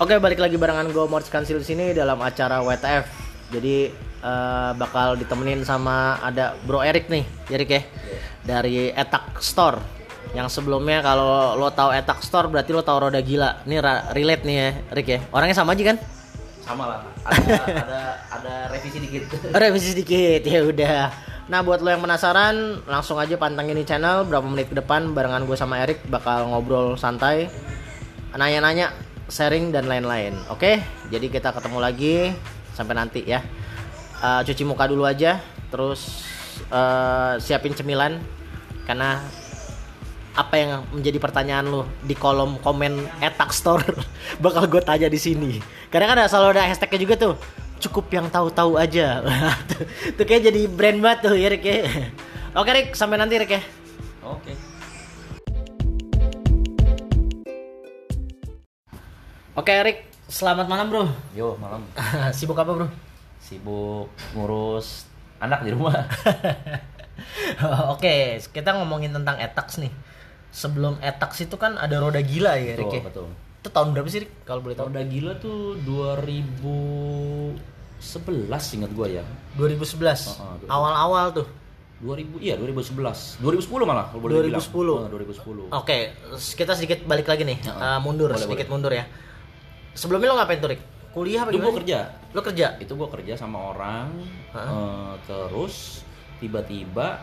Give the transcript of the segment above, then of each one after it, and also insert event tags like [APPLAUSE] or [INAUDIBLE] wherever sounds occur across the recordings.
Oke, balik lagi barengan gue Morts Kansil di sini dalam acara WTF. Jadi eh, bakal ditemenin sama ada Bro Erik nih, Erik ya. Dari Etak Store. Yang sebelumnya kalau lo tahu Etak Store berarti lo tahu Roda Gila. Ini relate nih ya, Erik ya. Orangnya sama aja kan? sama lah ada ada ada revisi dikit [LAUGHS] Revisi sedikit ya udah. Nah buat lo yang penasaran langsung aja pantengin di channel berapa menit ke depan barengan gue sama Erik bakal ngobrol santai, nanya-nanya, sharing dan lain-lain. Oke, jadi kita ketemu lagi sampai nanti ya. Eh, cuci muka dulu aja, terus eh, siapin cemilan karena apa yang menjadi pertanyaan lo di kolom komen etak store [LAUGHS] bakal gue tanya di sini. Karena kan selalu ada hashtagnya juga tuh cukup yang tahu-tahu aja. [LAUGHS] tuh, kayak jadi brand banget tuh ya Rick ya. Oke Rick, sampai nanti Rick ya. oke Oke Rick, selamat malam bro. yo malam [LAUGHS] Sibuk apa bro? sibuk ngurus anak di rumah [LAUGHS] Oke, kita ngomongin tentang etax nih. Sebelum etax itu kan ada roda gila ya Rick ya. betul betul Itu tahun berapa sih kalau boleh tahu? Roda gila tuh 2011 ingat gua ya 2011. Heeh, Awal-awal tuh. 2000 iya 2011 2010 malah kalau boleh 2010. dibilang Oh, 2010 Oke, kita sedikit balik lagi nih. Eh, mundur, Boleh, sedikit mundur ya. Sebelumnya lo ngapain tuh, Rick? Kuliah apa itu gimana? gua kerja Lo kerja? itu gua kerja sama orang eh, terus tiba-tiba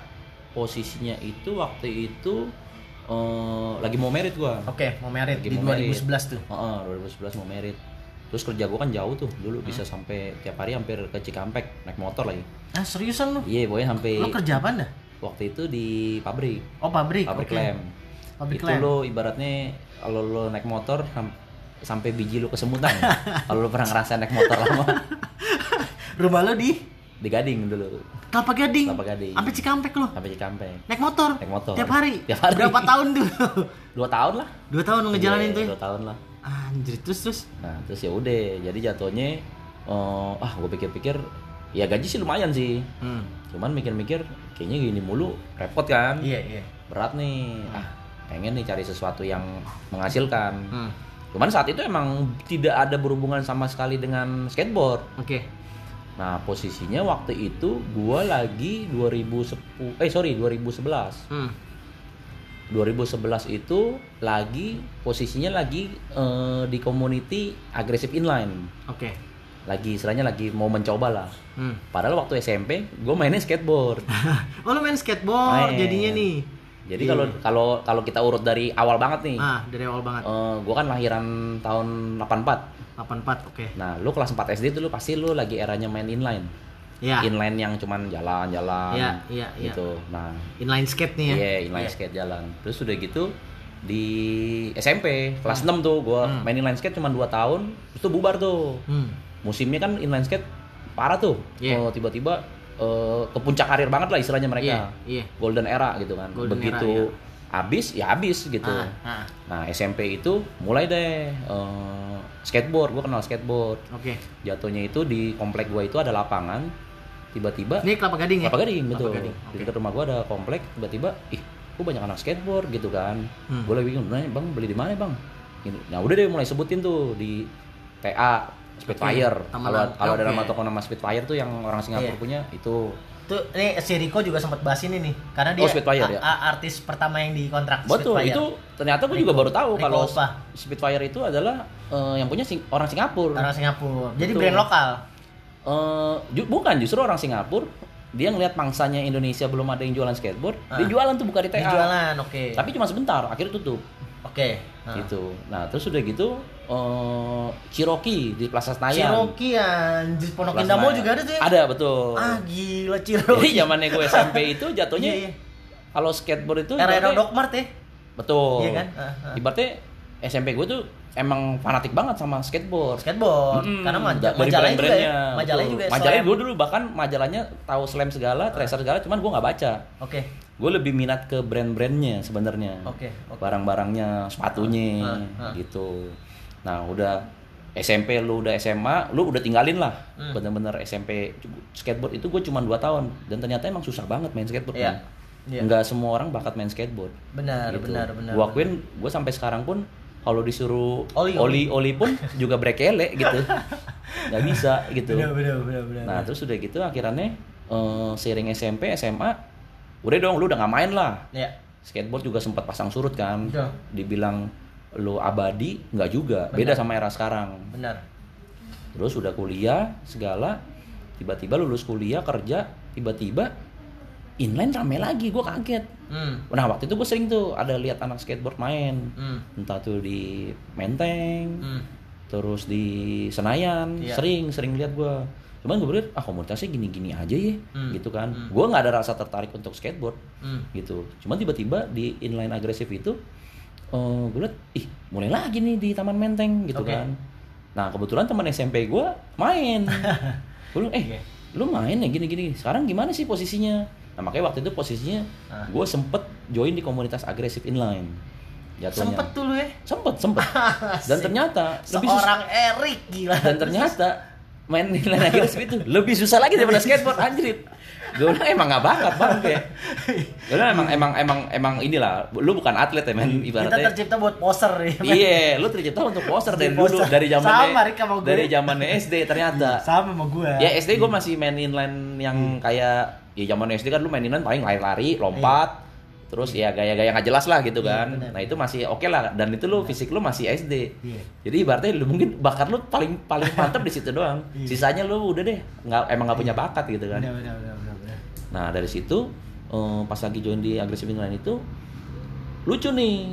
posisinya itu waktu itu eh, lagi mau merit gua Oke, mau merit Lagi di mau merit. 2011 tuh. Heeh, 2011 mau merit. Terus kerja gua kan jauh tuh dulu bisa Hmm. sampai tiap hari hampir ke Cikampek naik motor lagi. Ah, seriusan lo? Iya, pokoknya sampai Lo kerja apa dah? waktu itu di pabrik, Oh, pabrik. pabrik oke. lem. Pabrik itu lem. lo ibaratnya kalau lo naik motor sampai biji lo kesemutan. [LAUGHS] kalau lo pernah ngerasain naik motor lama [LAUGHS] Rumah lo di di Gading dulu, Kelapa Gading. Kelapa Gading. Sampai Cikampek lo. sampai Cikampek. Naik motor. Naik motor. Tiap hari. Tiap hari. Berapa tahun tuh? [LAUGHS] Dua tahun lah. Dua tahun lo ngejalanin Iya, tuh. ya? Dua tahun lah. Anjir, terus terus. Nah terus ya udah, jadi jatuhnya eh, ah gue pikir-pikir ya gaji sih lumayan sih. Hmm. Cuman mikir-mikir kayaknya gini mulu repot kan. Iya, iya. Berat nih. Ah, pengen nih cari sesuatu yang menghasilkan. Hmm. Cuman saat itu emang tidak ada berhubungan sama sekali dengan skateboard. Oke. Nah, posisinya waktu itu gua lagi 2010 eh sorry 2011. Hmm. 2011 itu lagi posisinya lagi eh, di community agresif inline. Oke. Lagi istilahnya lagi mau mencoba lah. Hmm. Padahal waktu SMP gue mainnya skateboard. [LAUGHS] oh, lo main skateboard Main. jadinya nih. Jadi Iya. kalau kalau kalau kita urut dari awal banget nih, Ah, dari awal banget. gue kan lahiran tahun 84. 84, oke. Nah, lu kelas 4 SD dulu pasti lu lagi eranya main inline. Ya. Inline yang cuman jalan-jalan Iya, iya, iya. gitu. Nah, Inline skate nih ya. iya inline skate jalan. Terus udah gitu di SMP kelas 6 tuh gua Hmm. main inline skate cuma 2 tahun, terus tuh bubar tuh. Hmm. Musimnya kan inline skate parah tuh. Iya. Oh, tiba-tiba eh, ke puncak karir banget lah istilahnya mereka. Iya, iya. Golden era gitu kan. Golden Begitu era, habis ya habis gitu. Ah, ah. Nah, SMP itu mulai deh eh, skateboard, gua kenal skateboard. Oke. Jatuhnya itu di komplek gua itu ada lapangan. Tiba-tiba Ini Kelapa Gading ya? Kelapa Gading betul. Kelapa Gading, Di dekat rumah gua ada komplek, tiba-tiba ih, kok banyak anak skateboard gitu kan. Hmm. Gue lagi bingung, nanya, "Bang, beli di mana, Bang?" Gitu. Nah, udah deh mulai sebutin tuh di TA Spitfire. Taman Kalau kalau ada nama toko nama Spitfire tuh yang orang Singapura Iya. punya itu Tuh, ini si Rico juga sempat bahas ini nih, karena dia Oh, Spitfire, ya? artis pertama yang dikontrak Betul, Spitfire. itu ternyata gue juga baru tahu Rico kalau Opa. Spitfire itu adalah eh, yang punya sing- orang Singapura. orang Singapura. Jadi Betul. brand lokal. Eh, ju- bukan justru orang Singapura dia ngeliat mangsanya Indonesia belum ada yang jualan skateboard Ah. dia jualan tuh buka di TA Di jualan, oke. tapi cuma sebentar akhirnya tutup Oke. Nah. gitu nah terus udah gitu eh Cherokee di Plaza Senayan Cherokee anjir Pondok Indah Mall juga ada tuh ya? ada betul Ah gila jadi Cherokee. zamannya gue SMP itu [LAUGHS] jatuhnya Iya, iya. kalau skateboard itu Era-era Dokmart ya? betul Iya kan? Ah, ah. ibaratnya SMP gue tuh emang fanatik banget sama skateboard Skateboard. Mm-mm. Karena maja- Da- dari majalahnya juga ya. Majalahnya juga ya, Majalahnya gue dulu bahkan majalahnya tahu slam segala, tracer segala, cuman gue nggak baca. Oke. Gue lebih minat ke brand-brandnya sebenarnya. Oke, oke. Barang-barangnya, sepatunya, Ah, ah. gitu. Nah udah SMP lu udah SMA, lu udah tinggalin lah. Hmm. Bener-bener SMP skateboard itu gue cuma 2 tahun dan ternyata emang susah banget main skateboard Iya. kan. Iya. Nggak semua orang bakat main skateboard. Benar, gitu. benar, benar. Gue akuin, gue sampai sekarang pun kalau disuruh Oli, oli, oli pun juga brekele gitu, [LAUGHS] nggak bisa gitu. Benar, benar, benar, benar. Nah terus udah gitu akhirnya eh, sering SMP, SMA, udah dong lu udah nggak main lah. Ya. Skateboard juga sempat pasang surut kan, Betul. dibilang lu abadi, nggak juga, beda sama era sekarang. Benar. Terus udah kuliah segala, tiba-tiba lulus kuliah kerja, tiba-tiba inline rame lagi, gue kaget. Hmm. Nah waktu itu gue sering tuh ada lihat anak skateboard main, Hmm. entah tuh di Menteng, Hmm. terus di Senayan, Iya. sering sering lihat gue. Cuman gue berpikir ah komunitasnya gini-gini aja ya, Hmm. gitu kan. Hmm. Gue nggak ada rasa tertarik untuk skateboard, Hmm. gitu. Cuman tiba-tiba di inline agresif itu, eh gue liat ih mulai lagi nih di Taman Menteng, gitu Oke. kan. Nah kebetulan teman SMP gue main, [LAUGHS] gue bilang eh Iya. lu main ya gini-gini. Sekarang gimana sih posisinya? Nah makanya waktu itu posisinya Ah. gue sempet join di komunitas agresif inline. Jatuhnya. Sempet tuh lu ya. Sempet, sempet. [LAUGHS] Dan ternyata lebih. Seorang Erik gila. Dan ternyata main inline agresif itu lebih susah lagi daripada skateboard anjir. Gue bilang emang gak bakat bang kayak. Gue [LAUGHS] bilang emang emang emang emang inilah. Lu bukan atlet ya men Kita ibaratnya. tercipta buat poser ya. men. Iya, lu tercipta untuk poster dari dulu dari zaman Sama, Rik, sama gue. dari zaman SD ternyata. [LAUGHS] Sama sama gua. Ya SD gue masih main inline yang kayak ya zaman SD kan lu main inline paling lari-lari, lompat, terus ya gaya-gaya nggak jelas lah gitu Iya, kan. benar. Nah itu masih oke lah dan itu lu fisik lu masih SD. Iya. Jadi ibaratnya lu mungkin bakat lu paling paling mantep di situ doang. Iya. Sisanya lu udah deh nggak emang nggak punya bakat gitu kan. Benar, benar, benar. Nah dari situ eh, pas lagi join di agresif inline itu lucu nih.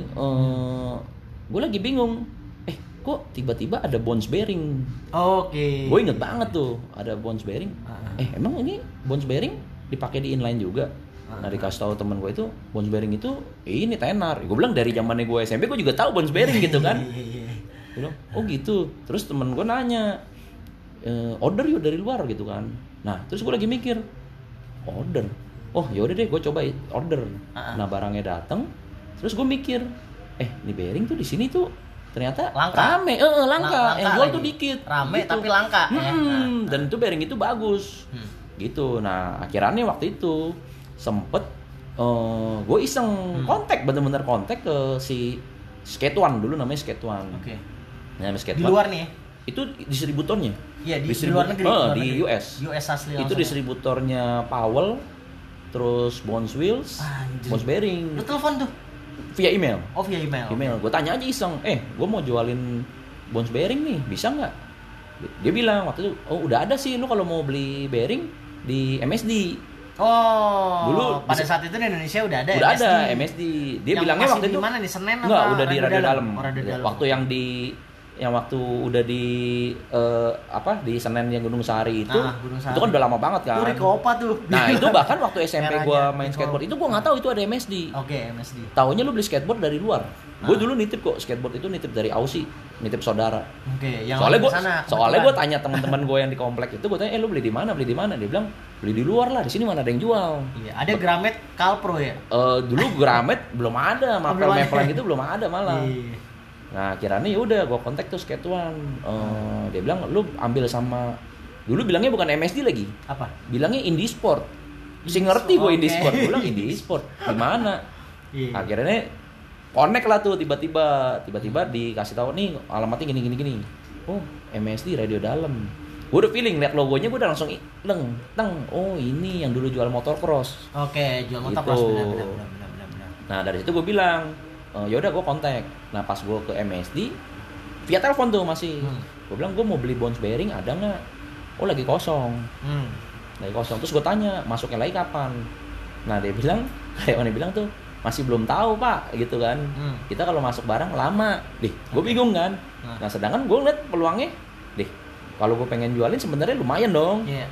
gue lagi bingung. Eh kok tiba-tiba ada bounce bearing Oke. gue inget banget tuh ada bounce bearing Ah. eh emang ini bounce bearing dipakai di inline juga nah dikasih tahu temen gue itu bounce bearing itu eh, ini tenar gue bilang dari zamannya gue SMP gue juga tahu bounce bearing gitu kan [LAUGHS] Iya, iya, gue bilang oh gitu terus temen gue nanya "Eh, order yuk dari luar gitu kan nah terus gue lagi mikir order oh yaudah deh gue coba order Ah. nah barangnya datang terus gue mikir eh ini bearing tuh di sini tuh ternyata Langka. rame eh eh, langka. Langka yang jual lagi. tuh dikit Rame Gitu. tapi langka. ya. Hmm, dan itu bearing itu bagus Hmm. gitu nah akhirnya waktu itu sempet eh gue iseng kontak bener-bener kontak ke si Skate One dulu namanya Skate One Oke. namanya Skate Di luar nih ya? Itu distributornya Iya, di, di Distribu- luar negeri. Eh, luar di negeri. US US asli itu langsung. distributornya Powell terus Bones Wheels Anjir. Bones Bearing Lu telepon tuh? via email Oh via email. email gue tanya aja iseng eh gue mau jualin bounce bearing nih bisa nggak dia bilang waktu itu oh udah ada sih lu kalau mau beli bearing di MSD Oh. Dulu pada di- saat itu di Indonesia udah ada udah MSD. ada MSD dia Yang bilangnya waktu di itu mana nih Senen Enggak, apa udah di Radio radio dalam. Oh, Radio Dalam. Waktu yang di yang waktu udah di eh, apa di Senen yang Gunung Sari itu, Ah, Gunung Sari. itu kan udah lama banget kan. Riko Opa tuh. Nah [LAUGHS] itu bahkan waktu SMP gua main Riko. skateboard itu gua nggak tahu itu ada MSD. Oke, MSD. Taunya lu beli skateboard dari luar. Ah. Gue dulu nitip kok skateboard itu nitip dari Aussie, nitip saudara. Oke, yang soalnya gue soalnya gue tanya teman-teman gue yang di komplek itu gue tanya eh lu beli di mana beli di mana dia bilang beli di luar lah di sini mana ada yang jual Iya, ada Gramet Calpro ya. Eh dulu Gramet [LAUGHS] belum ada Oh, mapel belum ada. mapelan gitu belum ada malah Iya. Nah kiranya ya udah gue kontak tuh skate one Eh, dia bilang lu ambil sama dulu bilangnya bukan MSD lagi Apa? bilangnya Indie Sport si ngerti gue Indie. Sport gue bilang Indie Sport gimana Iya. akhirnya connect lah tuh tiba-tiba tiba-tiba dikasih tahu nih alamatnya gini gini gini oh MSD radio dalam gue udah feeling liat logonya gue udah langsung leng teng oh ini yang dulu jual motor cross Oke, jual motor Gitu. cross benar benar. benar. nah dari situ gue bilang e, yaudah gue kontak. Nah pas gue ke MSD via telepon tuh masih. Hmm. gue bilang gue mau beli bounce bearing ada nggak? Oh lagi kosong. Hmm. lagi kosong. Terus gue tanya masuknya lagi kapan? Nah dia bilang [LAUGHS] karyawannya bilang tuh masih belum tahu pak gitu kan. Hmm. kita kalau masuk barang lama. Deh gue bingung kan. Nah. nah sedangkan gue ngeliat peluangnya deh kalau gue pengen jualin sebenarnya lumayan dong. Iya,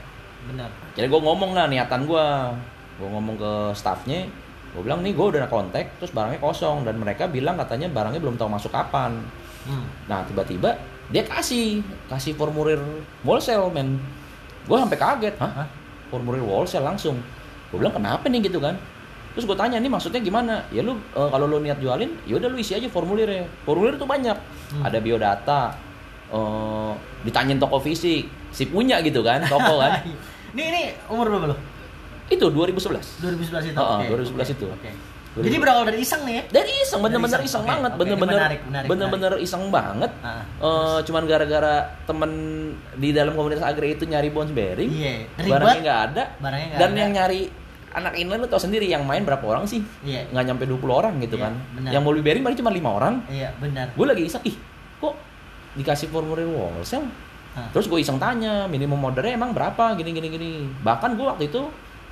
benar. jadi gue ngomong lah niatan gue gue ngomong ke staffnya gue bilang nih gue udah kontak terus barangnya kosong. Dan mereka bilang katanya barangnya belum tahu masuk kapan. Hmm. nah tiba-tiba dia kasih kasih formulir wholesale men. Gue sampai kaget hah? Formulir wholesale langsung. Gue bilang kenapa nih? Gitu kan. Terus gue tanya ini maksudnya gimana? Ya lu eh, kalau lu niat jualin ya udah lu isi aja formulirnya. Formulir tuh banyak. Hmm. ada biodata eh ditanyain toko fisik si punya gitu kan toko kan. [LAUGHS] Ini ini umur berapa lo? Itu 2011 2011 itu. Oh, Oke, 2011 oke, itu. Oke. Jadi berawal dari iseng nih ya? dari iseng bener-bener iseng, iseng oke, banget bener-bener menarik, bener-bener iseng banget Ah, Eh, cuman gara-gara temen di dalam komunitas agri itu nyari bounce bearing Iya, barangnya ribet. nggak ada Barangnya nggak dan ada. yang nyari anak inline lu tau sendiri yang main berapa orang sih Iya. nggak nyampe 20 orang gitu Iya, kan benar. yang mau bearing paling cuma lima orang Iya, benar. gue lagi iseng ih kok dikasih formulir wholesale Ah. terus gue iseng tanya minimum ordernya emang berapa gini gini gini bahkan gue waktu itu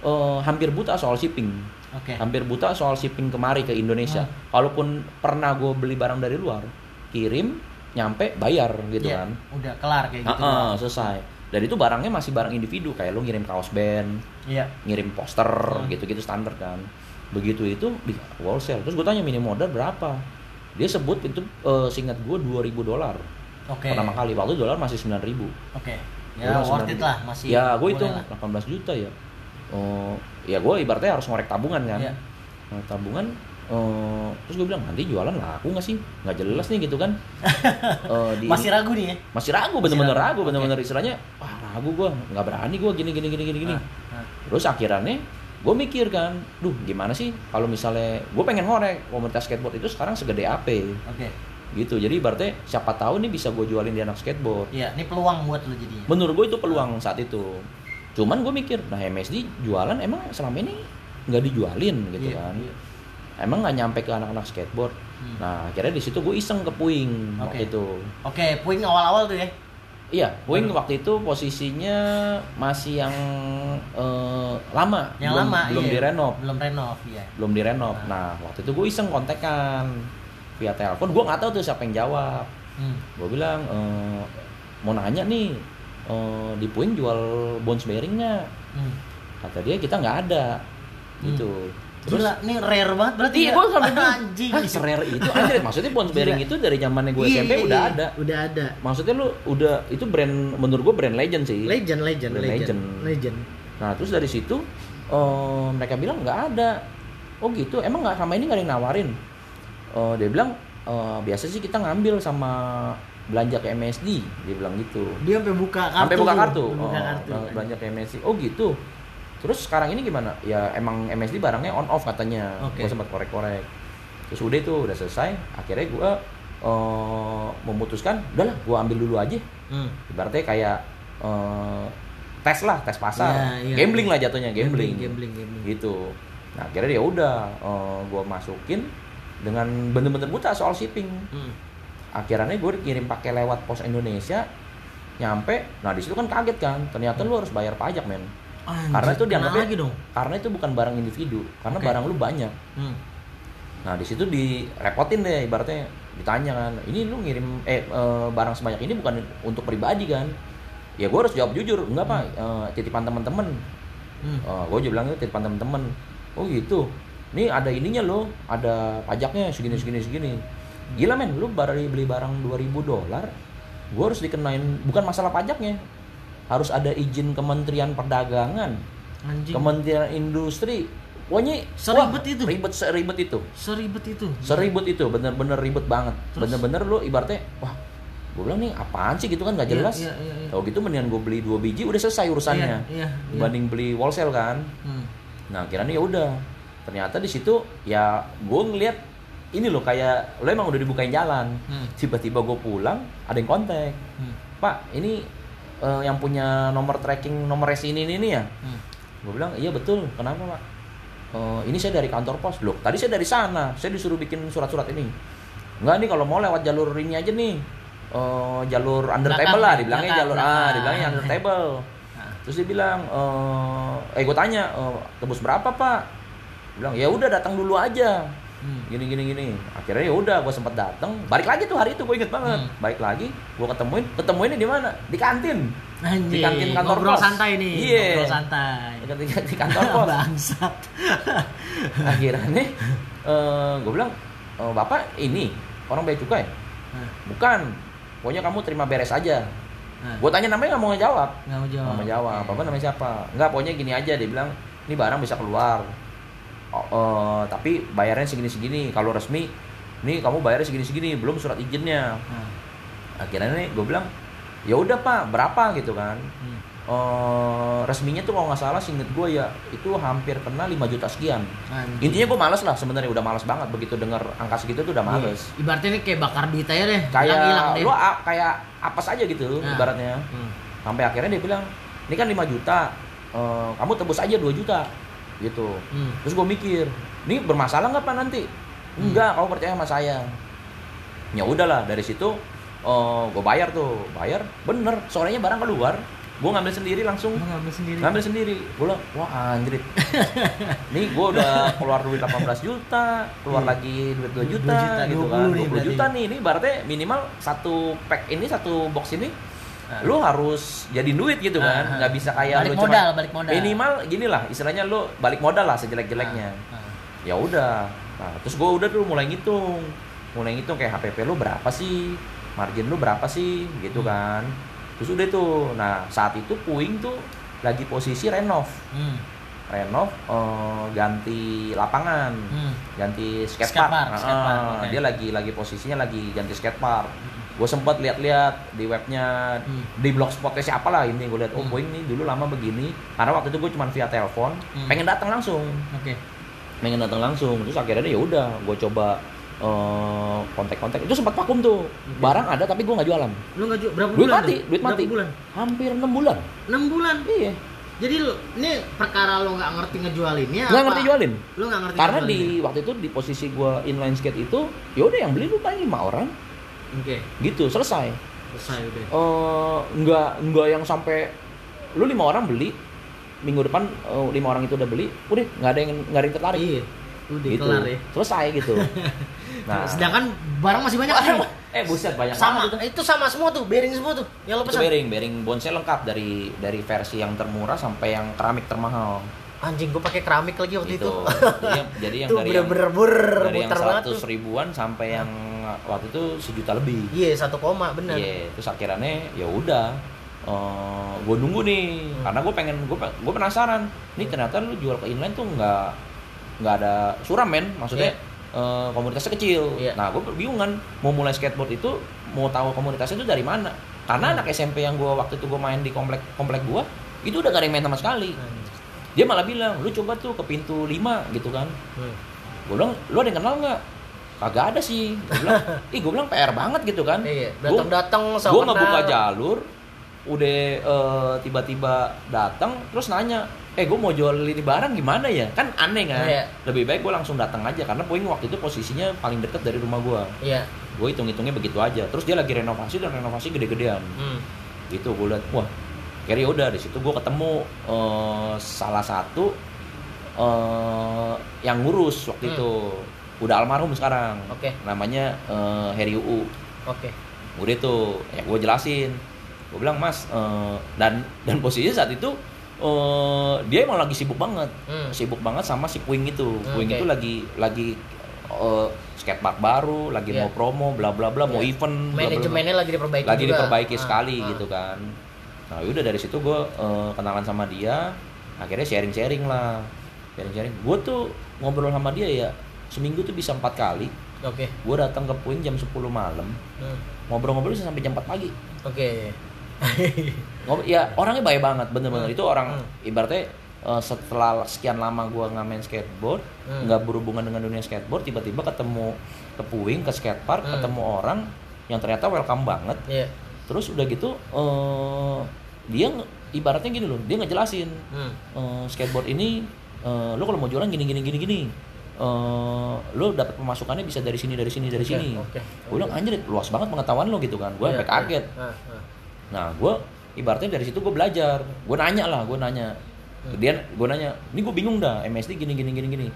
eh, hampir buta soal shipping Oke. hampir buta soal shipping kemari ke Indonesia Hmm. kalaupun pernah gue beli barang dari luar kirim nyampe bayar gitu Iya, kan Udah kelar kayak gitu. Ah, doang. selesai dan itu barangnya masih barang individu kayak lu ngirim kaos band Iya. ngirim poster Hmm. gitu-gitu standar kan begitu itu di wholesale terus gue tanya minimum order berapa dia sebut itu eh, seingat gue 2000 dolar Oke. pertama kali waktu dolar masih 9000 Oke. Ya, worth it lah masih. ya gue itu lah. 18 juta ya oh ya gue ibaratnya harus ngorek tabungan kan Iya. Ngorek tabungan eh, terus gue bilang nanti jualan laku nggak sih nggak jelas nih gitu kan [LAUGHS] Eh, di- Masih ragu nih ya? masih ragu bener-bener ragu bener-bener istilahnya wah ragu gue nggak berani gue gini gini gini gini gini Ah, ah. terus akhirnya gue mikir kan duh gimana sih kalau misalnya gue pengen ngorek komunitas skateboard itu sekarang segede AP Oke. gitu jadi ibaratnya siapa tahu nih bisa gue jualin di anak skateboard Iya, ini peluang buat lo jadinya. menurut gue itu peluang saat itu cuman gue mikir nah MSD jualan emang selama ini nggak dijualin gitu Iya, kan iya. emang nggak nyampe ke anak-anak skateboard Hmm. nah akhirnya di situ gue iseng ke puing Oke. waktu itu Oke, puing awal-awal tuh ya. iya puing Baru. waktu itu posisinya masih yang eh, lama Yang belum, lama belum iya. direnov Belum renov, iya. belum direnov nah waktu itu gue iseng kontekan via telepon gue nggak tahu tuh siapa yang jawab Hmm. gue bilang eh, mau nanya nih eh, di puing jual bounce bearing nggak Hmm. kata dia kita nggak ada gitu terus Gila, ini rare banget berarti iya ya? gue sampai bilang anjing. "Hah, serare itu anjir maksudnya bounce bearing Gila. itu dari zamannya gue Iya, SMP iya, udah iya. ada Udah ada. maksudnya lu udah itu brand menurut gue brand legend sih Legend, legend, Brand legend. legend. Legend. nah terus dari situ eh, mereka bilang nggak ada oh gitu emang nggak sama ini nggak ada yang nawarin Eh, dia bilang "Eh, biasa sih kita ngambil sama belanja ke MSD dia bilang gitu Dia sampai buka kartu. sampai buka kartu, Buka Oh, kartu. bel- belanja ke MSD oh gitu terus sekarang ini gimana ya emang MSD barangnya on off katanya Oke. gue sempat korek-korek terus udah itu udah selesai akhirnya gue eh, memutuskan udahlah gue ambil dulu aja Hmm. ibaratnya kayak eh, tes lah tes pasar Iya, iya. gambling lah jatuhnya gambling, Gambling, gambling. gitu nah akhirnya ya udah gue masukin dengan bener-bener buta soal shipping Hmm. Akhirnya gue dikirim pakai lewat pos Indonesia nyampe nah di situ kan kaget kan ternyata lu harus bayar pajak men. Anjir, karena itu dianggapnya lagi dong. karena itu bukan barang individu karena Oke. barang lu banyak. Hmm. nah di situ direpotin deh ibaratnya ditanya kan ini lu ngirim eh eh, barang sebanyak ini bukan untuk pribadi kan? Ya gue harus jawab jujur enggak pak eh, titipan teman-teman Hmm. gue juga bilang itu titipan teman-teman oh gitu. Nih ada ininya loh ada pajaknya segini segini segini gila men lu baru beli barang 2000 dolar gue harus dikenain bukan masalah pajaknya harus ada izin Kementerian Perdagangan Anjing. Kementerian Industri pokoknya Seribet wah, itu? ribet seribet itu Seribet itu. seribet itu bener-bener ribet banget bener-bener lu ibaratnya wah gue bilang nih apaan sih gitu kan gak Iya, jelas iya, iya, iya. kalau gitu mendingan gue beli dua biji udah selesai urusannya Iya, iya, iya. dibanding beli wholesale kan Hmm. nah akhirnya ya udah ternyata di situ ya gue ngeliat ini loh kayak lo emang udah dibukain jalan. Hmm. tiba-tiba gue pulang ada yang kontak. Hmm. pak ini eh, yang punya nomor tracking nomor resi ini ini ya? Hmm. gue bilang iya betul. Kenapa pak? "Eh, ini saya dari kantor pos. Loh tadi saya dari sana. Saya disuruh bikin surat-surat ini. Enggak nih kalau mau lewat jalur ini aja nih. Eh, jalur under Belakang table lah ya, dibilangnya belakang, jalur ah belakang. dibilangnya under table. Nah. terus dia bilang eh, eh gue tanya eh, tebus berapa pak? Bilang ya udah datang dulu aja Hmm. gini gini gini akhirnya ya udah gue sempet datang balik lagi tuh hari itu gue inget banget Hmm. balik lagi gue ketemuin ketemuinnya di mana di kantin Anjing, Di kantin kantor ngobrol pos. santai nih, Iya. ngobrol santai. di, di, di kantor [LAUGHS] pos Bangsat. [LAUGHS] akhirnya nih gue bilang "Eh, bapak ini orang bea cukai Nah, bukan pokoknya kamu terima beres aja nah, gue tanya namanya nggak mau ngejawab nggak mau jawab. nggak mau jawab Oke. apa namanya siapa nggak pokoknya gini aja dia bilang ini barang bisa keluar Oh, eh, tapi bayarnya segini segini kalau resmi nih kamu bayarnya segini segini belum surat izinnya Nah, akhirnya nih gue bilang ya udah pak berapa gitu kan hmm. Eh, resminya tuh kalau nggak salah singkat gue ya itu hampir kena 5 juta sekian Anjing. intinya gue males lah sebenarnya udah males banget begitu dengar angka segitu tuh udah males Iya. Ibaratnya ini kayak bakar duit aja deh. kayak deh. lu a- kayak apa saja gitu Nah. ibaratnya Hmm. sampai akhirnya dia bilang ini kan 5 juta eh, kamu tebus aja 2 juta gitu. Hmm. terus gue mikir ini bermasalah nggak pak nanti? Enggak kamu percaya sama saya. Ya udahlah dari situ gue bayar tuh. Bayar bener sorenya barang keluar. Gue ngambil sendiri langsung. Lu ngambil sendiri. ngambil sendiri. Gue bilang wah anjrit. [LAUGHS] Nih gue udah keluar duit 18 juta keluar Iya. lagi duit 2 Dua juta, juta, gitu 20 kan nih 20 berarti. juta nih. Ini berarti minimal satu pack ini satu box ini Nah. lu harus jadi duit gitu kan Ah, ah. nggak bisa kayak Balik lu cuma- modal, balik modal. minimal gini lah istilahnya lu balik modal lah sejelek-jeleknya Nah, ya udah nah terus gue udah tuh mulai ngitung mulai ngitung kayak HPP lu berapa sih margin lu berapa sih gitu Hmm. kan terus udah tuh nah saat itu puing tuh lagi posisi renov Hmm. renov eh, ganti lapangan Hmm. ganti skatepark, Nah, skatepark, eh, oke. dia lagi lagi posisinya lagi ganti skatepark gue sempat lihat-lihat di webnya Hmm. di blogspotnya siapa lah ini gue lihat oh Hmm. nih dulu lama begini karena waktu itu gue cuma via telepon Hmm. pengen datang langsung Oke. pengen datang langsung terus akhirnya ya udah gue coba eh, kontak-kontak itu sempat vakum tuh barang ada tapi gue nggak jualan Lu nggak jual berapa duit bulan? mati tuh? duit Berapa mati bulan? hampir enam bulan 6 bulan. iya Jadi lu ini perkara lu nggak ngerti ngejualinnya nggak ngerti jualin Lu nggak ngerti karena di waktu itu di posisi gue inline skate itu ya udah yang beli lu paling lima orang Oke, gitu selesai selesai udah. eh nggak nggak yang sampai lu lima orang beli minggu depan eh, lima orang itu udah beli udah nggak ada yang nggak ada yang tertarik Iya. Udah gitu kelar ya. selesai gitu [LAUGHS] nah Sedangkan barang masih banyak Barang- eh buset banyak Sama banget itu itu sama semua tuh, bearing semua tuh. Yang lo itu pesan. bearing bearing bonsai lengkap dari dari versi yang termurah sampai yang keramik termahal Anjing gua pakai keramik lagi waktu itu. itu jadi, jadi yang Itu dari yang bener-bener bur dari yang seratus ribuan sampai yang waktu itu sejuta lebih Iya, satu koma bener. Iya, terus akhirnya ya udah gue nunggu nih Hmm. karena gue pengen gue gue penasaran nih ternyata lu jual ke inline tuh nggak nggak ada suram men maksudnya eh, komunitasnya kecil Iya. nah gue bingungan mau mulai skateboard itu mau tahu komunitasnya itu dari mana karena Hmm. anak SMP yang gue waktu itu gue main di komplek komplek gue itu udah gak ada yang main sama sekali Hmm. dia malah bilang lu coba tuh ke pintu 5 gitu kan Hmm. gue bilang lu ada yang kenal nggak kagak ada sih. Gue bilang [LAUGHS] ih gue bilang PR banget gitu kan. Iya, Gua- datang-datang gue nggak buka jalur udah eh, tiba-tiba datang terus nanya eh gue mau jual ini barang gimana ya? Kan aneh kan? Iya. lebih baik gue langsung datang aja karena Puing waktu itu posisinya paling deket dari rumah gue Iya. gue hitung-hitungnya begitu aja. Terus dia lagi renovasi dan renovasi gede-gedean. Hmm. gitu gue liat wah kayaknya udah di situ gue ketemu eh, salah satu eh, yang ngurus waktu Hmm. itu udah almarhum sekarang Oke. namanya eh, Heri Uu Oke. udah tuh ya gue jelasin gue bilang mas eh, dan dan posisinya saat itu eh, dia emang lagi sibuk banget Hmm. sibuk banget sama si Puing itu Hmm, Puing oke. itu lagi lagi eh, skatepark baru lagi Iya. mau promo bla bla bla mau Iya. event. Manajemennya lagi diperbaiki lagi juga. diperbaiki Ah, sekali ah. gitu kan nah udah dari situ gue eh, kenalan sama dia akhirnya sharing sharing lah sharing sharing gue tuh ngobrol sama dia ya seminggu tuh bisa empat kali Oke. gue datang ke Puing jam 10 malam Hmm. ngobrol-ngobrol bisa sampai jam 4 pagi Oke. [LAUGHS] Ngobrol, ya orangnya baik banget bener-bener Hmm. itu orang Hmm. ibaratnya eh, setelah sekian lama gua nggak main skateboard Hmm. nggak berhubungan dengan dunia skateboard tiba-tiba ketemu ke Puing ke skatepark Hmm. ketemu orang yang ternyata welcome banget Iya. terus udah gitu eh, dia ibaratnya gini loh dia ngejelasin Hmm. eh, skateboard ini eh, lo kalau mau jualan gini gini gini gini Eh, lo dapat pemasukannya bisa dari sini dari sini dari sini. oke, gue bilang anjir luas banget pengetahuan lo gitu kan. Gue Iya, sampai kaget. Iya. Ah, ah. Nah, gue ibaratnya dari situ gue belajar. Gue nanya lah gue nanya. Dia gue nanya ini gue bingung dah MSD gini gini gini gini.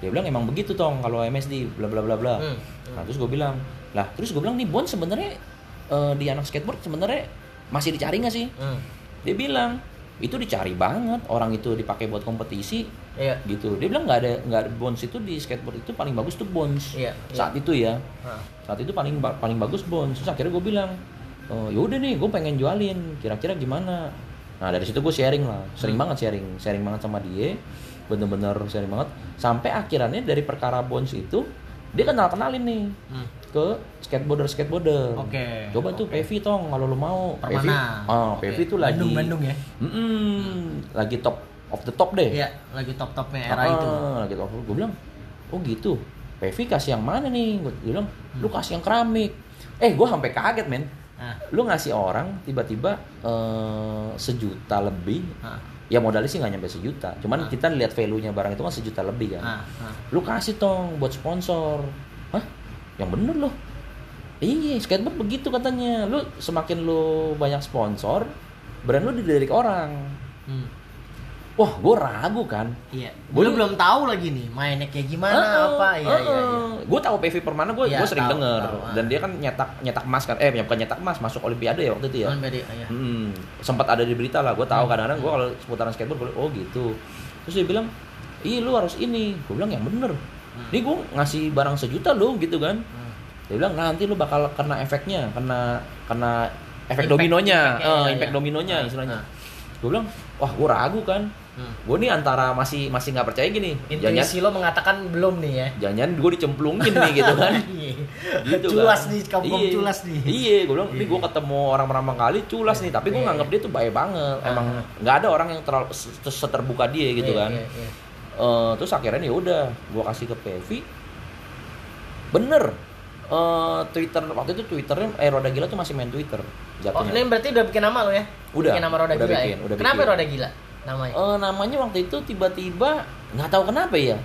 Dia bilang emang begitu tong kalau MSD bla bla bla bla. Hmm, nah terus gue bilang lah terus gue bilang nih Bon sebenarnya eh, di anak skateboard sebenarnya masih dicari nggak sih? Hmm. dia bilang itu dicari banget orang itu dipakai buat kompetisi Iya. gitu. Dia bilang nggak ada nggak ada bones itu di skateboard itu paling bagus tuh bones. Iya, saat itu ya. Hah. saat itu paling paling bagus bones. Terus akhirnya gue bilang oh, yaudah nih gue pengen jualin. Kira-kira gimana? Nah dari situ gue sharing lah. Sering banget sharing. Sharing banget sama dia. Bener-bener sharing banget. Sampai akhirnya dari perkara bones itu dia kenal kenalin nih. Hmm. Ke skateboarder skateboarder. Oke, coba tuh oke. Pevi tong kalau lu mau. Pevi? Ah Oke. Pevi tuh lagi Bandung, Bandung ya? Mm-mm, lagi top of the top deh. Iya, lagi top-topnya era Ah, itu. Lagi top gue bilang oh gitu. Pevi kasih yang mana nih? Gue bilang lu kasih yang keramik. Eh gue sampai kaget men. Nah, lu ngasih orang tiba-tiba eh, sejuta lebih. Nah, ya modalnya sih nggak nyampe sejuta. Cuman Ah. kita lihat value nya barang itu kan sejuta lebih kan. Nah, nah. lu kasih tong buat sponsor. Hah yang bener loh iya skateboard begitu katanya lu semakin lu banyak sponsor brand lu dilirik orang Hmm. wah gue ragu kan Iya. Gua Gue belum tahu lagi nih mainnya kayak gimana apa. Iya, iya, iya. Gue tahu PV Permana gue Iya, gue sering tahu, denger tahu, ah. dan dia kan nyetak nyetak emas kan eh bukan nyetak emas masuk olimpiade ya waktu itu ya. Beda, iya. Hmm, sempat ada di berita lah gue tahu kadang-kadang gue kalau seputaran skateboard gue oh gitu. Terus dia bilang, "Ih, lu harus ini." Gue bilang yang bener. Ini gue ngasih barang sejuta lo gitu kan. Hmm. Dia bilang nanti lu bakal kena efeknya, kena kena efek Impact- dominonya, eh, iya, impact iya. dominonya Ah, istilahnya. ah. Gue bilang, wah gue ragu kan. Hmm. Gue nih antara masih masih nggak percaya gini. Jangan Intuisi lo mengatakan belum nih ya. jangan gue dicemplungin nih gitu kan [LAUGHS] Iya. gitu culas kan. nih, kampung Iya. culas nih. iya gue bilang ini gue ketemu orang pertama kali culas nih tapi gue Iya, nganggap dia tuh baik banget Ah. emang nggak ada orang yang terlalu se- seterbuka dia gitu Iya, kan Eh, terus akhirnya ya udah gue kasih ke Pevi bener Eh, Twitter waktu itu Twitternya eh Roda Gila tuh masih main Twitter Oh, jatuhnya ini berarti udah bikin nama lo ya? Udah, Bikin nama Roda udah Gila bikin, ya? udah Kenapa bikin. Roda Gila namanya? Eh, namanya waktu itu tiba-tiba nggak tahu kenapa ya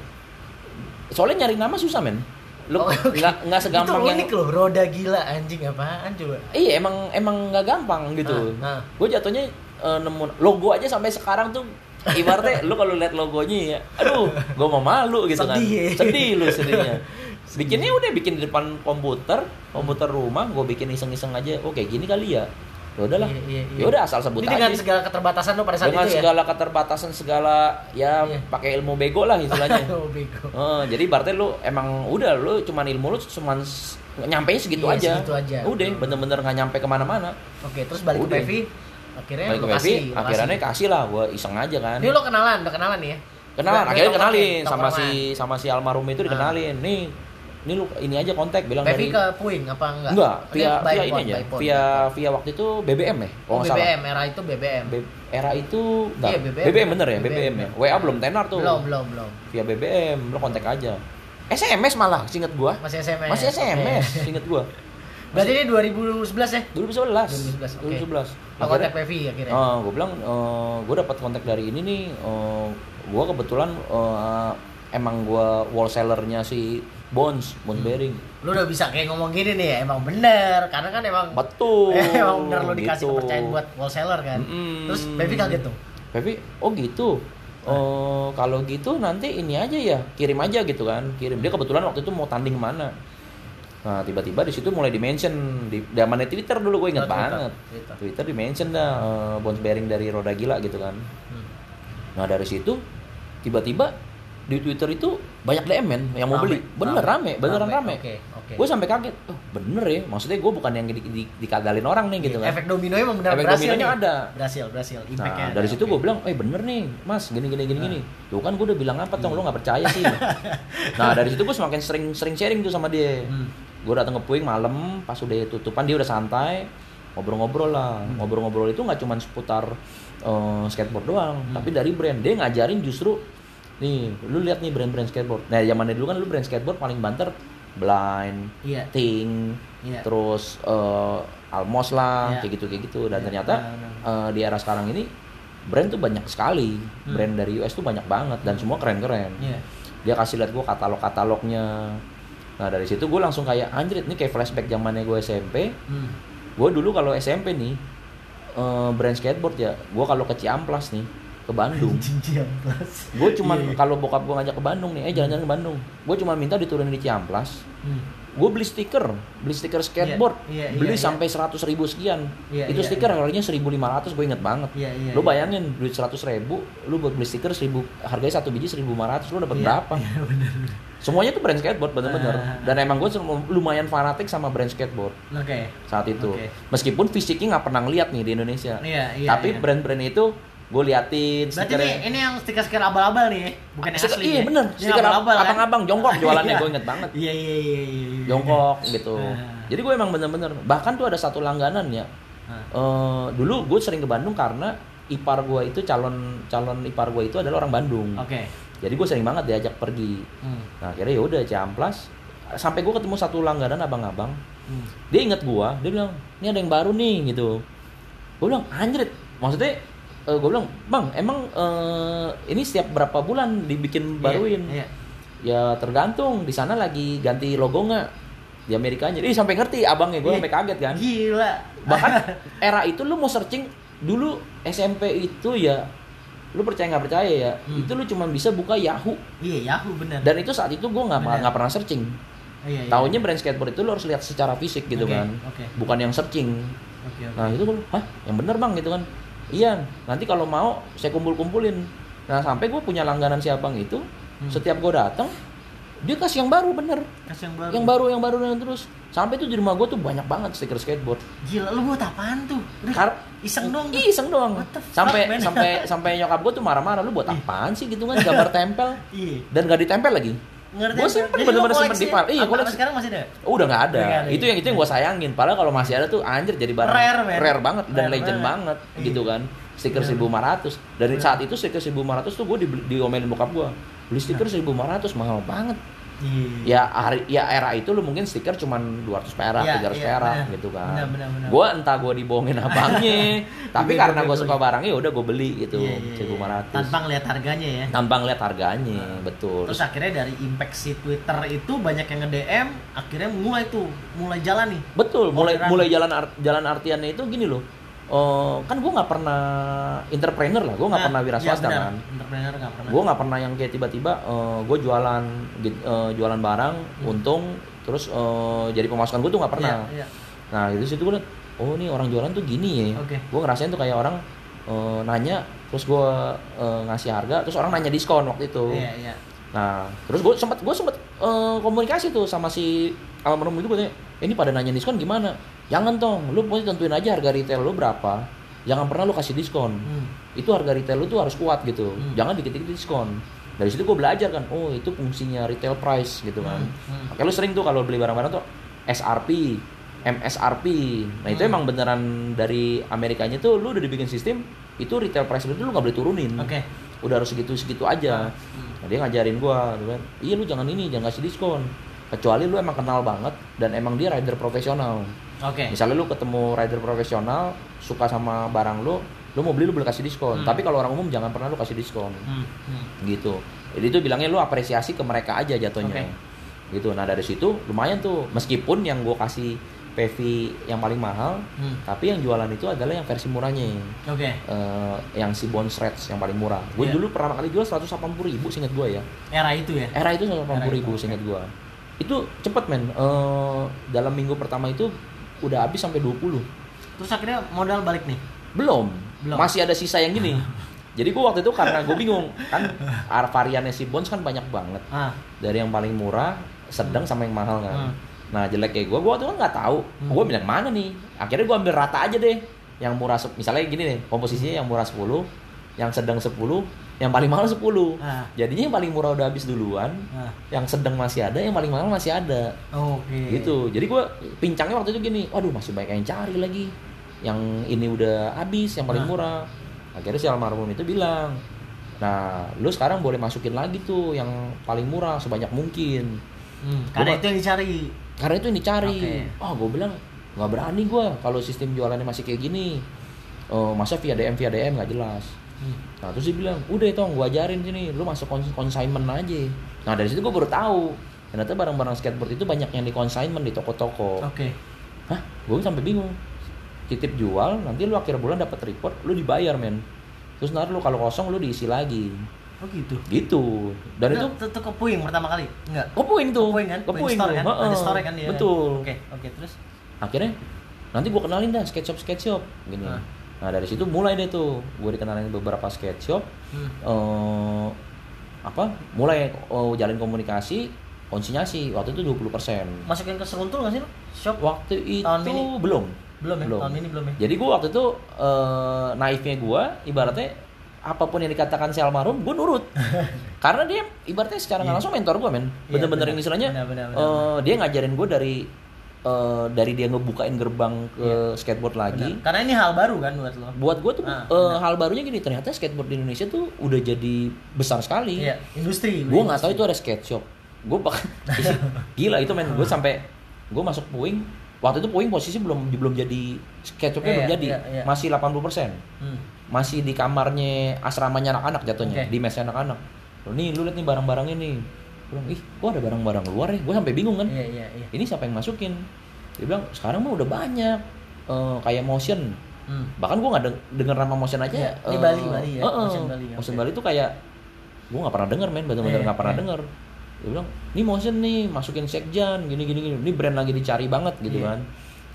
soalnya nyari nama susah men lu Oh, oke. nggak nggak segampang Itu yang unik loh, Roda Gila anjing apaan coba? Iya emang emang nggak gampang gitu. Ah, ah. Gue jatuhnya eh, nemu logo aja sampai sekarang tuh ibaratnya lu kalau lihat logonya ya, aduh, gue mau malu gitu kan. Sedih. Sedih lu [LAUGHS] sedihnya. Bikinnya udah bikin di depan komputer, komputer rumah, gue bikin iseng-iseng aja. Oh kayak gini kali ya. Ya udahlah. Iya, iya, iya. Ya udah asal sebut Ini aja. dengan segala keterbatasan lo pada saat Dengan itu ya? segala keterbatasan segala ya Iya. pakai ilmu bego lah istilahnya. [LAUGHS] oh, bego. Eh, jadi berarti lu emang udah lu cuman ilmu lu cuman nyampe segitu Iya, aja. segitu aja. Udah bener-bener nggak nyampe ke mana-mana. Oke, terus balik Udah. ke Pevi, akhirnya Balik ke lo lo akhirnya kasih. lah gue iseng aja kan. Ini lo kenalan, udah kenalan nih ya? Kenalan, akhirnya kenalin sama si sama si almarhum itu dikenalin. Nih, ini lu ini aja kontak bilang dari Pevi ke Puing apa enggak? enggak, Oh, via by via ini aja. phone, Via via waktu itu BBM ya. Oh, salah. BBM, era itu BBM. B- era itu enggak. Iya, BBM. bener ya, BBM. BBM, ya. WA belum tenar tuh. Belum, belum, belum. Via BBM, lu kontak aja. SMS malah, singet gua. Masih SMS. Masih SMS, Oke. singet gua. [LAUGHS] Berarti ini 2011 ya? 2011. 2011, oke. 2011. Lo kontak Pevi akhirnya. Oh, gue bilang, gue dapat kontak dari ini nih. gue kebetulan eh, emang gue wholesalernya si Bones, Bones Bearing. Lu udah bisa kayak ngomong gini nih ya, emang bener. Karena kan emang Betul. [LAUGHS] emang bener lo dikasih gitu. kepercayaan buat wholesaler kan. Mm-mm. Terus Pevi kaget tuh. Pevi, oh gitu. Oh, kalau gitu nanti ini aja ya, kirim aja gitu kan. Kirim. Dia kebetulan waktu itu mau tanding mana. Nah, tiba-tiba di situ mulai di-mention di zamannya Twitter dulu gue inget Oh, Twitter, banget. Twitter. Twitter di-mention dah eh, Bones Bearing dari Roda Gila gitu kan. Hmm. Nah dari situ tiba-tiba di Twitter itu banyak DM men yang mau Rame, beli. Bener rame, beneran rame. Oke, oke. Gue sampai kaget. Oh bener ya. Maksudnya gue bukan yang di, di, dikadalin orang nih gitu kan. Efek dominonya emang benar Efek dominonya nih. ada. Berhasil, berhasil. Impactnya Nah ada, dari situ oke. gue bilang, eh bener nih mas gini gini gini gini. Tuh kan gue udah bilang apa tong lo nggak percaya sih. [LAUGHS] nah dari situ gue semakin sering sering sharing tuh sama dia. Hmm. Gue datang ke Puing malam pas udah tutupan dia udah santai ngobrol-ngobrol lah. Hmm. Ngobrol-ngobrol itu nggak cuma seputar eh, skateboard doang, Hmm. tapi dari brand dia ngajarin justru nih lu lihat nih brand-brand skateboard. Nah zamannya dulu kan lu brand skateboard paling banter Blind, Iya. Ting, Iya. terus eh, Almos lah Iya. kayak gitu kayak gitu dan Iya, ternyata eh, di era sekarang ini brand tuh banyak sekali Hmm. brand dari US tuh banyak banget dan semua keren-keren Iya. dia kasih lihat gue katalog-katalognya nah dari situ gue langsung kayak anjrit ini kayak flashback zamannya gue SMP Hmm. gue dulu kalau SMP nih eh, brand skateboard ya gue kalau ke Ciamplas nih ke Bandung Ciamplas. gue cuman Iya, iya. kalau bokap gue ngajak ke Bandung nih eh jalan-jalan ke Bandung gue cuma minta diturunin di Ciamplas Hmm. gue beli stiker beli stiker skateboard Iya, iya, beli iya, sampai seratus ribu sekian Iya, itu iya, stiker iya. harganya 1500 gue inget banget Iya, iya, lu iya. bayangin duit seratus ribu lu buat beli stiker 1000 harganya satu biji 1500 lu dapat Iya, berapa Iya, benar. Semuanya tuh brand skateboard bener-bener Ah. dan emang gue lumayan fanatik sama brand skateboard Oke. saat itu Oke. meskipun fisiknya nggak pernah ngeliat nih di Indonesia Iya, iya. tapi iya. brand-brand itu gue liatin Berarti stikernya ini, ini yang stiker-stiker abal-abal nih, bukan yang asli. iya ya? bener stiker abal-abal, kan? abang-abang jongkok jualannya Iya. gue inget banget Iya, iya, iya, iya. iya. jongkok gitu Ah. jadi gue emang bener-bener bahkan tuh ada satu langganan ya. Eh, dulu gue sering ke Bandung karena ipar gue itu calon calon ipar gue itu adalah orang Bandung Oke. Jadi gue sering banget diajak pergi. Hmm. nah akhirnya ya udah Ciamplas. Sampai gue ketemu satu langganan abang-abang. Hmm. dia inget gua dia bilang ini ada yang baru nih gitu. Gue bilang anjrit. Maksudnya gue bilang bang emang eh, ini setiap berapa bulan dibikin baruin? Iya. ya tergantung. Di sana lagi ganti logo nggak? Di Amerikanya Ih sampai ngerti abangnya. Gue Iya. sampai kaget kan. Gila. bahkan [LAUGHS] era itu lu mau searching dulu SMP itu ya lu percaya nggak percaya ya Hmm. itu lu cuma bisa buka Yahoo Iya, Yahoo bener. dan itu saat itu gue nggak nggak pernah searching iya, iya. Taunya brand skateboard itu lo harus lihat secara fisik gitu Oke, kan oke. bukan yang searching Oke, oke. Nah itu gue, hah yang bener bang gitu kan. Iya, nanti kalau mau saya kumpul-kumpulin. Nah sampai gue punya langganan si abang itu, Hmm. setiap gue datang dia kasih yang baru bener, Kasih yang baru. yang baru yang baru dan terus. Sampai tuh di rumah gue tuh banyak banget stiker skateboard. Gila, lu buat apaan tuh? Udah, Kar- iseng dong. tuh. Iseng doang. Fuck, Sampai man? sampai [LAUGHS] sampai nyokap gue tuh marah-marah, lu buat apaan sih gitu kan gambar tempel Iya. dan gak ditempel lagi. Gua simpen, bener-bener simpen di file. Iya, apa- koleksi. sekarang masih ada? Oh, udah nggak ada. Ada, Itu ya? yang itu yang gue sayangin. Padahal kalau masih ada tuh anjir jadi barang Rare, man. banget dan Rare legend banget. banget Iya. gitu kan. Stiker 1500. Dari saat itu stiker 1500 tuh gue di, diomelin bokap gue. Beli stiker 1500 mahal banget. Iya. Ya hari ya era itu lu mungkin stiker cuman 200 perak, Iya, 300 iya, perak benar. gitu kan. Gue entah gue dibohongin [LAUGHS] abangnya, tapi Iya, karena iya, gue suka barangnya udah gue beli gitu Iya, iya, iya. 1500. Tanpa ngeliat harganya ya. Tanpa ngeliat harganya, betul. Terus akhirnya dari impact si Twitter itu banyak yang nge-DM, akhirnya mulai tuh, mulai jalan nih. Betul, mulai Orderan. mulai jalan art- jalan artiannya itu gini loh. Eh, kan gue nggak pernah entrepreneur lah, gue nggak Nah, pernah wira swasta benar. kan. Entrepreneur nggak pernah. Gue nggak pernah yang kayak tiba-tiba gue jualan eh, jualan barang, untung, terus eh, jadi pemasukan gue tuh nggak pernah. Hmm. Iya, iya. Nah itu situ gue liat, oh ini orang jualan tuh gini ya. Oke. Gue ngerasain tuh kayak orang eh, nanya, terus gue eh, ngasih harga, terus orang nanya diskon waktu itu. Iya, iya. Nah, terus gue sempet gue sempet eh, komunikasi tuh sama si almarhum itu gue tanya, "Eh, ini pada nanya diskon gimana? Jangan tong, lu pokoknya tentuin aja harga retail lu berapa. Jangan pernah lu kasih diskon. Hmm. Itu harga retail lu tuh harus kuat gitu. Hmm. Jangan dikit-dikit diskon. Dari situ gue belajar kan, oh itu fungsinya retail price gitu kan. Hmm, hmm. Makanya lu sering tuh kalau beli barang-barang tuh SRP, MSRP. Nah itu Hmm. emang beneran dari Amerikanya tuh lu udah dibikin sistem itu retail price tuh lu nggak boleh turunin Oke. udah harus segitu-segitu aja. Hmm. Nah, dia ngajarin gua, gitu kan, iya lu jangan ini, jangan kasih diskon. Kecuali lu emang kenal banget dan emang dia rider profesional. Oke. Misalnya lu ketemu rider profesional, suka sama barang lu, lu mau beli lu boleh kasih diskon. Hmm. Tapi kalau orang umum jangan pernah lu kasih diskon. Hmm, hmm. Gitu. Jadi itu bilangnya lu apresiasi ke mereka aja jatuhnya. Oke. Gitu. Nah, dari situ lumayan tuh. Meskipun yang gua kasih PV yang paling mahal, Hmm. tapi yang jualan itu adalah yang versi murahnya Oke. eh, yang si Bone Shreds yang paling murah. Gue Iya. dulu pertama kali jual 180 ribu seinget gue ya. Era itu ya. Era itu 180 ribu Era itu, seinget gue. Itu cepet men. Eh, dalam minggu pertama itu udah habis sampai 20. Terus akhirnya modal balik nih. Belum. Belum. Masih ada sisa yang gini. [LAUGHS] Jadi gue waktu itu karena gue bingung kan ar- variannya si Bones kan banyak banget. Ah. Dari yang paling murah, sedang sama yang mahal kan. Hmm. Nah jelek kayak gue, gue itu kan nggak tahu. Hmm. Gue bilang mana nih? Akhirnya gue ambil rata aja deh. Yang murah, misalnya gini nih, komposisinya yang murah 10, yang sedang 10, yang paling mahal 10. Ah. Jadinya yang paling murah udah habis duluan, Ah. yang sedang masih ada, yang paling mahal masih ada. Oke. Gitu. Jadi gue pincangnya waktu itu gini, waduh masih banyak yang cari lagi. Yang ini udah habis, yang paling Nah. murah. Akhirnya si almarhum itu bilang, nah lu sekarang boleh masukin lagi tuh yang paling murah sebanyak mungkin. Hmm, karena Gua- itu yang dicari. Karena itu yang dicari. Oke. Oh, gue bilang nggak berani gue kalau sistem jualannya masih kayak gini. Eh, masa via DM via DM nggak jelas. Hmm. Nah terus dia bilang, udah tong gue ajarin sini, lu masuk cons- consignment aja. Nah dari situ gue baru tahu ternyata barang-barang skateboard itu banyak yang di consignment di toko-toko. Oke. Hah? Gue sampai bingung. titip jual nanti lu akhir bulan dapat report lu dibayar men terus nanti lu kalau kosong lu diisi lagi Oh gitu. gitu dan itu itu tuh ke puing pertama kali? Enggak. ke puing tuh Ke puing kan? ke Puing puing store kan? Ada store kan dia. betul Oke, oke terus. akhirnya nanti gua kenalin dah sketch shop sketch shop gini. Nah dari situ mulai deh tuh gue dikenalin beberapa sketch shop Hmm. eh apa mulai oh, jalin komunikasi konsinyasi waktu itu 20% Masukin ke seruntul nggak sih? Shop? waktu itu Tahun ini? belum Belum ya? Tahun ini belum ya? jadi gue waktu itu eh, naifnya gue ibaratnya apa pun yang dikatakan si almarhum gue nurut [LAUGHS] karena dia ibaratnya secara Iya. langsung mentor gue men Iya, bener-bener benar. ini istilahnya Benar, benar, benar, eh, dia ngajarin gue dari eh, dari dia ngebukain gerbang ke skateboard lagi Iya. Benar. Karena ini hal baru kan buat lo. buat gue tuh Ah, eh, hal barunya gini ternyata skateboard di Indonesia tuh udah jadi besar sekali Iya, industri. gue nggak tahu itu ada skate shop gue pak [LAUGHS] gila itu men gue sampai gue masuk puing waktu itu puing posisi belum belum jadi skate shopnya Iya, belum jadi iya, iya. masih 80% Hmm. masih di kamarnya asramanya anak-anak jatuhnya Oke. di mesnya anak-anak Loh, nih lu lihat nih barang-barang ini bilang ih kok ada barang-barang luar ya gue sampai bingung kan Iya, iya, iya. ini siapa yang masukin dia bilang sekarang mah udah banyak Eh, kayak motion Hmm. bahkan gue nggak deng- denger nama motion aja Iya, di eh, Bali, Bali ya, eh, eh, Motion Bali, motion oke. Bali tuh kayak gue nggak pernah denger men bener-bener Iya, nggak pernah iya. denger dia bilang ini motion nih masukin sekjan gini gini gini ini brand lagi dicari banget gitu Iya. kan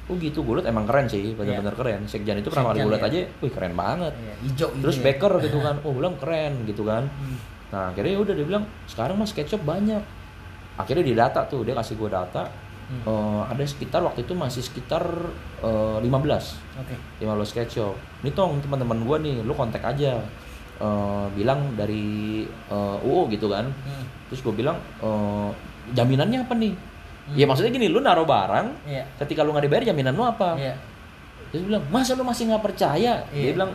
oh gitu gue liat emang keren sih bener-bener keren sekjan itu pertama kali gue liat iya. aja wih keren banget Iya, hijau gitu terus ya. baker gitu [LAUGHS] kan oh bilang keren gitu kan Hmm. Nah akhirnya ya udah dia bilang sekarang mas sketchup banyak akhirnya di data tuh dia kasih gue data Hmm. Eh, ada sekitar waktu itu masih sekitar eh, 15 Oke. 15 sketch shop. Ini tong teman-teman gua nih, lu kontak aja. Eh, bilang dari eh, UU gitu kan. Hmm. Terus gue bilang eh, jaminannya apa nih? Hmm. Ya maksudnya gini, lu naruh barang, Iya. ketika lu nggak dibayar jaminan lu apa? Iya. Terus dia bilang, masa lu masih nggak percaya? Dia Iya. bilang,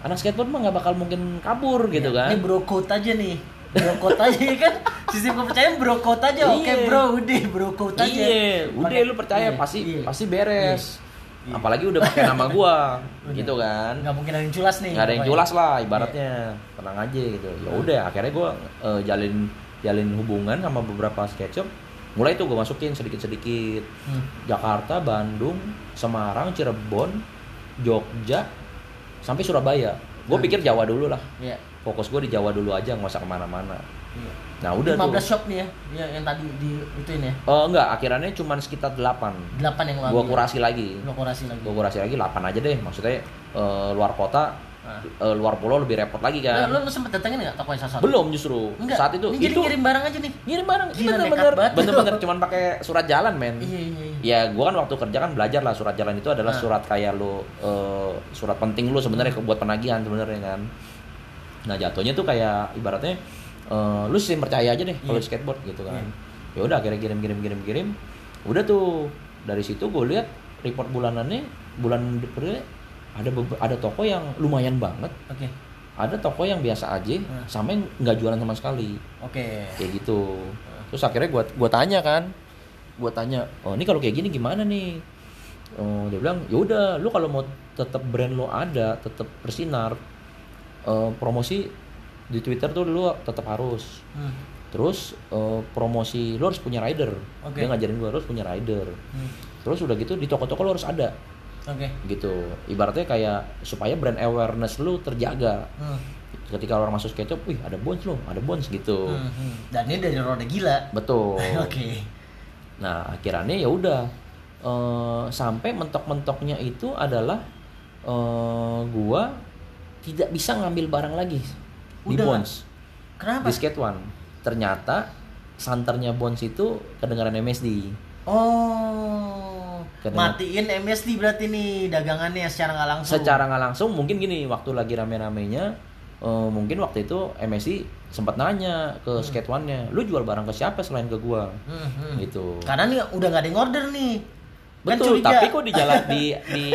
anak skateboard mah nggak bakal mungkin kabur gitu Iya. kan? Ini bro code aja nih. Bro code aja ya kan. Sistem kepercayaan bro code aja. Oke, Iya. bro, udah bro code aja. Iya, udah lu percaya iya, pasti iya. pasti beres. Iya. Apalagi udah pakai nama [LAUGHS] gua, gitu kan? Nggak mungkin ada yang culas nih. nggak ada yang jelas lah ibaratnya tenang aja gitu ya udah akhirnya gue jalin jalin hubungan sama beberapa sketch shop mulai tuh gue masukin sedikit sedikit Hmm. Jakarta Bandung Semarang Cirebon Jogja sampai Surabaya gue Hmm. pikir Jawa dulu lah Iya. fokus gue di Jawa dulu aja nggak usah ke mana-mana Iya. nah udah 15 tuh shop nih ya. Iya, yang tadi di ituin ya. Eh, enggak akhirnya cuma sekitar 8 8 yang gue kurasi lagi Lo kurasi lagi. gue kurasi lagi 8 aja deh maksudnya eh, luar kota Eh, luar pulau lebih repot lagi kan lo, lo sempet datengin nggak toko yang satu? belum justru Enggak. saat itu Ini jadi itu ngirim barang aja nih. ngirim barang Gila, bener nekat bener banget. bener bener cuman pakai surat jalan men Iya, iya, iya. ya gua kan waktu kerja kan belajar lah surat jalan itu adalah Nah. surat kayak lu eh, surat penting lu sebenarnya buat penagihan sebenarnya kan nah jatuhnya tuh kayak ibaratnya eh, lu sih percaya aja deh kalau di skateboard gitu kan Iya. ya udah akhirnya kirim kirim kirim kirim udah tuh dari situ gue lihat report bulanannya bulan ada ada toko yang lumayan banget Oke. ada toko yang biasa aja Hmm. sama yang nggak jualan sama sekali Oke. kayak gitu terus akhirnya gua gua tanya kan gua tanya oh ini kalau kayak gini gimana nih oh dia bilang ya udah lu kalau mau tetap brand lo ada tetap bersinar eh, promosi di Twitter tuh lu tetap harus Hmm. terus eh, promosi lu harus punya rider Oke. dia ngajarin gua harus punya rider Hmm. terus udah gitu di toko-toko lu harus ada Oke. gitu ibaratnya kayak supaya brand awareness lu terjaga Hmm. ketika orang masuk sketchup wih ada bones lo ada bones gitu Hmm, hmm. Dan ini dari roda gila. betul [LAUGHS] Oke. nah akhirnya ya udah eh, sampai mentok-mentoknya itu adalah eh, gua tidak bisa ngambil barang lagi di Udah. bones Kenapa? di skate one ternyata santernya bones itu kedengaran MSD Oh. Kedengar- Matiin MSD berarti nih dagangannya secara nggak langsung. secara nggak langsung mungkin gini waktu lagi rame-ramenya eh, mungkin waktu itu MSD sempat nanya ke skate one-nya lu jual barang ke siapa selain ke gua Hmm, hmm. gitu Karena nih udah nggak ada yang order nih. Kan Betul, curiga. tapi kok di jalan di [LAUGHS] di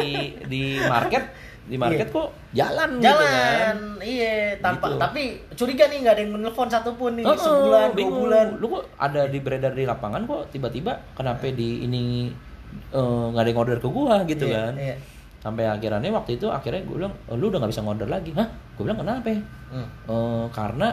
di market di market kok jalan, gitu Jalan, kan. iya. Tanpa, Gitu. tapi curiga nih nggak ada yang menelpon satupun nih Heeh, sebulan, dua bingung. bulan. Lu kok ada di beredar di lapangan kok tiba-tiba kenapa di ini eh, nggak ada yang order ke gua gitu Iya, kan. Iya. Sampai akhirannya waktu itu akhirnya gue bilang, "Oh, lu udah nggak bisa ngorder lagi." Hah? Gue bilang kenapa? Hmm. Eh, karena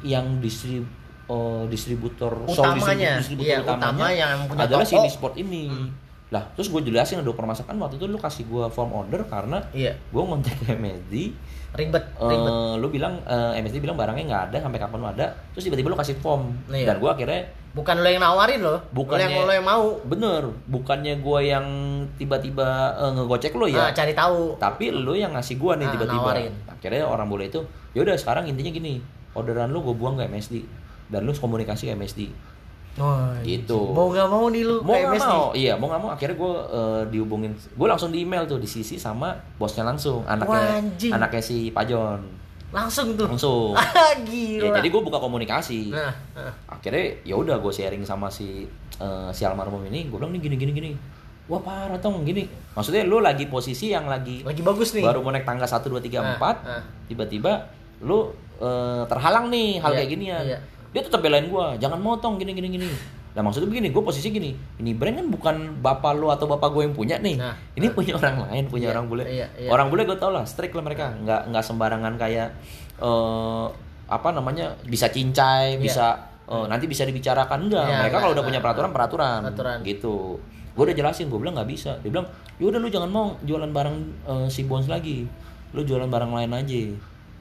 yang distrib eh, distributor Utamanya, distributor iya, utama yang punya adalah toko. sini sport ini. Hmm. lah terus gue jelasin ada permasalahan waktu itu lu kasih gue form order karena Iya. gue ngontek [LAUGHS] MSD Ribet, eh, ribet. lu bilang eh, MSD bilang barangnya nggak ada sampai kapan lu ada terus tiba-tiba lu kasih form Iya. dan gue akhirnya Bukan lo yang nawarin Lo yang lo yang mau. bener bukannya gue yang tiba-tiba eh, ngegocek lu ya Nah, cari tahu. tapi lu yang ngasih gua nih Ah, tiba-tiba nawarin. akhirnya orang bule itu yaudah sekarang intinya gini orderan lu gue buang ke MSD dan lu komunikasi ke MSD Wah, Gitu. Mau gak mau nih lu mau nggak MSD. mau iya mau nggak mau akhirnya gue dihubungin gue langsung di email tuh di sisi sama bosnya langsung anaknya anjing. anaknya si Pajon Langsung tuh. langsung [LAUGHS] Ah, ya, gila. jadi gue buka komunikasi Nah, nah. akhirnya ya udah gue sharing sama si eh, si almarhum ini gue bilang nih gini gini gini wah parah tong gini maksudnya lu lagi posisi yang lagi lagi bagus nih. baru mau naik tangga 1 2 3 Ah, 4 ah. tiba-tiba lu eh, terhalang nih hal Iya, kayak ginian iya. dia tetap belain gua jangan motong gini gini gini nah maksudnya begini gue posisi gini ini brand kan bukan bapak lu atau bapak gue yang punya nih. Nah, ini punya orang lain punya Iya, orang bule. iya, iya. orang bule gue tau lah strict lah mereka. Nggak nggak sembarangan kayak eh, apa namanya bisa cincai Iya. bisa eh, nanti bisa dibicarakan. Enggak Iya, mereka enggak, kalau udah punya enggak. peraturan peraturan. Peraturan. gitu. Gue udah jelasin gue bilang nggak bisa. Dia bilang yaudah lu jangan mau jualan barang eh, si Bones lagi. Lu jualan barang lain aja.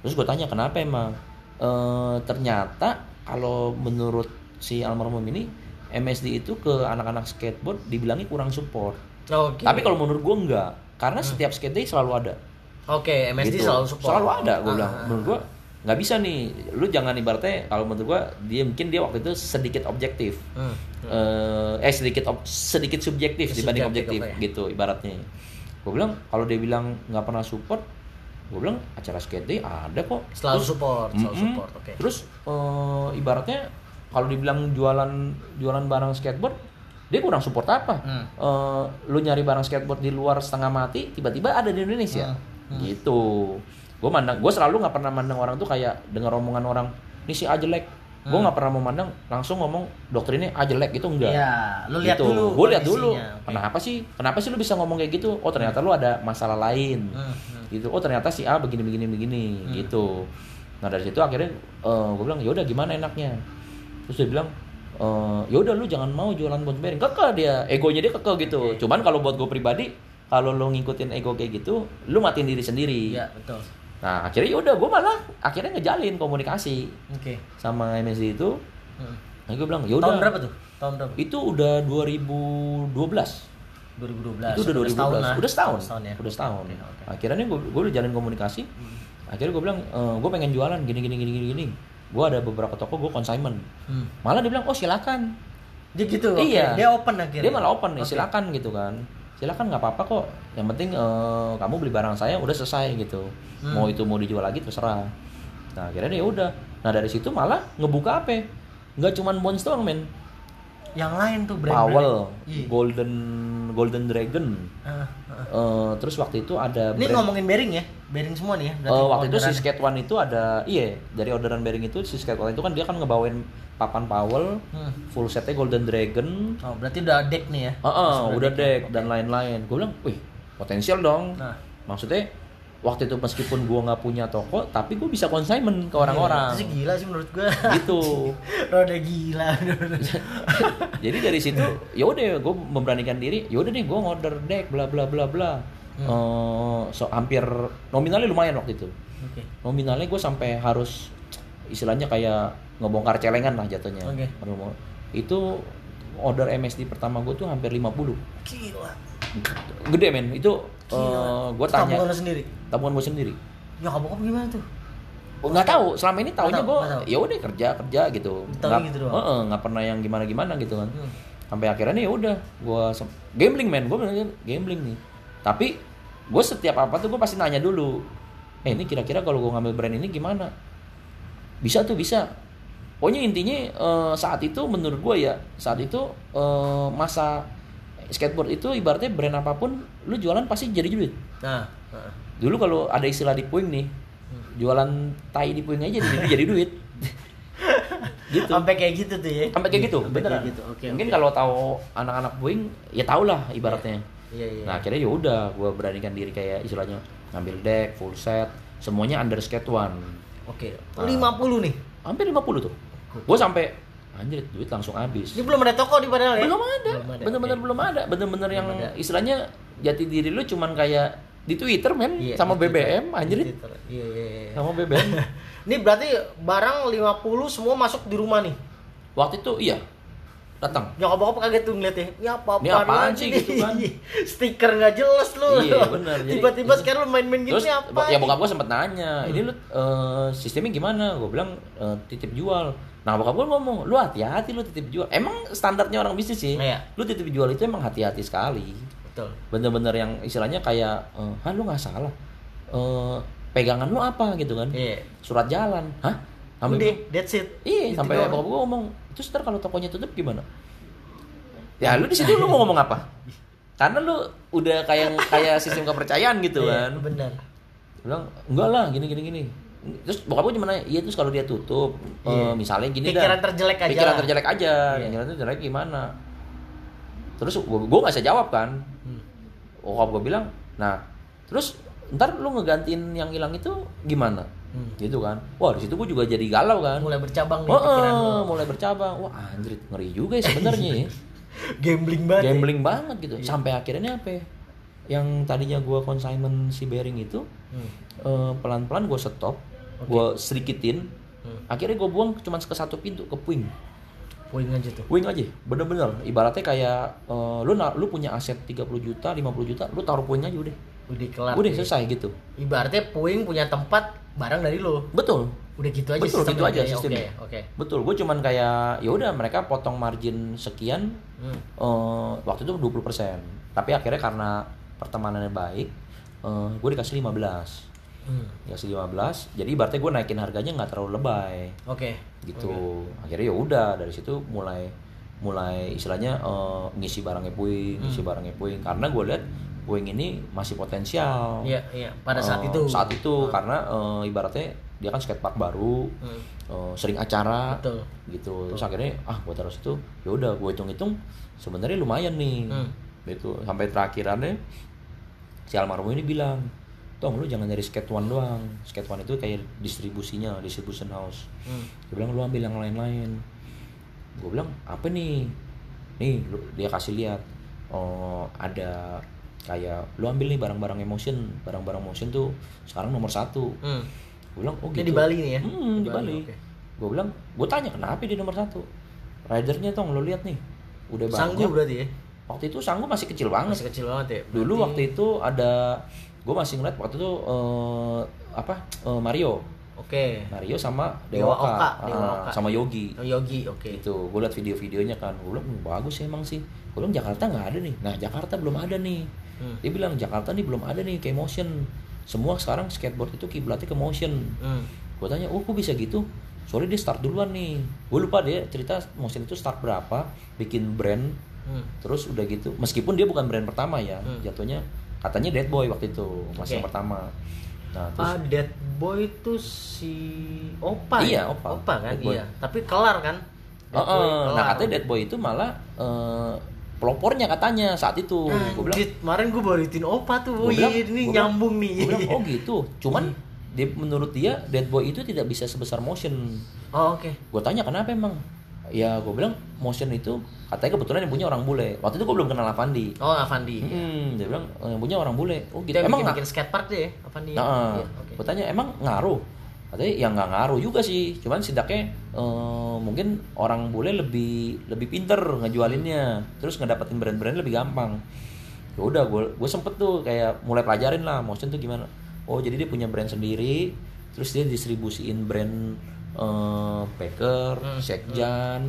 Terus gue tanya kenapa emang? Eh, ternyata kalau menurut si almarhum ini MSD itu ke anak-anak skateboard dibilangnya kurang support Oke. tapi kalau menurut gue enggak karena setiap skate day selalu ada Oke, MSD Gitu. selalu support. selalu ada gue Ah, bilang ah, menurut gue nggak bisa nih lu jangan ibaratnya kalau menurut gue dia mungkin dia waktu itu sedikit objektif Hmm. eh eh sedikit ob- sedikit subjektif dibanding Subjektif, objektif oke. gitu ibaratnya gue bilang kalau dia bilang nggak pernah support gue bilang acara skate day ada kok Selalu Terus, support, selalu mm-mm. support. Oke. terus eh, ibaratnya kalau dibilang jualan jualan barang skateboard dia kurang support apa Hmm. Eh, lu nyari barang skateboard di luar setengah mati tiba-tiba ada di Indonesia Hmm. gitu gue mandang gue selalu nggak pernah mandang orang tuh kayak dengar omongan orang ini si A jelek gue Hmm. nggak pernah memandang langsung ngomong doktrinnya A jelek gitu enggak Iya, lu lihat gitu. dulu gue lihat dulu. Oke. kenapa sih kenapa sih lu bisa ngomong kayak gitu oh ternyata lu ada masalah lain Hmm, hmm. gitu oh ternyata si A begini begini begini gitu nah dari situ akhirnya gue bilang yaudah gimana enaknya terus dia bilang eh yaudah lu jangan mau jualan bounce bearing kekeh dia egonya dia kekeh gitu cuman kalau buat gue pribadi kalau lu ngikutin ego kayak gitu lu matiin diri sendiri Iya, betul. nah akhirnya yaudah gue malah akhirnya ngejalin komunikasi Oke. sama MSD itu Hmm. nah gue bilang Tahun yaudah berapa tuh? Tahun berapa? itu udah 2012 2012. itu udah 2012 setahun lah. udah setahun Setahun ya. udah setahun Oke, oke. akhirnya gue gue udah jalin komunikasi akhirnya gue bilang gue pengen jualan gini gini gini gini gini gue ada beberapa toko gue consignment Hmm. malah dia bilang oh silakan Dia gitu. Iya. Dia open akhirnya. dia malah open nih Oke. silakan gitu kan silakan nggak apa-apa kok yang penting eh, kamu beli barang saya udah selesai gitu Hmm. mau itu mau dijual lagi terserah nah akhirnya dia udah nah dari situ malah ngebuka apa nggak cuman Bones doang men Yang lain tuh brand. Powell Iya. Golden Golden Dragon Ah, Eh, terus waktu itu ada Ini brand- ngomongin bearing ya? Bearing semua nih ya? Eh, waktu itu si. Skate One itu ada iya dari orderan bearing itu si Skate One itu kan dia kan ngebawain papan Powell Hmm. full setnya Golden Dragon Oh, berarti udah deck nih ya? Heeh, Masuk udah deck. deck dan lain-lain. Gue bilang, wih potensial dong. Nah. Maksudnya waktu itu meskipun gue nggak punya toko, tapi gue bisa consignment ke orang-orang. Itu sih gila sih menurut gua. Gitu. [LAUGHS] Roda gila. [LAUGHS] Jadi dari situ, ya udah gue memberanikan diri. Ya udah nih gue ngorder deck, bla bla bla bla. Hmm. Eh, so hampir nominalnya lumayan waktu itu. Oke. Nominalnya gue sampai harus istilahnya kayak ngebongkar celengan lah jatuhnya. Oke. Itu order MSD pertama gue tuh hampir 50 Gila. gede men itu Gila. gue tanya Tabungan lu sendiri. tabungan gue sendiri. Ya bokap gimana tuh? Oh, nggak tahu. Selama ini taunya Nggak tahu, gue ya udah kerja kerja gitu. Nggak gitu doang. Heeh, nggak pernah yang gimana gimana gitu kan. Hmm. sampai akhirnya nih ya udah gue gambling men. Gue bener gambling nih. Tapi gue setiap apa tuh gue pasti nanya dulu. Eh ini kira-kira kalau gue ngambil brand ini gimana? Bisa tuh bisa. Pokoknya intinya eh, saat itu menurut gue ya saat itu eh, masa skateboard itu ibaratnya brand apa pun lu jualan pasti jadi duit Nah, nah. dulu kalau ada istilah di puing nih jualan tai di puing aja jadi, jadi duit [LAUGHS] gitu Sampai kayak gitu tuh ya. sampai kayak gitu Sampai beneran kayak gitu. Oke. mungkin oke. kalau tahu anak-anak puing ya tau lah ibaratnya Iya, iya. nah akhirnya ya udah gue beranikan diri kayak istilahnya ngambil deck full set semuanya under skate one Oke. Nah. 50 nih. hampir 50 tuh gue sampai anjir duit langsung habis Ini belum ada toko di padahal ya? belum ada bener-bener belum ada bener-bener yang ada. istilahnya jati diri lu cuman kayak di Twitter men Iya, sama Twitter. BBM anjir Twitter. Iya, iya, iya. sama BBM [LAUGHS] Ini berarti barang 50 semua masuk di rumah nih. waktu itu iya datang Nyokap bokap kaget tuh ngeliat ya. Ini apa Ini apaan sih gitu kan? [LAUGHS] Stiker nggak jelas lu. Iya, bener. Jadi- Tiba-tiba sekarang lu main-main gini Terus apa? ya bokap gue sempet nanya, ini lu eh, sistemnya gimana? Gue bilang eh, titip jual. Nah bokap gue ngomong, lu hati-hati lu titip jual. Emang standarnya orang bisnis sih. Iya. Lu titip jual itu emang hati-hati sekali. Betul. Bener-bener yang istilahnya kayak, eh, hah lu nggak salah. Eh, pegangan lu apa gitu kan? Iya. Surat jalan, hah? Sampai- Udah, that's it. Iya, Gitu sampai bokap gue ngomong, terus ntar kalau tokonya tutup gimana? Ya lu di situ lu mau [LAUGHS] ngomong apa? Karena lu udah kayak kayak sistem kepercayaan gitu Iya, kan. benar. bilang enggak lah gini gini gini terus bokap gue cuma nanya iya terus kalau dia tutup eh, Iya. misalnya gini Pikiran dah terjelek aja pikiran lah. terjelek aja Iya. pikiran terjelek gimana terus gue gue nggak bisa jawab kan Hmm. bokap gue bilang nah terus ntar lu ngegantiin yang hilang itu gimana Hmm. gitu kan wah di situ gue juga jadi galau kan Mulai bercabang nih Oh, eh, mulai bercabang wah anjir ngeri juga ya sebenarnya ya [LAUGHS] Gambling banget. ya. gambling banget gitu Iya. sampai akhirnya apa ya? yang tadinya gue consignment si bearing itu Hmm. eh, pelan-pelan gue stop Oke. gue sedikitin Hmm. akhirnya gue buang cuma ke satu pintu ke puing Poin aja tuh. wing aja bener-bener ibaratnya kayak eh, lu lu punya aset 30 juta 50 juta lu taruh puing aja udah Udah kelar. udah ya. selesai gitu Ibaratnya puing punya tempat barang dari lo. betul Udah gitu aja betul gitu aja ya. sistemnya Oke, oke. betul gue cuman kayak ya udah mereka potong margin sekian Hmm. eh, waktu itu 20% tapi akhirnya karena pertemanannya baik eh, gue dikasih 15 Hmm. dikasih 15 jadi ibaratnya gue naikin harganya nggak terlalu lebay Oke. gitu akhirnya ya udah dari situ mulai mulai istilahnya eh, ngisi barangnya puing ngisi Hmm. barangnya puing karena gue lihat puing ini masih potensial Iya, iya. Pada saat Eh, itu. saat itu Hmm. karena eh, ibaratnya dia kan skatepark baru Hmm. eh, sering acara Betul. gitu terus akhirnya ah gue taruh situ ya udah gue hitung hitung sebenarnya lumayan nih Hmm. gitu sampai terakhirannya si almarhum ini bilang Tong lu jangan dari skate one doang skate one itu kayak distribusinya distribution house Hmm. dia bilang lu ambil yang lain-lain gue bilang apa nih nih lu- dia kasih lihat oh ada kayak lu ambil nih barang-barang emotion barang-barang motion tuh sekarang nomor satu Hmm. gue bilang oh Ini gitu di Bali nih ya? hmm, di Bali, oke. gue bilang gue tanya kenapa dia nomor satu ridernya tong lo lihat nih udah banyak Sanggup berarti ya? waktu itu sanggup masih kecil banget Masih kecil banget ya? dulu Berarti- waktu itu ada gue masih ngeliat waktu itu eh, apa eh, Mario Oke. Mario sama Dewa Dewa, Oka, Dewa Ah, Oka. sama Yogi Oh, Yogi, oke. itu gue liat video-videonya kan gue bilang "Hmm, bagus ya emang sih gue bilang Jakarta nggak ada nih nah Jakarta belum ada nih Hmm. dia bilang Jakarta nih belum ada nih kayak motion semua sekarang skateboard itu kiblatnya ke motion Hmm. gue tanya oh kok bisa gitu soalnya dia start duluan nih gue lupa dia cerita motion itu start berapa bikin brand Hmm. terus udah gitu meskipun dia bukan brand pertama ya Hmm. jatuhnya katanya Dead Boy waktu itu masih yang pertama nah terus Ah, Dead Boy itu si Opa Iya, ya? Opa. Opa kan? Iya. Tapi kelar kan? Oh, Boy oh, nah kelar. katanya Dead Boy itu malah eh, pelopornya katanya saat itu gue bilang kemarin gue baru itin Opa tuh. Gua iya, bilang- ini nyambung nih. gue bilang oh gitu cuman dia menurut dia Dead Boy itu tidak bisa sebesar motion Oh, oke. gue tanya kenapa emang ya gue bilang motion itu katanya kebetulan yang punya orang bule waktu itu gue belum kenal Avandi Oh, Avandi. Hmm, dia bilang "Eh, yang punya orang bule oh Itu gitu yang emang bikin, bikin skatepark deh ya, Avandi. ya? Nah, Iya, oke. gue tanya emang ngaruh katanya ya nggak ngaruh juga sih. Cuman setidaknya eh, mungkin orang bule lebih lebih pinter ngejualinnya. Terus ngedapetin brand-brand lebih gampang. Ya udah gue gue sempet tuh kayak mulai pelajarin lah motion tuh gimana. Oh jadi dia punya brand sendiri terus dia distribusiin brand eh, Packer, Hmm, Sekjan,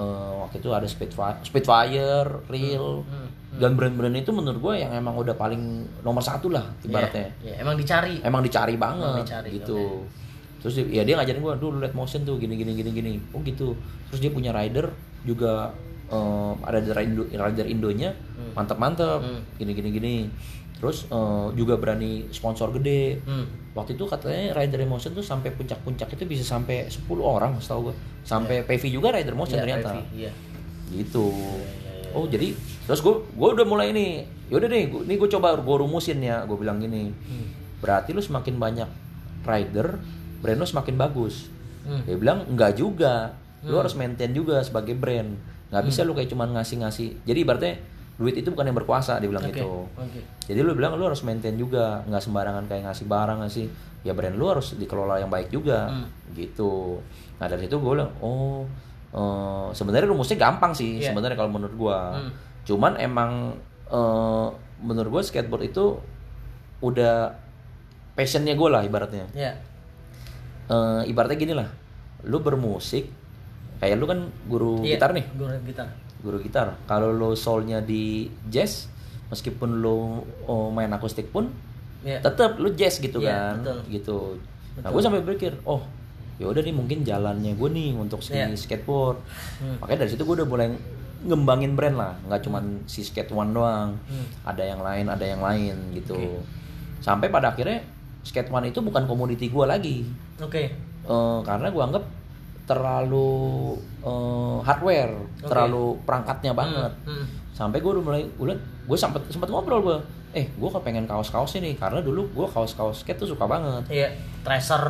eh, waktu itu ada Spitfire, Spitfire, Real, Hmm, dan brand-brand itu menurut gue yang emang udah paling nomor satu lah ibaratnya. Iya, iya, emang dicari. emang dicari banget Emang dicari, gitu. terus dia, ya dia ngajarin gua dulu lihat motion tuh gini gini gini gini. Oh gitu. Terus dia punya rider juga eh, ada rider Indo, rider Indonya. Mantep mantep Hmm. gini gini gini terus eh, juga berani sponsor gede. Hmm. waktu itu katanya rider motion tuh sampai puncak-puncak itu bisa sampai 10 orang setahu gua. Sampai PV juga rider motion Iya, ternyata. Iya. gitu. Iya, oh jadi terus gue gue udah mulai ini yaudah deh gua, ini gue coba gue rumusin ya gue bilang gini. Hmm. berarti lu semakin banyak rider brand lu semakin bagus. Hmm. dia bilang enggak juga. Lu harus maintain juga sebagai brand. Nggak bisa lu kayak cuman ngasih-ngasih. Jadi ibaratnya duit itu bukan yang berkuasa dibilang Oke, gitu. oke. jadi lu bilang lu harus maintain juga nggak sembarangan kayak ngasih barang ngasih ya brand lu harus dikelola yang baik juga Hmm. gitu. Nah dari situ gue bilang oh eh, sebenarnya rumusnya gampang sih Iya. sebenarnya kalau menurut gua. Hmm. cuman emang eh, menurut gua skateboard itu udah passionnya gue lah ibaratnya. Ya Eh, ibaratnya gini lah. Lu bermusik kayak lu kan guru Iya, gitar nih. guru gitar guru gitar kalau lo soulnya di jazz meskipun lo oh, main akustik pun ya tetap lu jazz gitu Iya, kan betul. gitu nah gue sampai berpikir oh ya udah nih mungkin jalannya gue nih untuk si Iya. skateboard Hmm. makanya dari situ gue udah mulai ngembangin brand lah nggak cuman si skate one doang Hmm. ada yang lain ada yang lain gitu Oke. sampai pada akhirnya skate one itu bukan komoditi gue lagi oke Eh, karena gue anggap terlalu eh, hardware Oke. terlalu perangkatnya banget. Hmm. sampai gue udah mulai gue gue sempet sempat ngobrol gue eh gue kepengen kaos kaos ini karena dulu gue kaos kaos skate tuh suka banget. Iya tracer.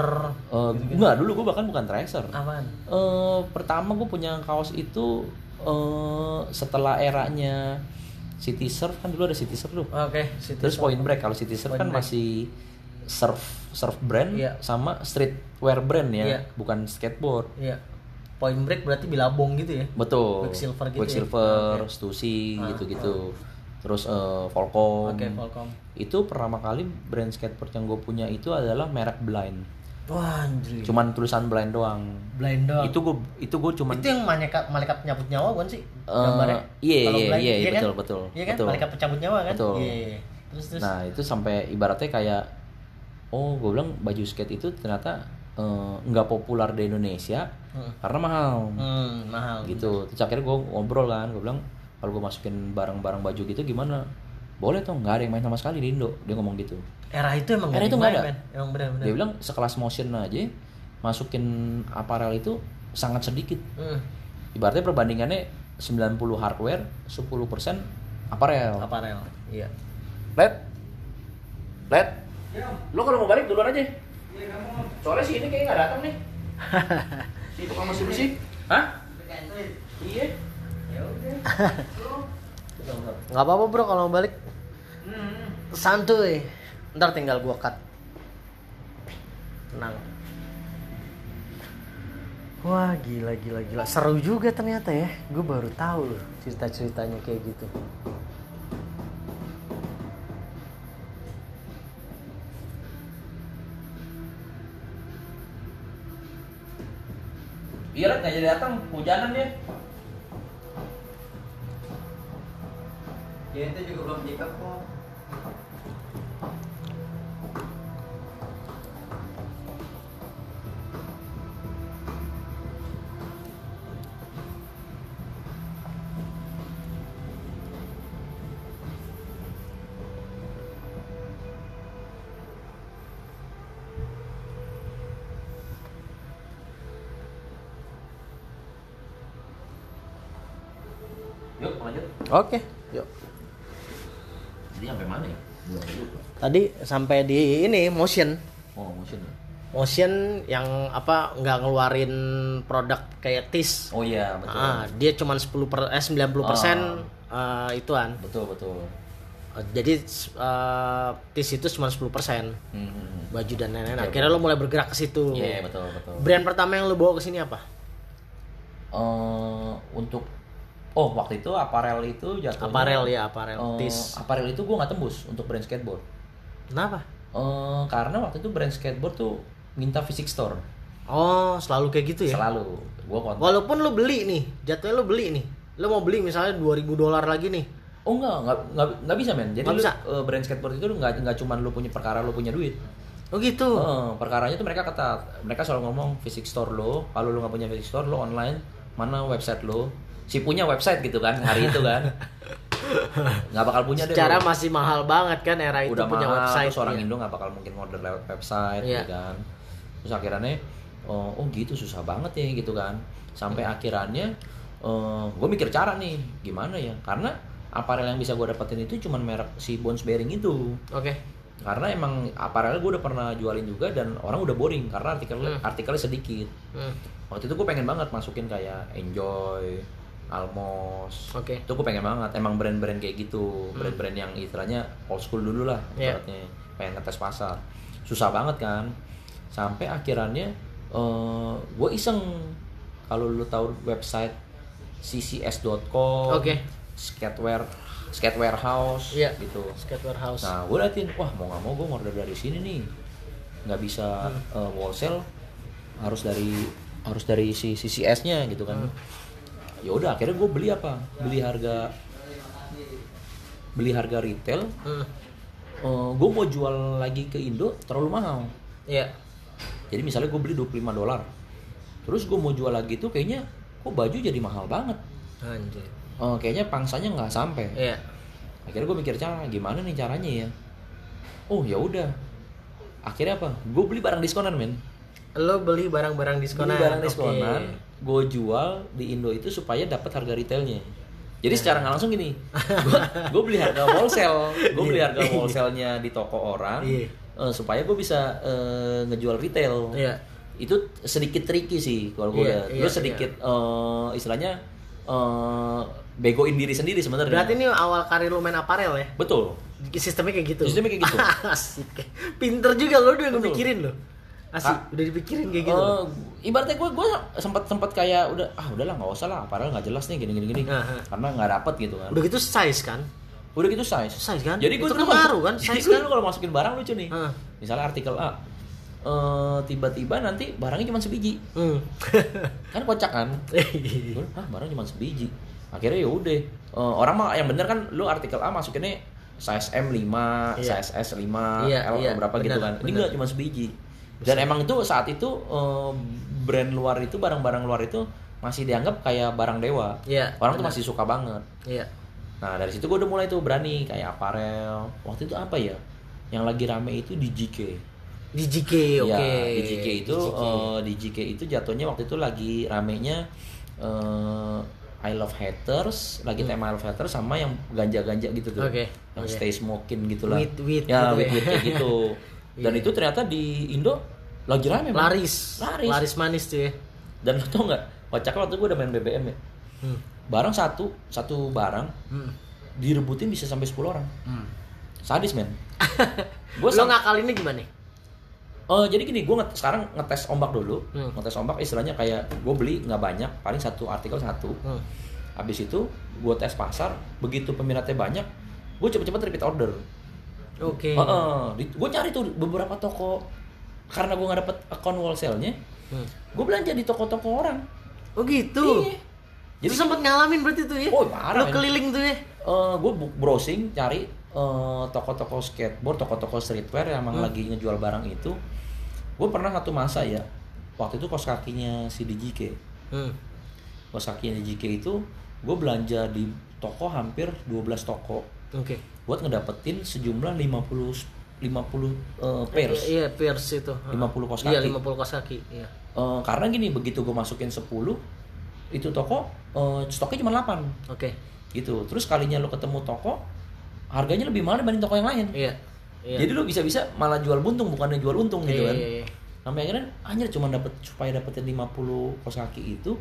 Eh enggak dulu gue bahkan bukan tracer. Apaan? Eh pertama gue punya kaos itu eh setelah eranya City Surf kan dulu ada City Surf tuh. Oke situ terus Point Break. Kalau City Surf Point kan Break. masih surf surf brand Iya. sama streetwear brand ya Iya. bukan skateboard. Iya. Point break berarti bilabong gitu ya? Betul. Quicksilver gitu ya? Quicksilver, Oke. Stussy Ah, gitu-gitu. terus eh, Volcom. Oke Volcom. Itu pertama kali brand skateboard yang gue punya itu adalah merek Blind. Wah anjir. Cuman tulisan Blind doang. Blind dog itu gue itu gue cuman itu yang malaikat malaikat penyabut nyawa kan sih? Gambarnya? iya, iya, blind, iya, kan? betul, betul, iya kan? betul. malaikat pencabut nyawa kan? Betul. iya iya. terus terus? Nah itu sampai ibaratnya kayak oh gue bilang baju skate itu ternyata eh, nggak populer di Indonesia Hmm. karena mahal hmm, mahal gitu. Terus akhirnya gue ngobrol kan, gue bilang kalau gue masukin barang-barang baju gitu gimana? Boleh tuh, nggak ada yang main sama sekali di Indo. Dia ngomong gitu. era itu emang Era itu nggak ada. emang benar benar Dia bilang sekelas motion aja masukin aparel itu sangat sedikit. hmm. Ibaratnya perbandingannya 90 hardware, 10% aparel. aparel iya Led, Led, lo kalau mau balik duluan aja. Soalnya si ini kayaknya nggak datang nih. [LAUGHS] si tukang mesin bersih. Hah? Iya. Ya udah. nggak apa-apa bro kalau mau balik santuy ntar tinggal gua cut tenang wah gila gila gila seru juga ternyata ya gue baru tahu loh cerita ceritanya kayak gitu Led, nggak jadi datang. Hujanan ya. ya itu juga belum jika kok oke yuk Jadi sampai mana ya? Tadi sampai di ini motion Oh, motion. ya? motion yang apa nggak ngeluarin produk kayak tis Oh iya, betul. ah dia cuma 10 per eh 90 persen eh, ituan Betul, betul. Eh, jadi eh, tis itu cuma 10 persen Hmm, hmm, hmm. baju dan lain-lain Oke, akhirnya lo mulai bergerak ke situ Iya, betul, betul. brand pertama yang lo bawa ke sini apa Eh, untuk Oh, waktu itu aparel itu jatuhnya aparel ya aparel eh, tis aparel itu gue nggak tembus untuk brand skateboard. kenapa Eh, karena waktu itu brand skateboard tuh minta fisik store oh selalu kayak gitu ya selalu. Gue kontak. walaupun lo beli nih jatuhnya lo beli nih lo mau beli misalnya 2000 dolar lagi nih Oh enggak, enggak, enggak, enggak bisa men. Jadi Nggak lu, bisa? eh, brand skateboard itu enggak enggak cuma lu punya perkara lu punya duit. oh gitu Eh, perkaranya tuh mereka ketat. Mereka selalu ngomong fisik store lo. Kalau lu nggak punya fisik store lo online, mana website lo? Si punya website gitu kan hari itu kan. Nggak bakal punya deh. secara lu. masih mahal banget kan era itu udah punya mahal, website terus orang iya. Indo nggak bakal mungkin order lewat website Iya. gitu kan terus akhirnya oh, oh gitu susah banget ya gitu kan sampai Hmm. akhirannya gue mikir cara nih gimana ya karena aparel yang bisa gue dapetin itu cuman merek si Bones Bearing itu oke karena emang aparel gue udah pernah jualin juga dan orang udah boring karena artikelnya Hmm. artikelnya sedikit Hmm. waktu itu gue pengen banget masukin kayak enjoy almos Oke. itu gue pengen banget emang brand-brand kayak gitu brand-brand yang istilahnya old school dulu lah Iya. ibaratnya pengen ngetes pasar susah banget kan sampai akhirannya eh gue iseng kalau lu tahu website ccs.com Oke. skateware skate warehouse Iya. gitu Skate warehouse. Nah, gue liatin, wah mau nggak mau gue order dari sini nih, nggak bisa Hmm. eh, wholesale, harus dari harus dari si CCS-nya gitu kan. Hmm. Ya udah, akhirnya gue beli apa? Beli harga beli harga retail. Hmm. gue mau jual lagi ke Indo terlalu mahal. Iya. Jadi misalnya gue beli 25 dolar, terus gue mau jual lagi tuh kayaknya kok baju jadi mahal banget. Anjir. Eh, kayaknya pangsanya nggak sampai. Iya. akhirnya gue mikir cara gimana nih caranya ya oh ya udah akhirnya apa gue beli barang diskonan men Lo beli barang-barang diskonan. beli barang diskonan gue jual di Indo itu supaya dapat harga retailnya jadi secara nggak langsung gini gue [LAUGHS] beli harga wholesale gue beli harga wholesale-nya di toko orang Iya. eh, supaya gue bisa eh, ngejual retail Iya. itu sedikit tricky sih kalau gue Iya, iya, Lu sedikit eh, istilahnya eh, begoin diri sendiri sebenarnya Berarti ini awal karir lo main aparel ya? betul Sistemnya kayak gitu. Sistemnya kayak gitu. [LAUGHS] Asik. Pinter juga lo udah Betul. ngepikirin lo. Asik, Ah. udah dipikirin kayak gitu. Eh, ibaratnya gue gue sempat sempat kayak udah ah udahlah nggak usah lah padahal nggak jelas nih gini gini gini Aha. karena nggak dapet gitu kan Udah gitu size kan? udah gitu size Size kan? jadi gue kan baru kan, [LAUGHS] size kan? kalau masukin barang lucu nih Hah. misalnya artikel A eh, tiba-tiba nanti barangnya cuma sebiji Hmm. [LAUGHS] kan kocak kan [LAUGHS] Gua, ah barang cuma sebiji akhirnya ya udah Eh, orang mah yang bener kan lu artikel A masukinnya size M 5, Iya. size S 5, Iya, L iya, berapa gitu benar, kan. Ini benar. enggak cuma sebiji. Dan emang itu saat itu eh, brand luar itu barang-barang luar itu masih dianggap kayak barang dewa. Iya, Orang tuh benar. masih suka banget. Iya. Nah, dari situ gue udah mulai tuh berani kayak aparel. Waktu itu apa ya? Yang lagi rame itu di GK. Di JK, oke. Ya, di GK itu Di JK. eh, di GK itu jatuhnya waktu itu lagi ramenya eh, I love haters, lagi tema I love haters sama yang ganja-ganja gitu tuh. Hmm. Oke, Yang oke. stay smoking gitu lah. Weed, weed ya, gitu weed, ya. kayak gitu. [LAUGHS] Dan Iya. itu ternyata di Indo lagi rame. Man. laris. Laris. Laris manis tuh ya. Dan lo tau nggak? Kocaknya waktu gue udah main BBM ya. Hmm. Barang satu, satu barang Hmm. direbutin bisa sampai 10 orang. Hmm. Sadis men. [LAUGHS] Gue Lo ngakalinnya gimana? Oh jadi gini, gue nget, sekarang ngetes ombak dulu, Hmm. ngetes ombak istilahnya kayak gue beli nggak banyak, paling satu artikel satu. Hmm. Habis itu gue tes pasar, begitu peminatnya banyak, gue cepet-cepet repeat order. Oke. gue cari tuh beberapa toko, karena gue nggak dapet account wholesale-nya, Hmm. gue belanja di toko-toko orang. Oh gitu. Iya. Jadi sempat ngalamin berarti tuh ya? Oh, parah, Lo men. keliling tuh ya? gue browsing cari eh, toko-toko skateboard, toko-toko streetwear yang emang Hmm. lagi ngejual barang itu. Gue pernah satu masa ya, waktu itu kos kakinya si DJK. Hmm. Kos kakinya DJK itu gue belanja di toko hampir 12 toko Oke. Buat ngedapetin sejumlah 50 50 eh, pairs. Iya, pairs itu. 50 kaos Iya, kaki. 50 kaos kaki. Iya. Eh, karena gini begitu gue masukin 10 itu toko eh, stoknya cuma 8 Oke. gitu. Terus kalinya lo ketemu toko harganya lebih mahal dibanding toko yang lain. Iya. Iya. Jadi lo bisa-bisa malah jual buntung bukannya jual untung gitu Iya, kan. iya, iya. Sampai akhirnya anjir cuma dapat supaya dapetin 50 kaos kaki itu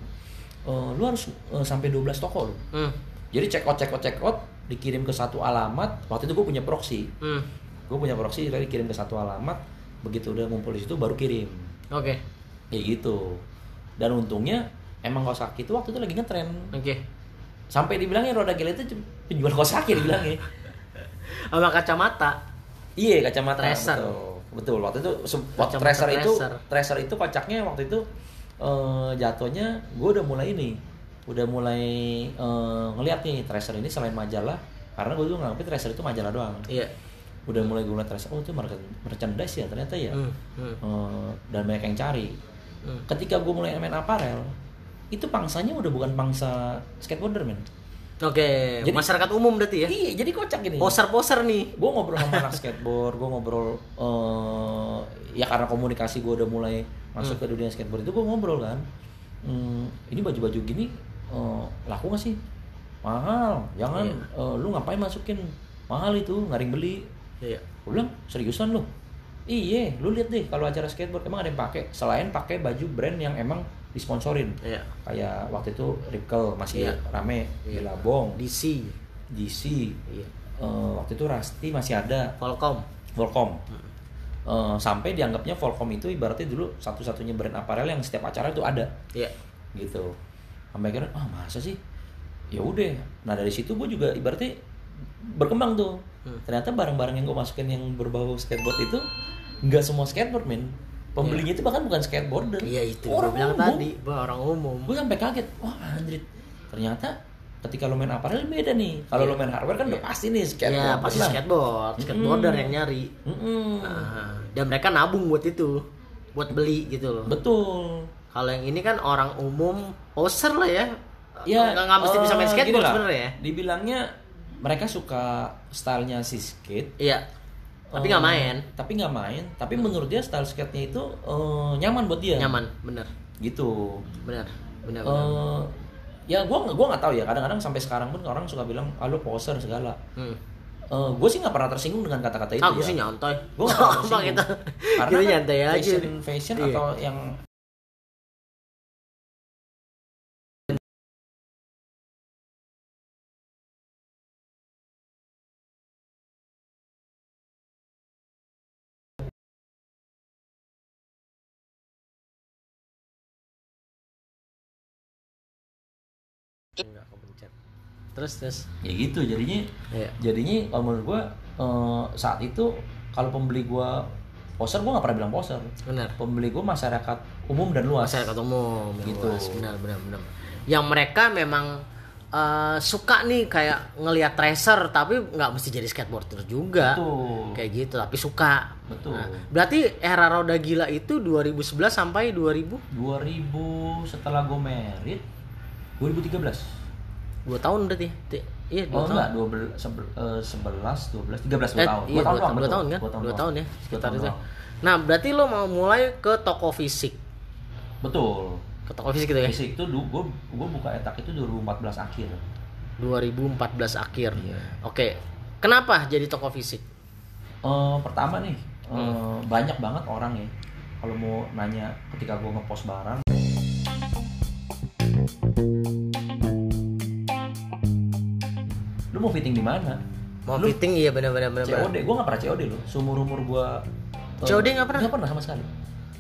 eh, lu harus eh, sampai 12 toko lo. Hmm. Jadi check out check out check out dikirim ke satu alamat. Waktu itu gue punya proxy. Hmm. Gue punya proxy jadi kirim ke satu alamat. Begitu udah ngumpul di situ baru kirim. Oke. Kayak gitu. Dan untungnya emang kaos kaki itu waktu itu lagi ngetren. Oke. Sampai dibilangnya roda gila itu penjual kaos kaki dibilangnya. [LAUGHS] Sama kacamata. Iya kacamata Tracer. Betul. Betul. Waktu itu waktu Kacamata tracer itu tracer. tracer itu kocaknya waktu itu eh, jatuhnya gue udah mulai ini udah mulai eh, ngeliat nih tracer ini selain majalah karena gue dulu nganggapin tracer itu majalah doang Iya. udah mulai gue ngeliat tracer oh itu merchan- merchandise ya ternyata ya Hmm. Hmm. Eh, dan banyak yang cari Hmm. ketika gue mulai main aparel itu pangsanya udah bukan pangsa skateboarder men Oke, Jadi- masyarakat umum berarti ya? iya jadi kocak gini Poser-poser nih. gue ngobrol sama anak [LAUGHS] skateboard gue ngobrol eh, ya karena komunikasi gue udah mulai masuk ke dunia skateboard itu gue ngobrol kan "Hmm, ini baju-baju gini eh, laku gak sih mahal jangan Iya. eh, lu ngapain masukin mahal itu ngaring beli Iya. gue bilang seriusan lu iya lu lihat deh kalau acara skateboard emang ada yang pakai selain pakai baju brand yang emang disponsorin Iya. kayak waktu itu Ripkel masih Iya. rame Iya. Billabong DC. DC Iya. eh, waktu itu Rusty masih ada Volcom. Volcom Eh, sampai dianggapnya Volcom itu ibaratnya dulu satu-satunya brand aparel yang setiap acara itu ada Iya. gitu sampai akhirnya ah masa sih ya udah nah dari situ gue juga ibaratnya berkembang tuh Hmm. ternyata barang-barang yang gue masukin yang berbau skateboard itu nggak semua skateboard men pembelinya itu bahkan bukan skateboarder Iya itu orang bilang umum. tadi, orang umum. gue sampai kaget wah anjrit ternyata ketika lo main aparel beda nih kalau lo main hardware kan udah pasti nih skateboard Iya, pasti lah. skateboard, skateboarder yang nyari. Mm-mm. Nah, dan mereka nabung buat itu, buat beli gitu loh. betul Kalau yang ini kan orang umum poser lah ya. ya nggak nggak mesti bisa main eh, skateboard sebenarnya ya. dibilangnya mereka suka stylenya si skate Iya. Tapi nggak Eh, main, tapi nggak main tapi menurut dia style skate-nya itu eh, nyaman buat dia nyaman, bener, gitu bener, bener. bener. Eh, ya gua nggak- gua nggak tahu ya kadang-kadang sampai sekarang pun orang suka bilang ah lu poser segala Hmm. gue sih nggak pernah tersinggung dengan kata-kata itu gue ya. sih nyantai. Gue nggak pernah [LAUGHS] tersinggung. kita. karena Kita kan nyantai aja. fashion fashion Iya. atau yang Terus terus. ya gitu jadinya Iya. jadinya kalau menurut gue eh, saat itu kalau pembeli gue poser gue nggak pernah bilang poser Benar. pembeli gue masyarakat umum dan luas masyarakat umum Gitu. luas. benar benar benar yang mereka memang eh, suka nih kayak ngelihat tracer tapi nggak mesti jadi skateboarder juga Betul. kayak gitu tapi suka Betul. Nah, berarti era roda gila itu 2011 sampai 2000 2000 setelah gue merit 2013 dua tahun berarti? Ti- iya dua oh tahun. enggak 12 sebel- eh, 11 12 13 dua Eh, tahun. iya, Dua dua, doang, dua betul. tahun kan? Dua dua doang. tahun ya Dua sekitar tahun itu. nah berarti lo mau mulai ke toko fisik? Betul. Ke toko fisik gitu ya? Fisik itu gue gue buka etak itu 2014 akhir. 2014 akhir. Iya. oke kenapa jadi toko fisik? Eh, pertama nih Hmm. banyak banget orang ya kalau mau nanya ketika gue ngepost barang lu mau fitting di mana mau Lu fitting iya benar benar. COD gue gak pernah COD loh seumur umur gue COD nggak pernah? nggak pernah sama sekali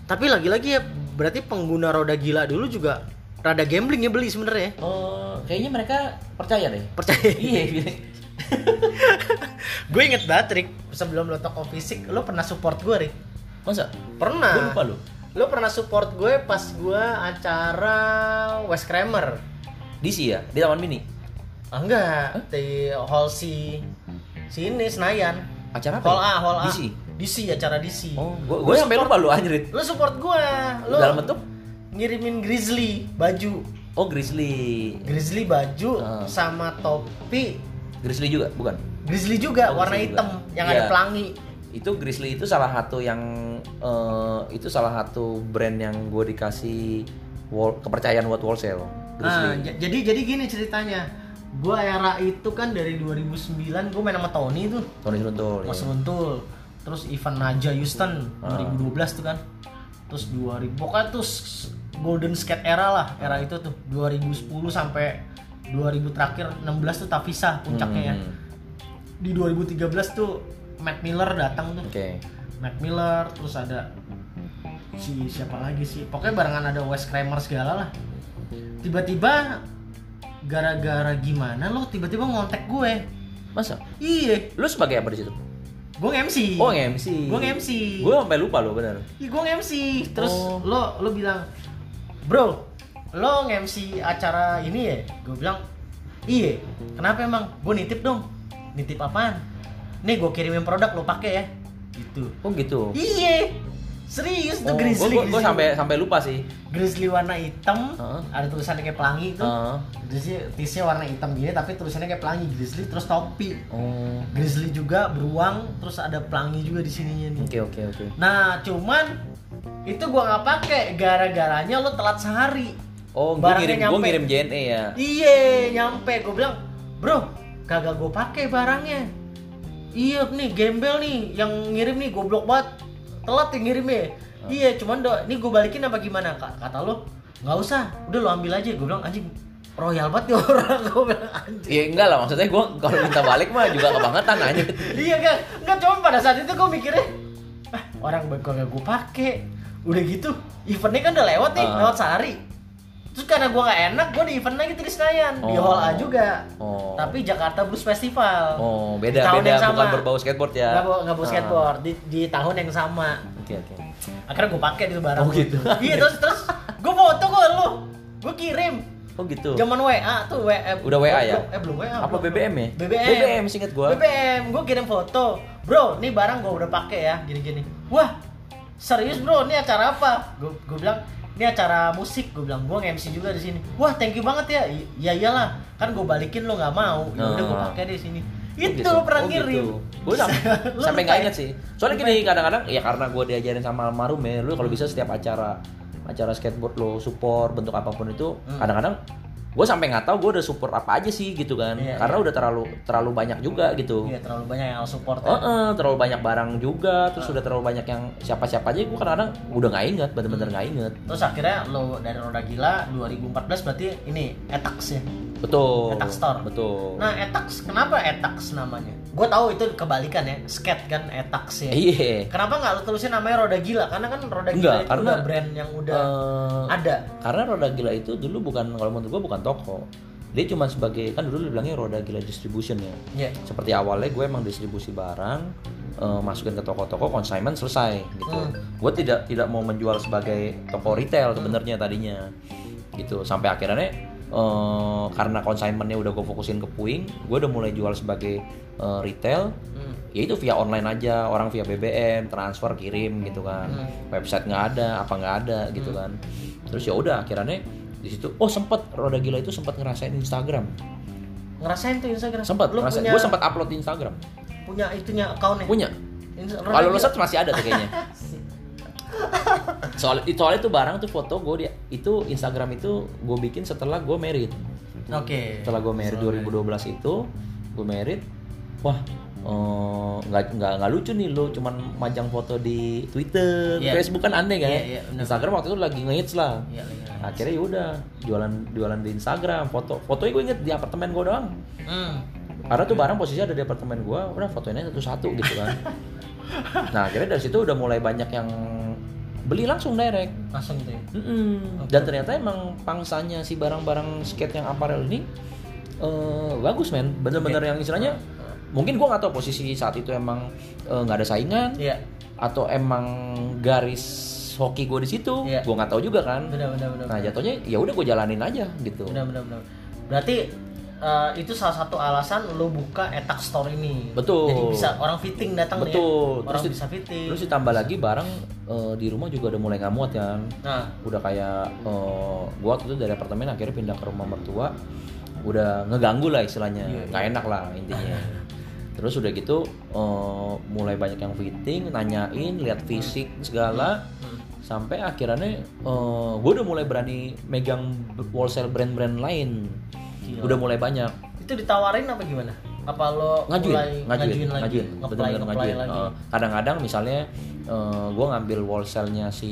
Tapi lagi-lagi ya berarti pengguna roda gila dulu juga rada gambling ya beli sebenarnya. Eh, kayaknya mereka percaya deh Percaya. [LAUGHS] iya iya. [LAUGHS] gue inget banget Rick sebelum lo toko fisik lo pernah support gue Rick. masa Pernah. gue lupa lu Lo pernah support gue pas gue acara West Kramer. DC ya di Taman Mini Ah, enggak, di Hall C sini Senayan. acara apa Hall ya? A, Hall A. DC DC acara DC. oh gue gue sampai lupa lu anjrit Lo support gue. Lo dalam bentuk ngirimin Grizzly baju. oh Grizzly Grizzly baju Ah. sama topi Grizzly juga bukan Grizzly juga Oh, warna Grizzly hitam juga. yang Iya. ada pelangi. itu Grizzly itu salah satu yang eh, itu salah satu brand yang gue dikasih wall, kepercayaan buat wholesale Nah, Grizzly j- jadi jadi gini ceritanya. Gua era itu kan dari 2009 gue main sama Tony tuh. Tony Seruntul Mas iya. Runtul. Terus Ivan Naja Houston Ah. 2012 tuh kan. Terus 2000 pokoknya tuh golden skate era lah, era itu tuh 2010 sampai 2000 terakhir 16 tuh Tavisa puncaknya ya. Hmm, Di 2013 tuh Matt Miller datang tuh. oke Mac Miller terus ada si siapa lagi sih pokoknya barengan ada Wes Kramer segala lah tiba-tiba gara-gara gimana lo tiba-tiba ngontek gue? Masa? Iya. Lu sebagai apa di situ? Gue nge-MC oh nge-MC gue nge-MC gue sampai lupa lo bener. Iya gue nge-MC terus Oh. lo lo bilang bro lo nge-MC acara ini ya? Gue bilang iya. Kenapa emang? Gue nitip dong. Nitip apaan? Nih gue kirimin produk lo pakai ya. Gitu. Oh gitu? Iya, serius tuh oh, grizzly. gue sampai sampai lupa sih grizzly warna hitam, Heeh. ada tulisannya kayak pelangi itu. Heeh. Grizzly tisnya warna hitam gini tapi tulisannya kayak pelangi grizzly terus topi. oh Grizzly juga beruang terus ada pelangi juga di sininya nih. oke oke oke Nah, cuman itu gua nggak pakai gara-garanya lo telat sehari. oh Barangnya ngirim gue nyampe. ngirim JNE ya Iya, nyampe. Gue bilang, bro, kagak gue pakai barangnya. iya nih gembel nih yang ngirim nih goblok banget telat yang ngirimnya. Iya cuman do ini gue balikin apa gimana? Kak kata lo nggak usah udah lo ambil aja. Gue bilang anjing royal banget nih [LAUGHS] orang. Gue bilang anjing. Iya enggak lah maksudnya gue kalau minta balik mah juga kebangetan aja. iya kan nggak cuma pada saat itu gue mikirnya ah orang gue gak gue pakai. Udah gitu eventnya kan udah lewat nih Ah. lewat sehari terus karena gue gak enak gue di event lagi di Senayan di Oh. Hall A juga Oh. tapi Jakarta Blues Festival Oh Di beda tahun beda yang sama. bukan berbau skateboard ya. nggak nggak bawa Ah. skateboard di, di tahun yang sama Oke oke. akhirnya gue pakai itu barang Oh, gitu. iya terus terus gue foto kok lu gue kirim Oh gitu. zaman WA tuh WA Udah WA ya? eh belum WA Apa belum. BBM ya? BBM BBM singkat gua. BBM gue kirim foto bro nih barang gue udah pakai ya gini gini wah serius bro ini acara apa gue gue bilang ini acara musik gue bilang gue nge-MC juga di sini wah thank you banget ya I- ya iyalah kan gue balikin lo nggak mau ya udah gue Oh. pakai di sini Oh, itu gitu. lo pernah Oh, ngirim gitu. Gue sam- sampai nggak ya? inget sih. Soalnya gini ya? kadang-kadang ya karena gue diajarin sama almarhum ya, lu kalau bisa setiap acara acara skateboard lo support bentuk apa pun itu Hmm. Gue sampai nggak tahu gue udah support apa aja sih gitu kan Iya, karena iya. udah terlalu terlalu banyak juga gitu Iya terlalu banyak yang support ya. eh, terlalu banyak barang juga, terus udah terlalu banyak yang siapa-siapa aja gue kadang-kadang udah nggak inget, bener-bener nggak inget. Terus akhirnya lo dari Roda Gila 2014 berarti ini Etax ya. Betul. Etax Store. Betul. Nah Etax kenapa Etax namanya? Gue tahu itu kebalikan ya, skate kan Etax ya. iya. Kenapa nggak lo tulisin namanya Roda Gila? Karena kan Roda Gila Enggak, itu karena- udah brand yang udah Eh, ada. karena roda gila itu dulu bukan kalau menurut gue bukan toko. Dia cuma sebagai kan dulu dibilangnya roda gila distribution ya. Iya. Seperti awalnya gue emang distribusi barang, eh, masukin ke toko-toko, consignment selesai gitu. Hmm. Gue tidak tidak mau menjual sebagai toko retail sebenarnya tadinya, gitu. Sampai akhirnya eh, karena consignmentnya udah gue fokusin ke puing, gue udah mulai jual sebagai eh, retail. Hmm. Ya itu via online aja, orang via BBM, transfer, kirim gitu kan. Hmm. Website nggak ada, apa nggak ada gitu kan. Terus ya udah akhirnya di situ, oh sempet roda gila itu sempat ngerasain Instagram. Ngerasain tuh Instagram. Sempat, Lu ngerasain. punya Gue sempat upload di Instagram. punya itunya accountnya. Punya. Kalau lo masih ada tuh kayaknya. [LAUGHS] Soal itu soalnya itu barang tuh foto gue dia itu Instagram itu gue bikin setelah gue married. Oke. Setelah gue married 2012 itu gue married, wah eh, nggak nggak nggak lucu nih lo cuman majang foto di Twitter, Iya. Facebook kan aneh kan. Iya, iya, benar. Instagram waktu itu lagi ngehits lah. Iya, iya. Akhirnya ya udah jualan jualan di Instagram foto fotonya gue inget di apartemen gue doang. Hmm. Karena tuh barang posisinya ada di apartemen gua, udah fotonya satu-satu gitu kan. [LAUGHS] nah akhirnya dari situ udah mulai banyak yang beli langsung direct. Langsung tuh ya. Mm-mm. Dan ternyata emang pangsanya si barang-barang skate yang apparel ini eh, bagus men, bener-bener yang istilahnya mungkin gua nggak tahu posisi saat itu emang eh, nggak ada saingan Iya. atau emang garis hoki gue di situ, Iya. gua nggak tahu juga kan. Benar benar benar. Nah jatuhnya ya udah gue jalanin aja gitu. Benar benar benar. Berarti eh, itu salah satu alasan lo buka etak store ini. Betul. Jadi bisa orang fitting datang nih. Betul. Ya. Orang di- bisa fitting. Terus ditambah lagi barang eh, di rumah juga udah mulai nggak muat kan. Nah, Udah kayak eh, gua waktu itu dari apartemen akhirnya pindah ke rumah mertua. Udah ngeganggu lah istilahnya. Iya, Nggak enak lah intinya. [LAUGHS] Terus udah gitu eh, mulai banyak yang fitting, nanyain, lihat fisik segala. Hmm. Sampai akhirnya eh, gua udah mulai berani megang wholesale brand-brand lain. Gila. Udah mulai banyak. itu ditawarin apa gimana? Apa lo ngajuin, mulai ngajuin, ngajuin lagi? ngajuin, ngajuin. lagi. Eh, kadang-kadang misalnya gue ngambil wholesale-nya si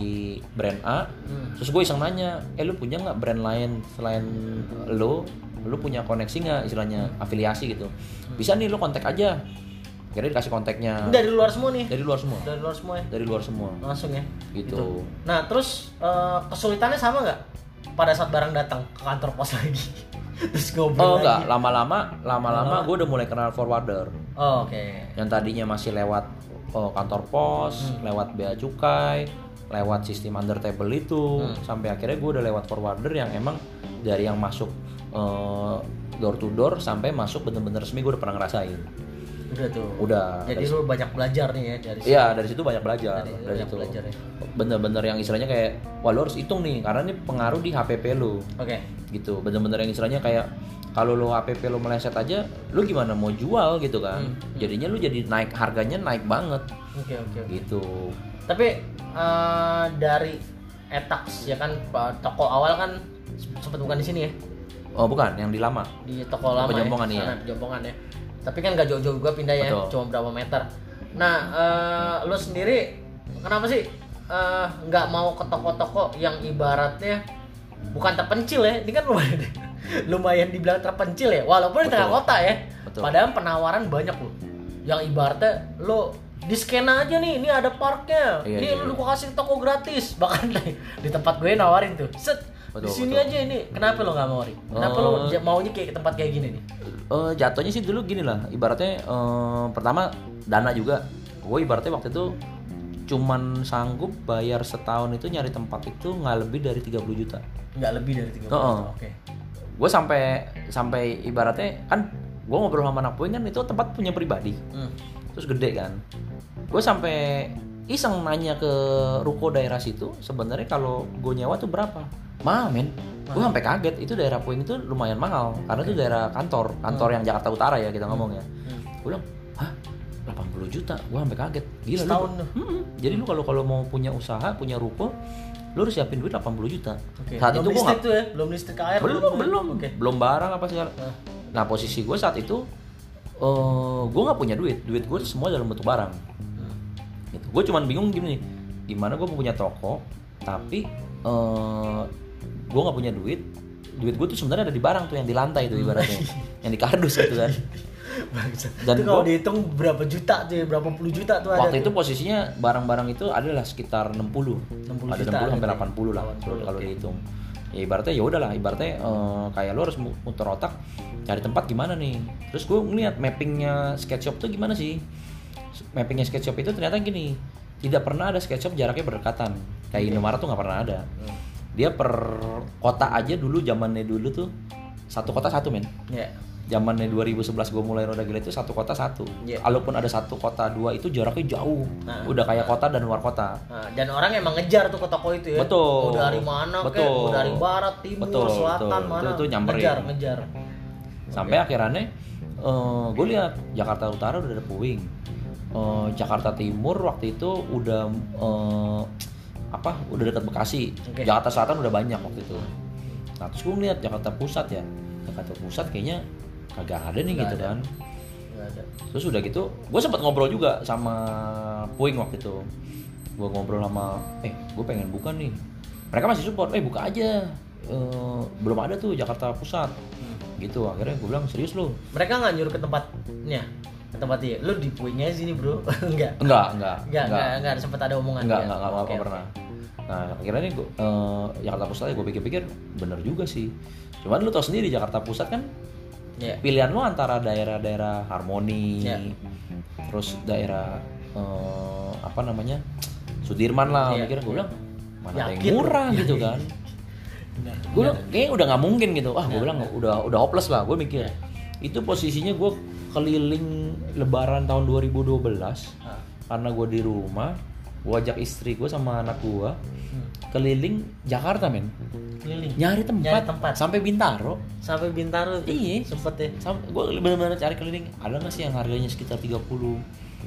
brand A, Hmm. terus gue iseng nanya, eh lu punya nggak brand lain selain lo? Lu punya koneksi nggak istilahnya afiliasi gitu? Bisa nih lu kontak aja. Akhirnya dikasih kontaknya dari luar semua nih. dari luar semua, Dari luar semua ya. dari luar semua. Langsung ya. Gitu. Nah, terus eh, kesulitannya sama nggak pada saat barang datang ke kantor pos lagi? Terus ngobrol Oh enggak, lama-lama, lama-lama gue udah mulai kenal forwarder. Oh, Oke. yang tadinya masih lewat oh, kantor pos, Hmm. lewat bea cukai, lewat sistem under table itu, Hmm. sampai akhirnya gue udah lewat forwarder yang emang dari yang masuk eh, door to door sampai masuk bener-bener resmi gue udah pernah ngerasain. Udah tuh. Udah. Jadi dari- lu banyak belajar nih ya dari Iya dari situ banyak belajar Dari- dari, banyak situ. belajar ya. Bener-bener yang istilahnya kayak wah lu harus hitung nih karena ini pengaruh di HPP lu Oke. gitu. Bener-bener yang istilahnya kayak kalau lu HPP lu meleset aja, lu gimana mau jual gitu kan? Hmm. Jadinya lu jadi naik harganya naik banget Oke, oke. oke. gitu. Tapi eh, dari Etax ya kan toko awal kan sempat bukan di sini ya Oh bukan, yang di lama. di toko lama ya, iya. sana, Jompongan ya. Tapi kan gak jauh-jauh juga pindah ya, Betul. cuma berapa meter. Nah, eh, lo sendiri kenapa sih eh, nggak mau ke toko-toko yang ibaratnya bukan terpencil ya? Ini kan lumayan [LAUGHS] lumayan dibilang terpencil ya, walaupun di tengah Betul. kota ya. Betul. Padahal penawaran banyak loh. Yang ibaratnya lo di skena aja nih, ini ada parknya. Iya, ini iya, lu iya. kasih toko gratis. [LAUGHS] Bahkan di tempat gue nawarin tuh. Set, di sini aja ini. Kenapa lo nggak mau, Ri? Kenapa lo Eh. maunya kayak tempat kayak gini nih? Eh, jatuhnya sih dulu gini lah ibaratnya eh, pertama dana juga gue ibaratnya waktu itu cuman sanggup bayar setahun itu nyari tempat itu nggak lebih dari 30 juta Nggak lebih dari 30 Heeh. Oke. gue sampai sampai ibaratnya kan gue ngobrol sama anak kan itu tempat punya pribadi Hmm. terus gede kan gue sampai iseng nanya ke ruko daerah situ sebenarnya kalau gue nyewa tuh berapa mahal men gue sampai kaget itu daerah puing itu lumayan mahal karena itu daerah kantor kantor yang Jakarta Utara ya kita ngomong ya Hmm. gue bilang hah 80 juta gue sampai kaget gila Setahun lu. Mm-mm. jadi lu kalau kalau mau punya usaha punya ruko lu harus siapin duit 80 juta Oke. saat belum itu gue tuh ya, belum listrik air. belum ya? belum Oke. belum barang apa segala Nah. nah posisi gue saat itu eh gue nggak punya duit duit gue semua dalam bentuk barang Hmm. Gitu. Gue cuman bingung gini gimana gue punya toko tapi eh gue nggak punya duit. Duit gue tuh sebenarnya ada di barang tuh yang di lantai tuh ibaratnya. Yang di kardus gitu kan. [LAUGHS] Bangsat. Dan itu kalau gua- dihitung berapa juta tuh berapa puluh juta tuh ada. waktu itu tuh. posisinya barang-barang itu adalah sekitar 60 60 ada juta 60 sampai ada. 80 lah 80, kalau dihitung. Ya ibaratnya ya udahlah ibaratnya eh, kayak lo harus mu- muter otak cari tempat gimana nih. Terus gue ngeliat mappingnya sketchup tuh gimana sih mappingnya sketchup itu ternyata gini tidak pernah ada sketchup jaraknya berdekatan kayak Indomaret tuh nggak pernah ada Hmm. dia per kota aja dulu zamannya dulu tuh satu kota satu men Ya. zamannya 2011 gue mulai roda gila itu satu kota satu Iya. kalaupun ada satu kota dua itu jaraknya jauh Nah. udah kayak kota dan luar kota Nah, dan orang emang ngejar tuh ke toko itu ya. Betul. Mau dari mana Betul. mau dari barat, timur, Betul, selatan, betul. mana. Itu- itu nyamperin. Ngejar, ngejar. sampai akhirnya gue lihat Jakarta Utara udah ada puing Eh, Jakarta Timur waktu itu udah eh, apa udah dekat Bekasi. Oke. Jakarta Selatan udah banyak waktu itu. Nah terus gue ngeliat Jakarta Pusat ya. Jakarta Pusat kayaknya kagak ada nih Nggak gitu ada. kan. Ada. terus udah gitu gue sempat ngobrol juga sama Puing waktu itu. Gue ngobrol sama eh gue pengen buka nih. Mereka masih support eh buka aja. Eh, belum ada tuh Jakarta Pusat. Gitu akhirnya gue bilang serius lu? Mereka nggak nyuruh ke tempatnya, ke tempat dia. Lu di puingnya sini bro, [LAUGHS] enggak. enggak enggak Enggak, enggak, enggak ada sempat ada omongan. enggak ya? enggak enggak, enggak pernah nah akhirnya nih gue eh, Jakarta Pusat gue pikir-pikir bener juga sih cuman lu tau sendiri Jakarta Pusat kan Ya. pilihan lu antara daerah-daerah harmoni Ya. terus daerah eh, apa namanya Sudirman lah Iya, mikirnya gue bilang mana ada yang murah gitu kan Benar. gue bilang kayaknya udah nggak mungkin gitu ah gue Iya, bilang udah udah hopeless lah gue mikir itu posisinya gue keliling lebaran tahun 2012 Ah. karena gue di rumah gue ajak istri gue sama anak gue Hmm. keliling Jakarta men Keliling. nyari tempat, Nyari tempat. sampai Bintaro Sampai Bintaro. Iya. Sempet ya. gue bener-bener cari keliling ada nggak sih yang harganya sekitar 30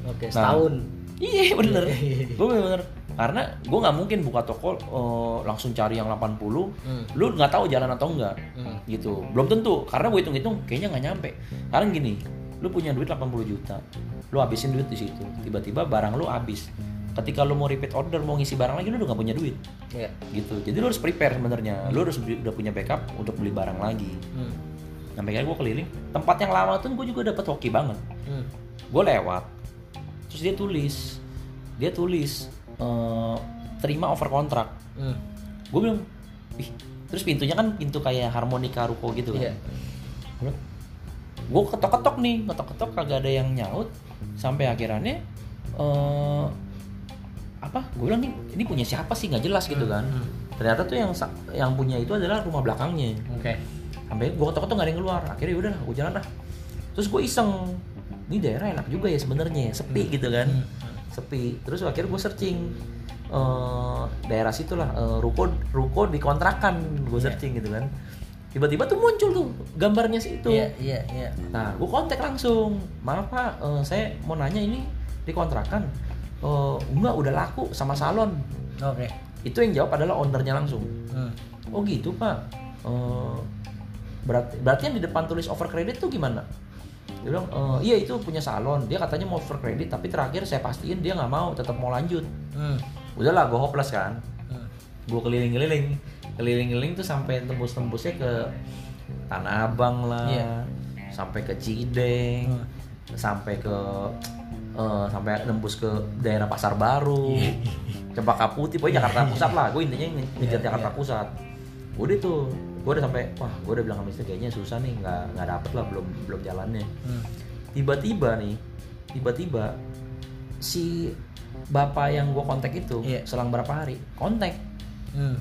Oke, Nah, setahun. Iya bener. Iya. gue bener-bener karena gue nggak mungkin buka toko eh, langsung cari yang 80 Hmm. Lu nggak tahu jalan atau enggak Hmm. gitu. Belum tentu karena gue hitung-hitung kayaknya nggak nyampe. Karena gini, lu punya duit 80 juta, lu habisin duit di situ. Tiba-tiba barang lu habis. Ketika lu mau repeat order mau ngisi barang lagi lu udah nggak punya duit Iya. gitu. Jadi lu harus prepare sebenarnya. Lu harus udah punya backup untuk beli barang lagi. Hmm. Sampai kayak gue keliling. Tempat yang lama tuh gue juga dapat hoki banget. Hmm. gue lewat terus dia tulis dia tulis eh, terima over kontrak Hmm. gue bilang ih terus pintunya kan pintu kayak harmonika ruko gitu kan Iya. Gue ketok-ketok nih ketok-ketok kagak ada yang nyaut. Sampai akhirnya eh apa? Gue bilang nih ini punya siapa sih? Nggak jelas gitu kan. Hmm. ternyata tuh yang yang punya itu adalah rumah belakangnya. Oke. sampai gue ketok-ketok gak ada yang keluar. Akhirnya udah gue jalan dah. Terus gue iseng. Ini daerah enak juga ya sebenarnya sepi gitu kan. Hmm. sepi. Terus akhirnya gue searching. Eh, daerah situ lah eh, ruko ruko dikontrakan gue Iya. searching gitu kan tiba-tiba tuh muncul tuh gambarnya situ Iya, iya, iya. nah gue kontak langsung maaf pak eh, saya mau nanya ini dikontrakan Eh, enggak udah laku sama salon Oke. itu yang jawab adalah ownernya langsung Hmm. Oh gitu pak. Eh, berarti berarti yang di depan tulis over credit tuh gimana? dia bilang "Eh, iya itu punya salon dia katanya mau over kredit tapi terakhir saya pastiin dia nggak mau tetap mau lanjut Hmm. udahlah gue hopeless kan Hmm. gue keliling-keliling keliling-keliling tuh sampai tembus-tembusnya ke Tanah Abang lah Iya. sampai ke Cideng Hmm. sampai ke eh, sampai nembus ke daerah Pasar Baru Cempaka Putih pokoknya Jakarta Pusat lah gue intinya nge- ngejar Iya, Jakarta iya. Pusat udah tuh gue udah sampai wah gue udah bilang sama istri kayaknya susah nih nggak nggak dapet lah belum belum jalannya Hmm. tiba-tiba nih tiba-tiba si bapak yang gue kontak itu Iya. selang berapa hari kontak Hmm.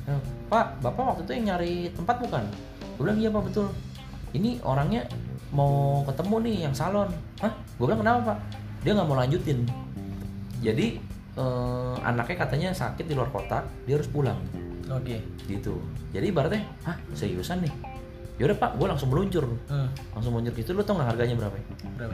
Pak, Bapak waktu itu yang nyari tempat bukan? Gue bilang iya Pak betul. Ini orangnya mau ketemu nih yang salon. Hah? Gue bilang kenapa Pak? Dia nggak mau lanjutin. Jadi eh, anaknya katanya sakit di luar kota, dia harus pulang Oke. gitu. Jadi ibaratnya, hah seriusan nih? Yaudah Pak, gue langsung meluncur. Hmm. Langsung meluncur gitu, lu tau nggak harganya berapa? Berapa?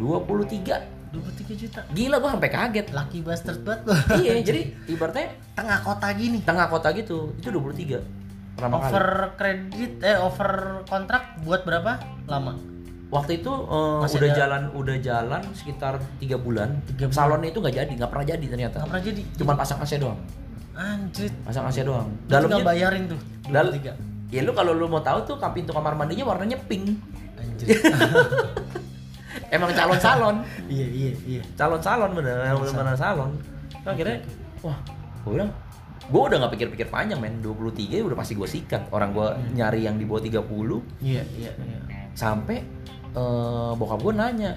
23 23 juta. Gila gue sampai kaget. Lucky bastard banget lo. iya, [LAUGHS] jadi ibaratnya tengah kota gini. tengah kota gitu, itu 23 pertama kali. Over kredit eh over kontrak buat berapa lama? Waktu itu Masih udah ada- jalan udah jalan sekitar tiga bulan. Tiga bulan. Salonnya itu nggak jadi, nggak pernah jadi ternyata. Nggak pernah jadi. Cuma pasang AC doang, Anjir. pasang AC doang. Dalamnya bayarin tuh. dal 23. ya lu kalau lu mau tahu tuh pintu kamar mandinya warnanya pink. Anjir. [LAUGHS] Emang calon salon, iya iya iya. calon salon bener, emang bener-bener salon. Nah, akhirnya, wah, gue bilang, gue udah nggak pikir-pikir panjang men, 23 udah pasti gue sikat. Orang gue nyari yang di bawah 30 Iya iya iya. sampai eh, bokap gue nanya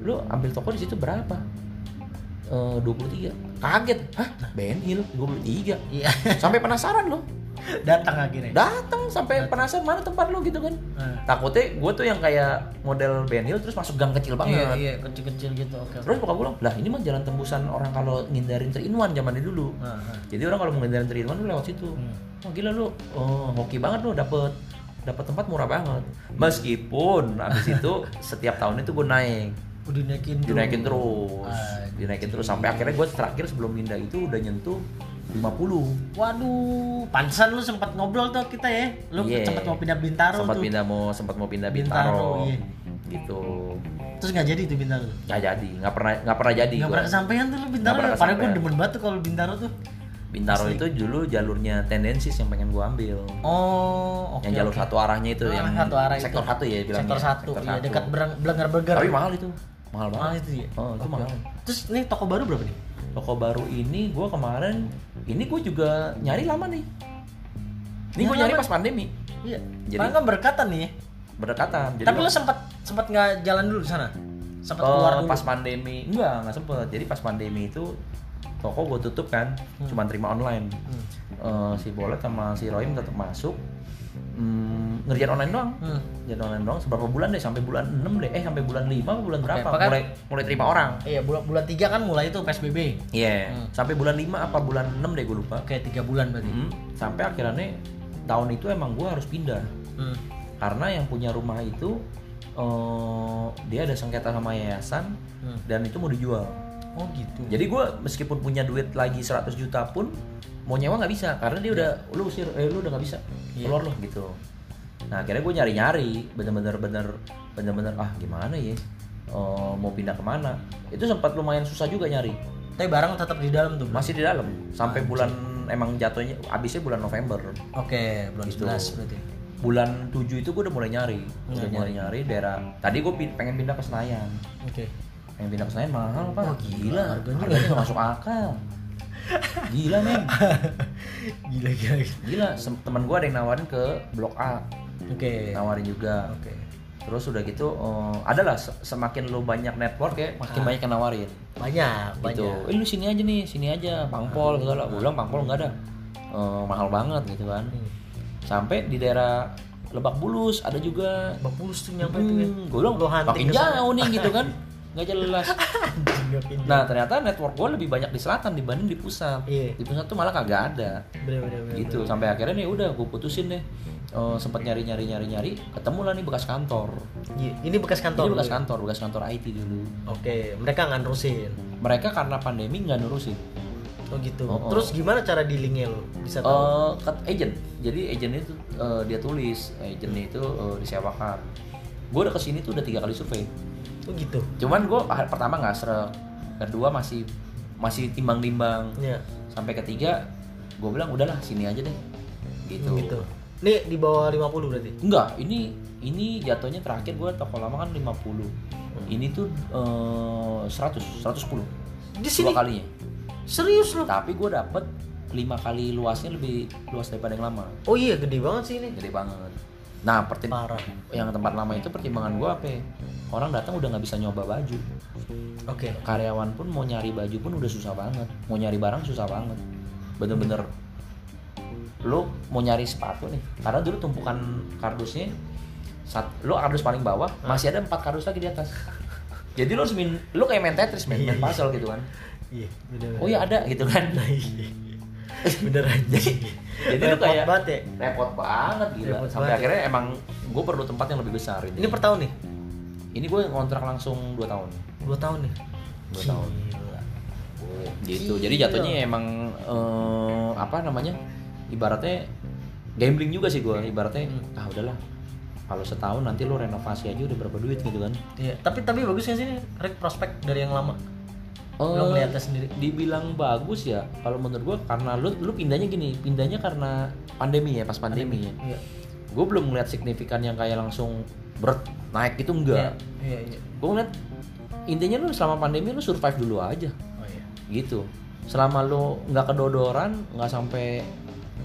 lu ambil toko di situ berapa? Eh 23 kaget. Hah Ben Hill 23 Iya. sampai penasaran lo Datang akhirnya. datang sampai penasaran mana tempat lo gitu kan Nah. takutnya gue tuh yang kayak model Ben Hill terus masuk gang kecil Iya banget iya kecil-kecil gitu. Oke. terus bokap gue bilang lah ini mah jalan tembusan orang kalau ngindarin 3 in 1 zaman dulu nah. jadi orang kalau mau ngindarin 3 in 1 lu lewat situ Hmm. oh gila lu oh, hoki banget lu dapet dapat tempat murah banget meskipun abis [LAUGHS] itu setiap tahun itu gue naik Udah dinaikin terus. dinaikin terus Anjir. dinaikin terus sampai akhirnya gue terakhir sebelum pindah itu udah nyentuh 50 Waduh, pantesan lu sempat ngobrol tuh kita ya. Lu Iya. sempat mau pindah Bintaro sempat tuh. pindah mau sempat mau pindah Bintaro, Bintaro, iya. gitu Terus nggak jadi tuh Bintaro. nggak jadi nggak pernah nggak pernah jadi Nggak gua. pernah kesampaian tuh lu Bintaro. pernah Padahal gue demen banget tuh kalau Bintaro tuh. Bintaro Asli. itu dulu jalurnya tendensis yang pengen gue ambil Oh, oke. yang jalur oke. satu arahnya itu Ah, yang satu arah itu. sektor satu ya bilangnya Sektor satu, Sektor iya satu. dekat Blenger Burger. tapi mahal itu mahal banget Mahal itu ya. Oh, itu mahal. oke. Terus nih toko baru berapa nih? Toko baru ini gue kemarin ini gue juga nyari lama nih ini gue Nyari pas pandemi Iya. Jadi- kan berdekatan nih. ya. berdekatan jadi Tapi lu sempat sempat nggak jalan dulu di sana? Sempat Eh, keluar dulu. pas pandemi enggak nggak sempet jadi pas pandemi itu toko gue tutup kan cuma terima online Hmm. Eh, si Bolet sama si Royim tetap masuk Hmm, ngerjain online doang Hmm. ngerjain online doang seberapa bulan deh sampai bulan 6 deh eh sampai bulan 5 apa bulan berapa bahkan- mulai mulai terima orang Iya, bulan bulan 3 kan mulai itu PSBB. iya Hmm. sampai bulan 5 apa bulan 6 deh gue lupa Oke, 3 bulan berarti. Hmm, sampai akhirnya tahun itu emang gue harus pindah Hmm. karena yang punya rumah itu eh, dia ada sengketa sama yayasan Hmm. dan itu mau dijual Oh gitu. jadi gue meskipun punya duit lagi 100 juta pun mau nyewa nggak bisa karena dia udah lu usir eh lu udah nggak bisa Iya. keluar loh gitu. Nah akhirnya gue nyari nyari bener-bener bener bener-bener ah gimana ya? Eh, mau pindah ke mana? Itu sempat lumayan susah juga nyari. Tapi barang tetap di dalam tuh. masih di dalam. Sampai bulan emang jatuhnya habisnya bulan November. Oke, bulan Gitu. 11 berarti. bulan 7 itu gue udah mulai nyari. Udah Mulai mulai nyari. daerah. Tadi gue pengen pindah ke Senayan. Oke. pengen pindah ke Senayan mahal pak. Oh, gila, harganya. harganya. masuk akal gila men [LAUGHS] Gila gila. gila. teman gue ada yang nawarin ke blok A Oke. nawarin juga Oke. terus udah gitu eh, adalah se- semakin lu banyak network ya makin Ah. banyak yang nawarin Banyak, gitu banyak. eh lu sini aja nih sini aja pangpol segala gue bilang pangpol nggak ada Eh, mahal banget gitu kan Hmm. sampai di daerah Lebak Bulus ada juga Bang Pulus tuh nyampe tuh ya. Hmm, gue bilang Lu hunting makin jauh nih gitu kan [LAUGHS] nggak jelas nah ternyata network gue lebih banyak di selatan dibanding di pusat Iya. di pusat tuh malah kagak ada Bener bener bener. gitu sampai akhirnya nih udah gue putusin deh Eh, sempat nyari nyari nyari nyari ketemu lah nih bekas kantor Iya, Ini bekas kantor. ini bekas ya? kantor bekas kantor IT dulu Oke, mereka nggak nerusin. mereka karena pandemi nggak nurusin Oh gitu. Oh, oh. Terus gimana cara dealingnya lu? Bisa tahu? Eh, kat agent jadi agent itu eh, dia tulis agent itu eh, disewakan gue udah ke sini tuh udah tiga kali survei Oh gitu. cuman gue pertama nggak serak kedua masih masih timbang-timbang Iya. sampai ketiga gue bilang udahlah sini aja deh gitu, Gitu. Nih di bawah 50 berarti. enggak ini ini jatuhnya terakhir gue toko lama kan 50 ini tuh eh, 100 110 Di sini dua kalinya serius loh. tapi gue dapet lima kali luasnya lebih luas daripada yang lama Oh iya gede banget sih ini. gede banget nah pertim Parah. yang tempat lama itu pertimbangan gue apa ya? orang datang udah nggak bisa nyoba baju Oke. karyawan pun mau nyari baju pun udah susah banget mau nyari barang susah banget bener-bener lo mau nyari sepatu nih karena dulu tumpukan kardusnya saat lo kardus paling bawah masih ada empat kardus lagi di atas [LAUGHS] jadi lo main lo kayak main Tetris main, main puzzle gitu kan Iya, bener. oh iya ada gitu kan Bener aja. [LAUGHS] jadi Repot kayak banget ya. repot banget Repot sampai banget. akhirnya emang gue perlu tempat yang lebih besar Ini per tahun nih? ini gue ngontrak langsung 2 tahun Dua tahun nih. Dua tahun. Gila. gitu Gila. jadi jatuhnya emang eh, apa namanya ibaratnya gambling juga sih gue ibaratnya Hmm. ah udahlah kalau setahun nanti lo renovasi aja udah berapa duit gitu kan Iya, tapi tapi bagus nggak sih nih Rick prospek dari yang lama? Eh, Lo ngeliatnya sendiri. dibilang bagus ya kalau menurut gue karena lu lu pindahnya gini pindahnya karena pandemi ya pas pandemi, ya Iya. gue belum ngeliat signifikan yang kayak langsung berat naik itu enggak Iya, iya. gue ngeliat intinya lu selama pandemi lu survive dulu aja Oh iya. gitu selama lu nggak kedodoran nggak sampai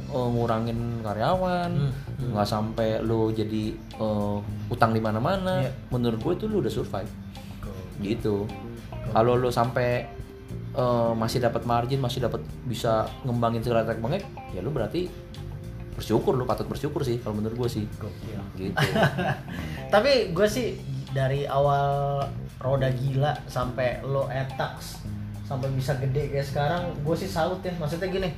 eh, ngurangin karyawan Hmm, nggak sampai lu jadi eh, utang di mana-mana Iya. menurut gue itu lu udah survive gitu kalau lu sampai eh, masih dapat margin masih dapat bisa ngembangin segala teknologi ya lu berarti bersyukur lu patut bersyukur sih kalau menurut gue sih. Gokil. gitu. [LAUGHS] Tapi gue sih dari awal roda gila sampai lo etax sampai bisa gede kayak sekarang gue sih salut ya. Maksudnya gini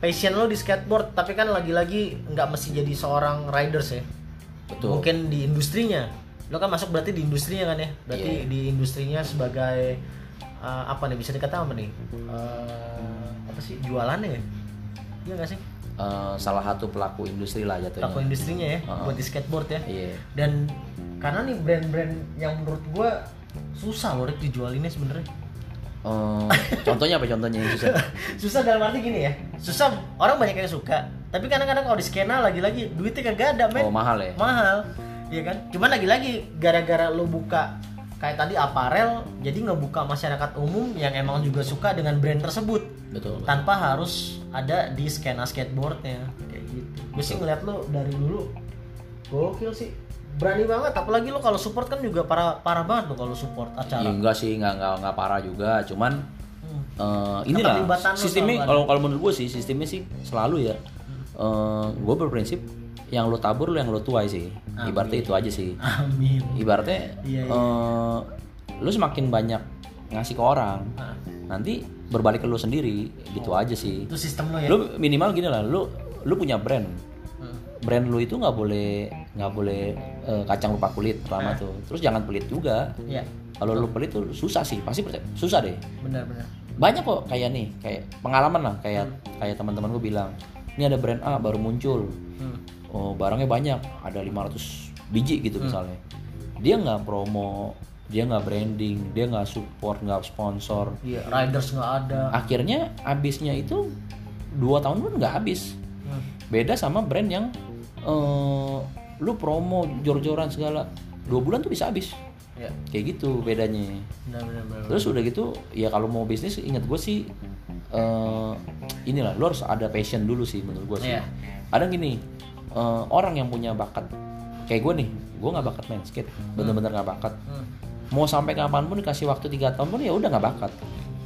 passion lo di skateboard tapi kan lagi-lagi nggak mesti jadi seorang riders ya betul. Mungkin di industrinya lo kan masuk berarti di industrinya kan ya? Berarti Iya. di industrinya sebagai uh, apa nih bisa dikatakan apa nih? Uh, apa sih jualannya ya? Iya nggak sih? Eh, salah satu pelaku industri lah jatuhnya. Pelaku industrinya ya Uh-uh. buat di skateboard ya. Iya. Dan karena nih brand-brand yang menurut gua susah loh Rick dijualinnya sebenarnya. Eh, contohnya apa? Contohnya yang susah. [LAUGHS] Susah dalam arti gini ya susah orang banyak yang suka. Tapi kadang-kadang kalau di skena lagi-lagi duitnya kagak ada men. Oh mahal ya? Mahal iya kan? Cuman lagi-lagi gara-gara lo buka kayak tadi aparel jadi ngebuka masyarakat umum yang emang juga suka dengan brand tersebut. Betul tanpa harus ada di skena skateboardnya. Kayak gitu. Gue sih ngeliat lo dari dulu gokil sih. Berani banget apalagi lo kalau support kan juga parah parah banget lo kalau support acara. Enggak sih enggak enggak enggak parah juga. Cuman Hmm. eh, inilah sistemnya kalau kalau menurut gue sih sistemnya sih selalu ya. Eh gue berprinsip yang lo tabur lo yang lo tuai sih. Ibaratnya itu aja sih. Amin. Ibaratnya Iya, iya. eh, lu semakin banyak ngasih ke orang Nah, nanti berbalik ke lu sendiri gitu aja sih. Itu sistem lo ya? Lu minimal gini lah lu lu punya brand. Hmm. brand lu itu nggak boleh nggak boleh eh, kacang lupa kulit pertama tuh. Terus jangan pelit juga. Iya, kalau lu pelit tuh susah sih pasti percaya- susah deh. Benar-benar. banyak kok kayak nih kayak pengalaman lah kayak kayak teman-teman gue bilang ini ada brand A baru muncul. Hmm. Oh, barangnya banyak ada 500 biji gitu misalnya dia nggak promo dia nggak branding dia nggak support nggak sponsor Iya, riders nggak ada. akhirnya habisnya itu dua tahun pun nggak habis Hmm. beda sama brand yang eh, lu promo jor-joran segala dua bulan tuh bisa habis Iya, kayak gitu bedanya benar-benar. benar. terus udah gitu ya kalau mau bisnis ingat gue sih eh inilah lu harus ada passion dulu sih menurut gue sih Iya. ada gini eh, orang yang punya bakat. Kayak gue nih gue nggak bakat main skate bener-bener nggak bakat. Hmm. mau sampai kapan pun dikasih waktu tiga tahun pun ya udah nggak bakat.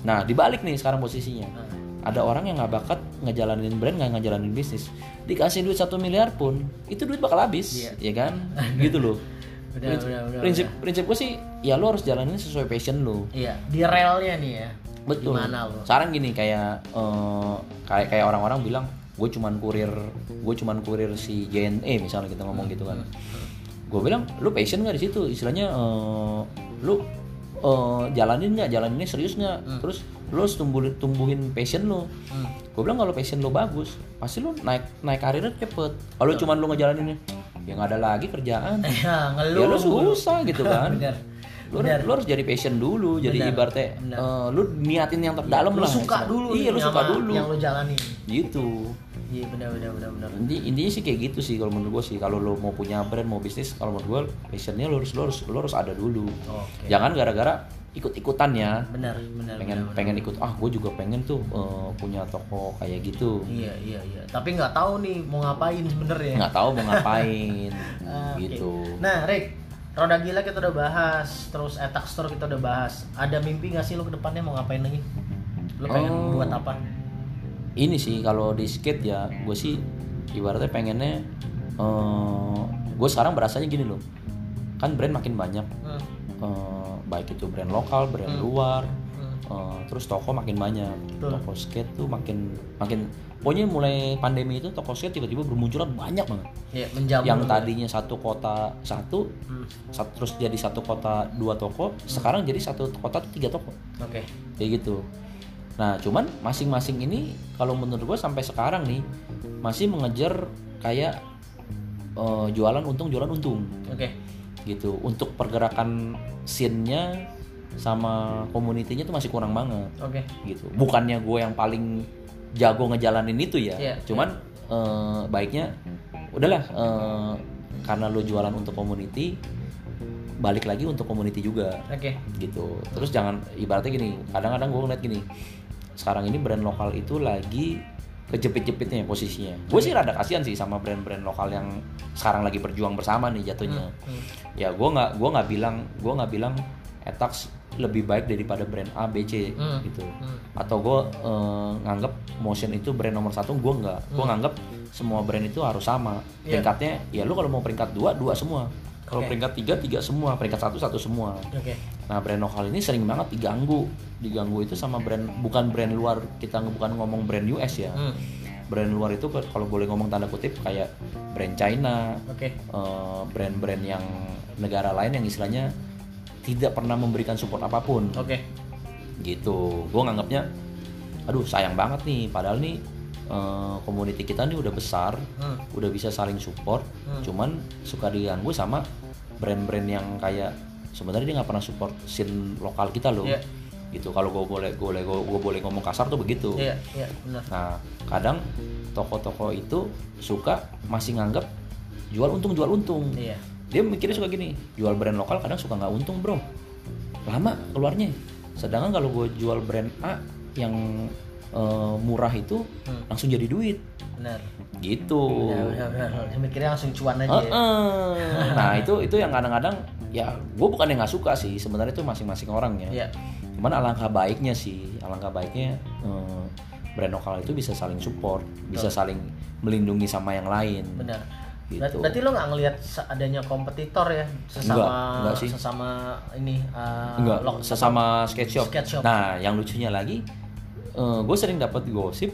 Nah dibalik nih sekarang posisinya. Nah, ada orang yang nggak bakat ngejalanin brand nggak ngejalanin bisnis. Dikasih duit satu miliar pun itu duit bakal habis Iya. ya kan? [LAUGHS] Gitu loh. Benar, prinsip, benar, benar, prinsip prinsip gue sih ya lo harus jalanin sesuai passion lo Iya, di relnya nih ya. betul. Gimana lo? sekarang gini kayak eh, kayak kayak orang-orang bilang gue cuman kurir gue cuman kurir si JNE misalnya kita ngomong gitu kan. Gue bilang lu passion nggak di situ? Istilahnya eh, lu eh, jalanin nggak? Jalaninnya serius nggak? Terus lu harus tumbuhin tumbuhin passion lu. Hmm. gue bilang kalau passion lu bagus pasti lu naik naik karirnya cepet. Kalau cuman lu ngejalaninnya ya nggak ada lagi kerjaan. [LAUGHS] Ya ngeluh. Ya lu susah gitu kan. Bener lu, bener lu harus jadi passion dulu jadi Benar, ibaratnya eh, lu niatin yang terdalam lu lah. suka istilahnya. dulu iya lu suka dulu. yang lu jalani gitu iya bener bener bener bener Inti, intinya sih kayak gitu sih kalau menurut gue sih. Kalau lo mau punya brand mau bisnis kalau menurut gue passionnya lo harus lo harus lo harus ada dulu. Oke. Jangan gara-gara ikut-ikutan ya. Benar benar pengen benar, benar. pengen ikut ah gue juga pengen tuh eh, punya toko kayak gitu. Iya iya iya. Tapi nggak tahu nih mau ngapain sebenarnya. Nggak tahu mau ngapain. [LAUGHS] Ah, gitu. Nah Rick Roda gila kita udah bahas, terus Etak Store kita udah bahas. Ada mimpi gak sih lo ke depannya mau ngapain lagi? Lo pengen Oh. buat apa? Ini sih kalau di skate ya gue sih ibaratnya pengennya eh gue sekarang berasanya gini loh. Kan brand makin banyak. Hmm, eh, baik itu brand lokal brand luar hmm. eh, terus toko makin banyak. Betul. toko skate tuh makin makin pokoknya mulai pandemi itu toko skate tiba-tiba bermunculan banyak banget. Ya, yang tadinya satu kota satu Hmm, sat- terus jadi satu kota dua toko sekarang jadi satu kota tiga toko. Oke. kayak gitu nah cuman masing-masing ini kalau menurut gue sampai sekarang nih masih mengejar kayak eh, jualan untung jualan untung Oke. gitu untuk pergerakan scene-nya sama community-nya tuh masih kurang banget Oke. gitu bukannya gue yang paling jago ngejalanin itu ya Iya. cuman eh, baiknya udahlah eh, karena lo jualan untuk community balik lagi untuk community juga Oke. gitu terus jangan ibaratnya gini kadang-kadang gue ngeliat gini sekarang ini brand lokal itu lagi kejepit-jepitnya posisinya gue sih rada kasihan sih sama brand-brand lokal yang sekarang lagi berjuang bersama nih jatuhnya Hmm. ya gue nggak gua nggak bilang gue nggak bilang Etax lebih baik daripada brand A B C Hmm. gitu Hmm. atau gue nganggap motion itu brand nomor satu gue nggak gue nganggap semua brand itu harus sama Hmm. Iya. peringkatnya ya lu kalau mau peringkat dua dua semua kalau Oke. peringkat tiga tiga semua peringkat satu satu semua Oke. Nah brand lokal ini sering banget diganggu, diganggu itu sama brand bukan brand luar kita bukan ngomong brand US ya, Hmm. brand luar itu kalau boleh ngomong tanda kutip kayak brand China, Oke. eh, brand-brand yang negara lain yang istilahnya tidak pernah memberikan support apa pun, Oke. gitu. Gue nganggapnya, aduh sayang banget nih, padahal nih eh, community kita nih udah besar, Hmm. udah bisa saling support, Hmm. cuman suka diganggu sama brand-brand yang kayak sebenarnya dia nggak pernah support scene lokal kita loh Iya. gitu kalau gue boleh gue boleh gue boleh ngomong kasar tuh begitu Iya, iya, benar. nah kadang toko-toko itu suka masih nganggap jual untung jual untung Iya. dia mikirnya suka gini jual brand lokal kadang suka nggak untung bro lama keluarnya sedangkan kalau gue jual brand A yang eh, murah itu Hmm. langsung jadi duit Benar. gitu Benar, benar, benar. Mikirnya langsung cuan aja ya. Heeh. Nah itu itu yang kadang-kadang ya gue bukan yang nggak suka sih sebenarnya itu masing-masing orang ya. Iya. Cuman alangkah baiknya sih, alangkah baiknya eh, brand lokal itu bisa saling support, bisa saling melindungi sama yang lain. Benar. Gitu. Berarti, lo nggak ngelihat adanya kompetitor ya sesama Enggak, enggak sih. sesama ini uh, Enggak, lok- sesama shop. Skate shop. Nah yang lucunya lagi, gue sering dapat gosip,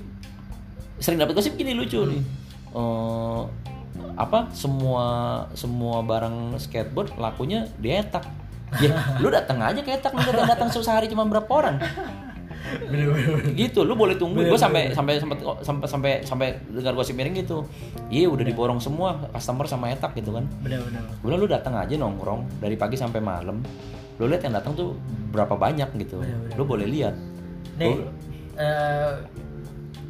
sering dapat gosip gini lucu nih. Eh, apa semua semua barang skateboard lakunya di etak. Ya, lu datang aja ke etak, lu datang datang sehari cuma berapa orang? gitu lu boleh tunggu. Gue sampai sampai sampai sampai sampai sampai dengar gosip miring gitu. Iya udah diborong semua customer sama etak gitu kan. Gue bilang, lu datang aja nongkrong dari pagi sampai malam. Lu lihat yang datang tuh berapa banyak gitu. Lu boleh lihat nih Gua- eh,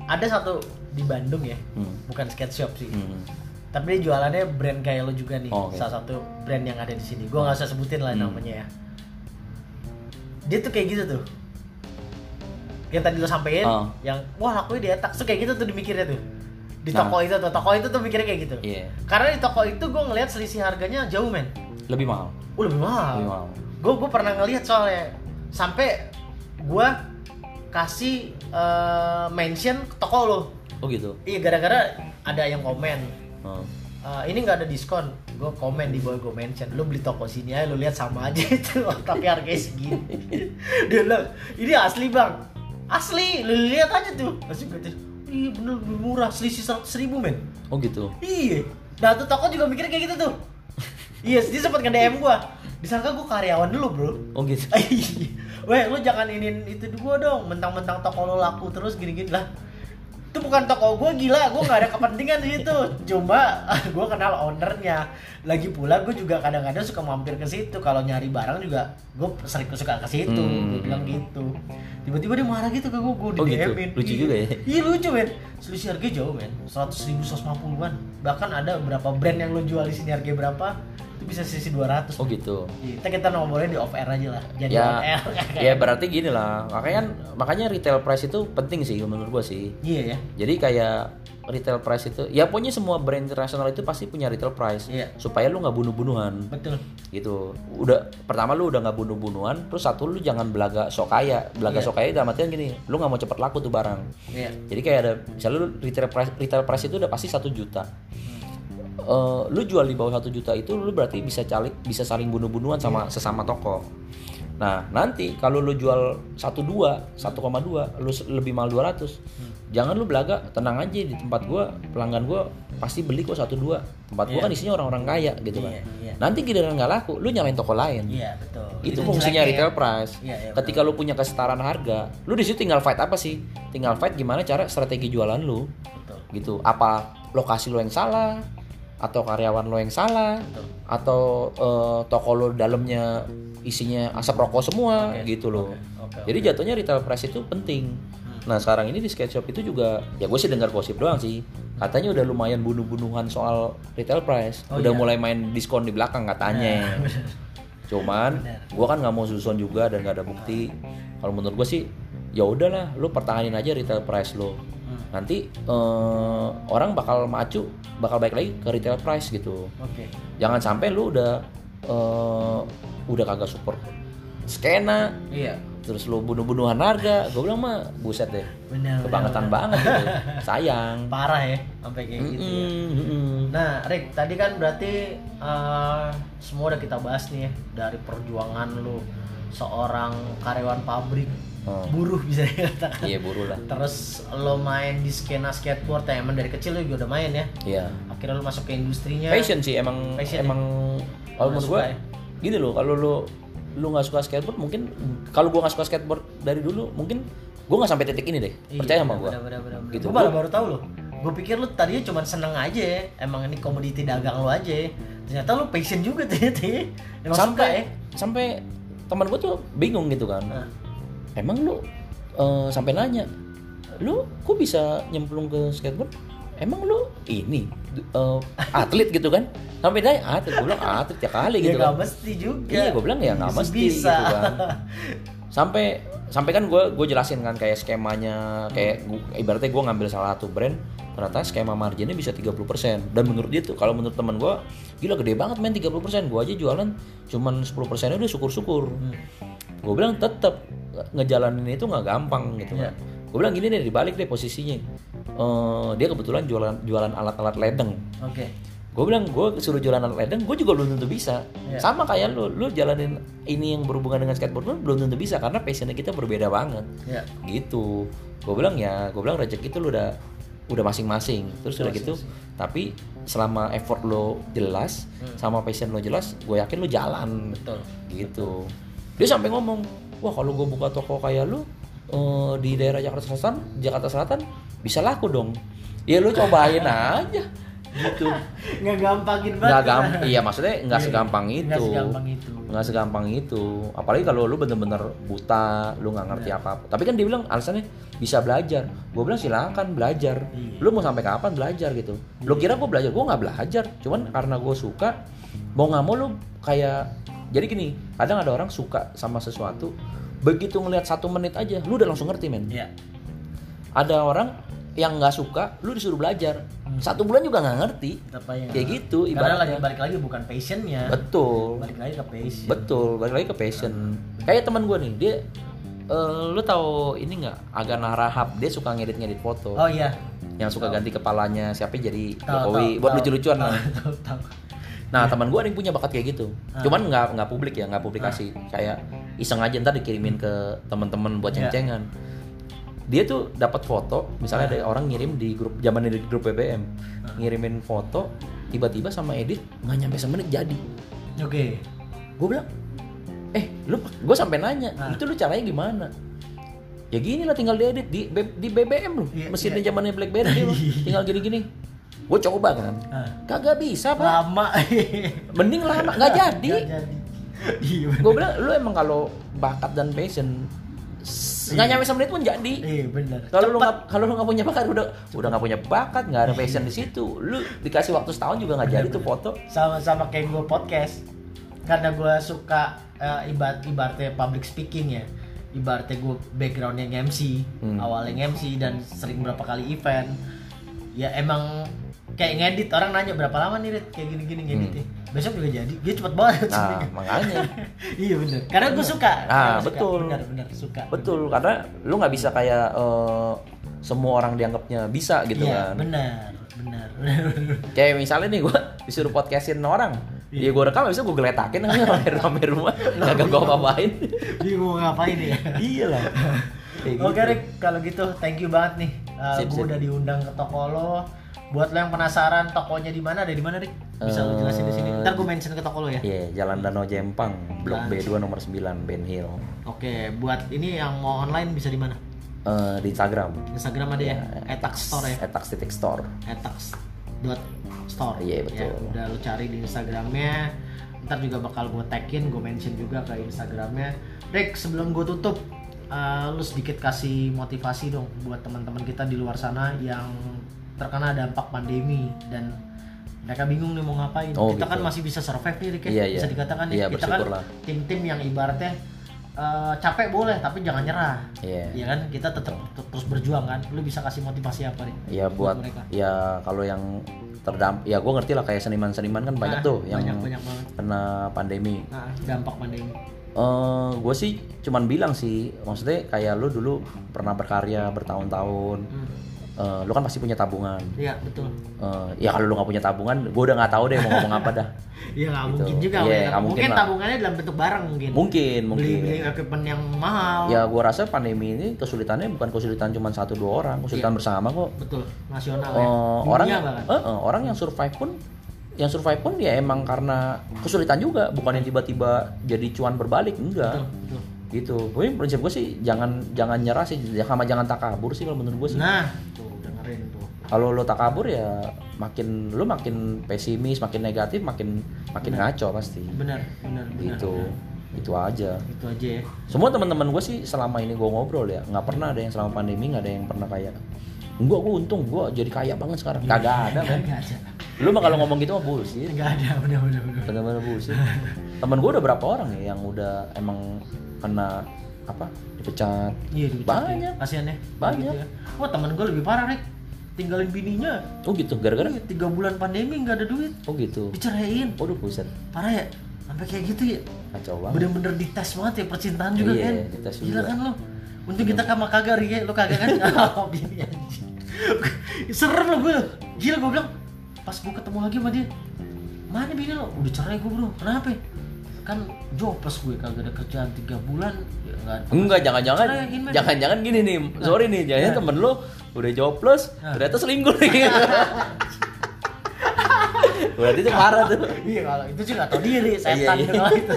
ada satu di Bandung ya Hmm. bukan skate shop sih Hmm. tapi dia jualannya brand kayak lo juga nih Oh, oke. salah satu brand yang ada di sini gue nggak usah sebutin lah Hmm. namanya ya dia tuh kayak gitu tuh yang tadi lo sampein Oh. yang wah lakunya di etak tuh kayak gitu tuh dimikirnya tuh di Nah. toko itu tuh toko itu tuh mikirnya kayak gitu Iya. karena di toko itu gue ngeliat selisih harganya jauh men lebih mahal oh lebih mahal lebih mahal gue gue pernah ngeliat soalnya sampai gue kasih eh, mention ke toko lo. Oh gitu? Iya gara-gara ada yang komen. Oh. "Eh, ini nggak ada diskon. Gue komen di bawah gue mention. Lu beli toko sini aja lu lihat sama aja [LAUGHS] itu. Tapi harganya segini. [LAUGHS] Dia bilang ini asli bang. Asli? Lu lihat aja tuh. Masih gue iya bener lebih murah. Selisih seratus ribu men. Oh gitu? Iya. Nah tuh toko juga mikirnya kayak gitu tuh. [LAUGHS] Iya dia sempat nge DM gua disangka gua karyawan dulu bro. Oh gitu. [LAUGHS] Weh, lu jangan inin itu gua dong. Mentang-mentang toko lo laku terus gini-gini. Lah. itu bukan toko gue gila. Gue nggak ada kepentingan di situ. Cuma gue kenal ownernya. Lagi pula gue juga kadang-kadang suka mampir ke situ. Kalau nyari barang juga gue sering suka ke situ. Hmm. gue bilang gitu. Tiba-tiba dia marah gitu ke gue gue di Oh, gitu? Lucu Iya. juga ya? iya lucu men. Selisih harga jauh men. Seratus ribu an bahkan ada beberapa brand yang lo jual di sini harga berapa itu bisa selisih 200 Oh gitu. kita kita ngomongin di off air aja lah jadi ya, on air [LAUGHS] ya berarti gini lah. Makanya kan makanya retail price itu penting sih menurut gua sih. iya ya Jadi kayak retail price itu, ya pokoknya semua brand internasional itu pasti punya retail price. Iya. Supaya lu nggak bunuh-bunuhan. betul gitu udah pertama lu udah nggak bunuh-bunuhan terus satu lu jangan belaga sok kaya belaga Iya. sok kaya dalam artian gini lu nggak mau cepet laku tuh barang iya jadi kayak ada misalnya lu retail price retail price itu udah pasti satu juta Eh, lu jual di bawah satu juta itu lu berarti bisa calik bisa saling bunuh-bunuhan sama sesama toko nah nanti kalau lu jual satu dua 1,2 lu se- lebih mahal 200 jangan lu belaga tenang aja di tempat gua pelanggan gua pasti beli kok satu dua tempat gua Iya. kan isinya orang-orang kaya gitu kan Iya, iya. nanti giliran nggak laku lu nyalain toko lain iya betul itu, fungsinya jeleknya ya. retail price. Iya, iya, Ketika lu punya kesetaraan harga, lu di situ tinggal fight apa sih? Tinggal fight gimana cara strategi jualan lu. betul Gitu. Apa lokasi lu yang salah atau karyawan lu yang salah Betul. atau eh, toko lu dalamnya isinya asap rokok semua Oke, gitu loh. oke, oke, Jadi jatuhnya retail price itu penting. Nah sekarang ini di skate shop itu juga ya gue sih dengar gosip doang sih. Katanya udah lumayan bunuh-bunuhan soal retail price. Oh, udah iya. mulai main diskon di belakang katanya. [LAUGHS] Cuman Benar. gua kan nggak mau susun juga dan nggak ada bukti. Kalau menurut gue sih ya udahlah, lu pertahanin aja retail price lo. Nanti eh, orang bakal macu, bakal baik lagi ke retail price gitu. oke Jangan sampai lu udah eh, udah kagak support skena, iya terus lu bunuh-bunuhan harga. Gue bilang mah buset deh, benar kebangetan benar, banget gitu. [LAUGHS] Sayang. parah ya sampai kayak gitu ya. Mm-mm, mm-mm. Nah, Rick, tadi kan berarti eh, semua udah kita bahas nih ya dari perjuangan lu seorang karyawan pabrik, Oh. buruh bisa [LAUGHS] dikatakan. Iya buru lah. Terus lo main di skena skateboard yang emang dari kecil lo juga udah main ya. Iya. Akhirnya lo masuk ke industrinya. passion sih emang Passion ya? emang kalau Nggak menurut gue ya? gini loh kalau lu lu nggak suka skateboard mungkin kalau gua nggak suka skateboard dari dulu mungkin gua nggak sampai titik ini deh Iya, percaya sama bener. Gitu. Gua malah baru tahu lo. Gue pikir lu tadinya cuma seneng aja ya. Emang ini komoditi dagang lo aja ya. Ternyata lu passion juga ternyata ya. Emang suka ya. sampai sampai teman gua tuh bingung gitu kan Nah, emang lu eh, sampai nanya lu kok bisa nyemplung ke skateboard emang lu ini eh, atlet gitu kan sampai nanya atlet gua bilang atlet ya kali ya gitu nggak kan mesti juga. Iya, gue bilang ya nggak mesti bisa. gitu kan. Sampai sampai kan gue gue jelasin kan kayak skemanya kayak gua, ibaratnya gue ngambil salah satu brand ternyata skema marginnya bisa 30% dan menurut dia tuh kalau menurut teman gue gila gede banget men 30% gue aja jualan cuman 10% nya udah syukur-syukur Hmm. gue bilang tetap ngejalanin itu nggak gampang gitu Iya. kan. Gue bilang gini deh dibalik deh posisinya. Eh, dia kebetulan jualan jualan alat-alat ledeng. Oke. gue bilang gue suruh jualan alat ledeng gue juga belum tentu bisa. Iya. sama kayak lu lu jalanin ini yang berhubungan dengan skateboard lu belum tentu bisa karena passionnya kita berbeda banget. Ya. gitu. Gue bilang ya gue bilang rezeki itu lu udah udah masing-masing. Terus udah gitu tapi selama effort lo jelas sama passion lo jelas gue yakin lu jalan. Betul. gitu. Dia sampai ngomong wah kalau gue buka toko kayak lu eh, di daerah Jakarta Selatan Jakarta Selatan bisa laku dong. Ya lu cobain aja. Gitu. [LAUGHS] Nggak gampangin banget. nggak gampang iya maksudnya nggak Iya, segampang itu. Nggak segampang itu. nggak segampang itu. Apalagi kalau lu bener-bener buta lu nggak ngerti Iya. apa apa tapi kan dia bilang alasannya bisa belajar. Gue bilang silakan belajar. Iya. lu mau sampai kapan belajar gitu? Lu kira gue belajar? Gue nggak belajar. Cuman karena gue suka mau nggak mau lu kayak jadi gini kadang ada orang suka sama sesuatu begitu ngelihat satu menit aja lu udah langsung ngerti men Iya. ada orang yang nggak suka lu disuruh belajar satu bulan juga nggak ngerti Apa yang kayak gitu Karena lagi ibaratnya balik lagi bukan passionnya. betul Balik lagi ke passion. Betul, balik lagi ke passion. Kayak teman gue nih, dia eh, lu tahu ini nggak? Agana Rahab, dia suka ngedit-ngedit foto. Oh iya. Yang suka ganti kepalanya siapa jadi Tahu, Jokowi tahu, buat lucu-lucuan tahu, lah. Nah, teman gue ada yang punya bakat kayak gitu. Ah. Cuman nggak nggak publik ya, nggak publikasi. Kayak iseng aja ntar dikirimin ke teman-teman buat Iya. ceng-cengan. Dia tuh dapat foto, misalnya Ah. ada orang ngirim di grup zaman di grup BBM, ngirimin foto, tiba-tiba sama edit nggak nyampe semenit jadi. Oke. gue bilang eh lu gue sampai nanya itu lu caranya gimana ya gini lah tinggal diedit di di BBM loh Iya, mesinnya iya. zamannya BlackBerry loh. [LAUGHS] tinggal gini-gini gue coba kan. Ah. kagak bisa pak. Lama. [LAUGHS] Mending lama nggak jadi. iya gue bilang lu emang kalau bakat dan passion nggak nyampe semenit pun jadi. Iya bener. Kalau lu nggak kalau lu nggak punya bakat udah udah nggak punya bakat nggak ada passion di situ. Lu dikasih waktu setahun juga nggak jadi tuh foto. Sama-sama kayak gue podcast. Karena gue suka eh, ibarat ibaratnya public speaking ya. Ibaratnya gue backgroundnya MC Hmm. awalnya MC dan sering berapa kali event. Ya emang kayak ngedit orang nanya berapa lama nih Rit? kayak gini-gini ngeditnya besok juga jadi. Dia cepet banget Hmm. nah makanya. [LAUGHS] Iya bener. Karena gue suka. Ah, gua suka. betul. bener bener. Suka betul karena lu nggak bisa kayak eh, semua orang dianggapnya bisa gitu iya kan. benar benar benar [LAUGHS] kayak misalnya nih gue disuruh podcastin orang. Iya. ya gue rekam bisa gue geletakin. [LAUGHS] Rame rame rumah. kagak gue ngapain bingung ngapain ya. Iya lah. Oke gitu. Rick, kalau gitu thank you banget nih. Uh, Sip, gue udah diundang ke toko lo. Buat lo yang penasaran tokonya di mana, ada di mana Rick? Bisa lo jelasin di sini. Eh, Ntar gue mention ke toko lo ya. Iya, Jalan Danau Jempang, Blok Nah. B2 nomor 9, Ben Hill. Oke, buat ini yang mau online bisa di mana? Eh, di Instagram. Instagram ada ya, etax store ya, Etax titik store. etax dot store. Iya, betul. Ya, udah lo cari di Instagramnya. Ntar juga bakal gue tagin, gue mention juga ke Instagramnya. Rick, sebelum gue tutup, uh, lu sedikit kasih motivasi dong buat teman-teman kita di luar sana yang terkena dampak pandemi dan mereka bingung nih mau ngapain. Oh, kita gitu. kan masih bisa survive nih, Rick, ya. Iya, bisa iya. dikatakan nih. Iya, kita kan tim-tim yang ibaratnya uh, capek boleh, tapi jangan nyerah. Iya. Iya kan, kita tetap terus berjuang kan. Lu bisa kasih motivasi apa nih? Ya buat mereka. ya kalau yang terdampak ya gue ngerti lah kayak seniman-seniman kan banyak Nah, tuh yang banyak banyak banget. kena pandemi. Nah, dampak pandemi. Eh gue sih cuman bilang sih, maksudnya kayak lu dulu pernah berkarya bertahun-tahun, Hmm. Eh, lu kan pasti punya tabungan. Iya betul. Eh, ya kalau lu nggak punya tabungan, gue udah nggak tahu deh mau ngomong apa dah. [LAUGHS] Iya nggak Gitu. mungkin juga. Nggak mungkin mungkin lah. tabungannya dalam bentuk barang mungkin. Mungkin, Beli mungkin. beli equipment yang mahal. Ya gue rasa pandemi ini kesulitannya bukan kesulitan cuma satu dua orang, kesulitan bersama kok. Betul. Nasional Eh, ya. orang Dunia bahkan. eh, eh, orang yang survive pun yang survive pun ya emang karena kesulitan juga, bukan yang tiba-tiba jadi cuan berbalik, enggak. Betul, betul. Gitu. Gue prinsip gue sih jangan jangan nyerah sih, sama jangan takabur sih kalau menurut gue sih. Nah, dengerin tuh. Kalau lo takabur ya makin lo makin pesimis, makin negatif, makin makin ngaco pasti. Benar, benar, benar. Gitu. Itu aja. Itu aja ya. Semua teman-teman gue sih selama ini gue ngobrol ya nggak pernah ada yang selama pandemi nggak ada yang pernah kayak enggak gue untung gue jadi kaya banget sekarang kagak ada kan lu mah kalau ngomong gitu mah bullshit Enggak ada, benar benar benar. bener-bener bullshit temen gue udah berapa orang ya yang udah emang kena apa dipecat Iya, dipecat Banyak. ya. Kasihan ya. Banyak. Gitu ya. Wah, teman gue lebih parah, Rick. Tinggalin bininya. oh gitu gara-gara Iya, tiga bulan pandemi nggak ada duit. oh gitu Diceraiin. waduh buset Parah ya? Sampai kayak gitu ya? kacau banget bener-bener dites banget ya percintaan juga Iya, kan dites gila juga. kan lo untung kita sama kagak Ri, ya lo kagak kan [LAUGHS] oh bini anjing serem lo gue gila gue bilang pas gue ketemu lagi sama dia mana bini lo udah cerai gue bro kenapa kan jobless gue kagak ada kerjaan tiga bulan ya enggak jangan-jangan. Jangan-jangan gini nih sorry nih jangan temen lu udah jobless Nah. ternyata selingkuh nih. Berarti itu parah tuh. Iya kalau itu sih nggak tahu diri setan Iya, iya. kalau itu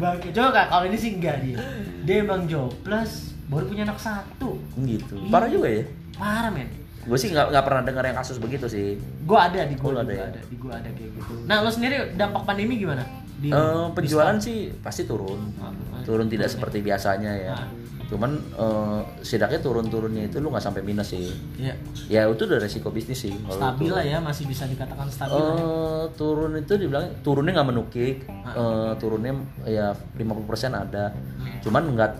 bang coba Kak, kalau ini sih enggak dia. Dia emang jobless baru punya anak satu. Gitu. Iya. parah juga ya. Parah men. Gue sih nggak nggak pernah dengar yang kasus begitu sih. Gua ada di Oh, gua lu ada ya? ada, di gua ada kayak gitu. Nah, lo sendiri dampak pandemi gimana? Di, Eh, di penjualan store? sih pasti turun Ah, ah, turun tidak turun ya. seperti biasanya ya Ah. cuman eh, setidaknya turun-turunnya itu lu nggak sampai minus sih Iya. ya itu udah resiko bisnis sih Stabil lah ya, masih bisa dikatakan stabil ya. Eh, turun itu dibilang turunnya nggak menukik. Eh, turunnya ya 50% ada Hmm. cuman nggak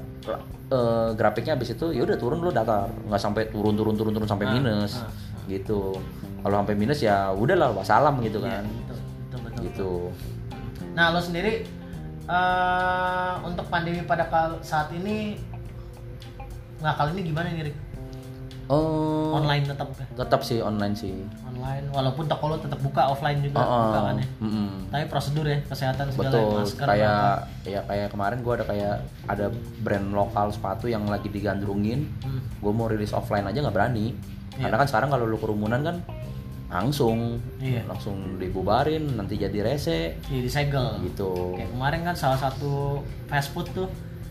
eh, grafiknya habis itu ya udah turun lu datar nggak sampai turun turun turun turun sampai Ah, minus ah, gitu kalau sampai minus ya udahlah wassalam gitu Iya, kan betul, betul, betul. gitu Nah, lo sendiri eh untuk pandemi pada saat ini nggak kali ini gimana nih, Rik? Oh, Online tetap ya? tetap sih online sih Online, walaupun toko lo tetap buka, offline juga Oh, buka oh, kan ya. mm-mm. Tapi prosedur ya, kesehatan segala betul masker. kayak apa. ya kayak kemarin gua ada kayak ada brand lokal sepatu yang lagi digandrungin Hmm. gue mau rilis offline aja nggak berani Iya. karena kan sekarang kalau lu kerumunan kan langsung Iya. langsung dibubarin nanti jadi rese Iya, disegel. gitu Kayak kemarin kan salah satu fast food tuh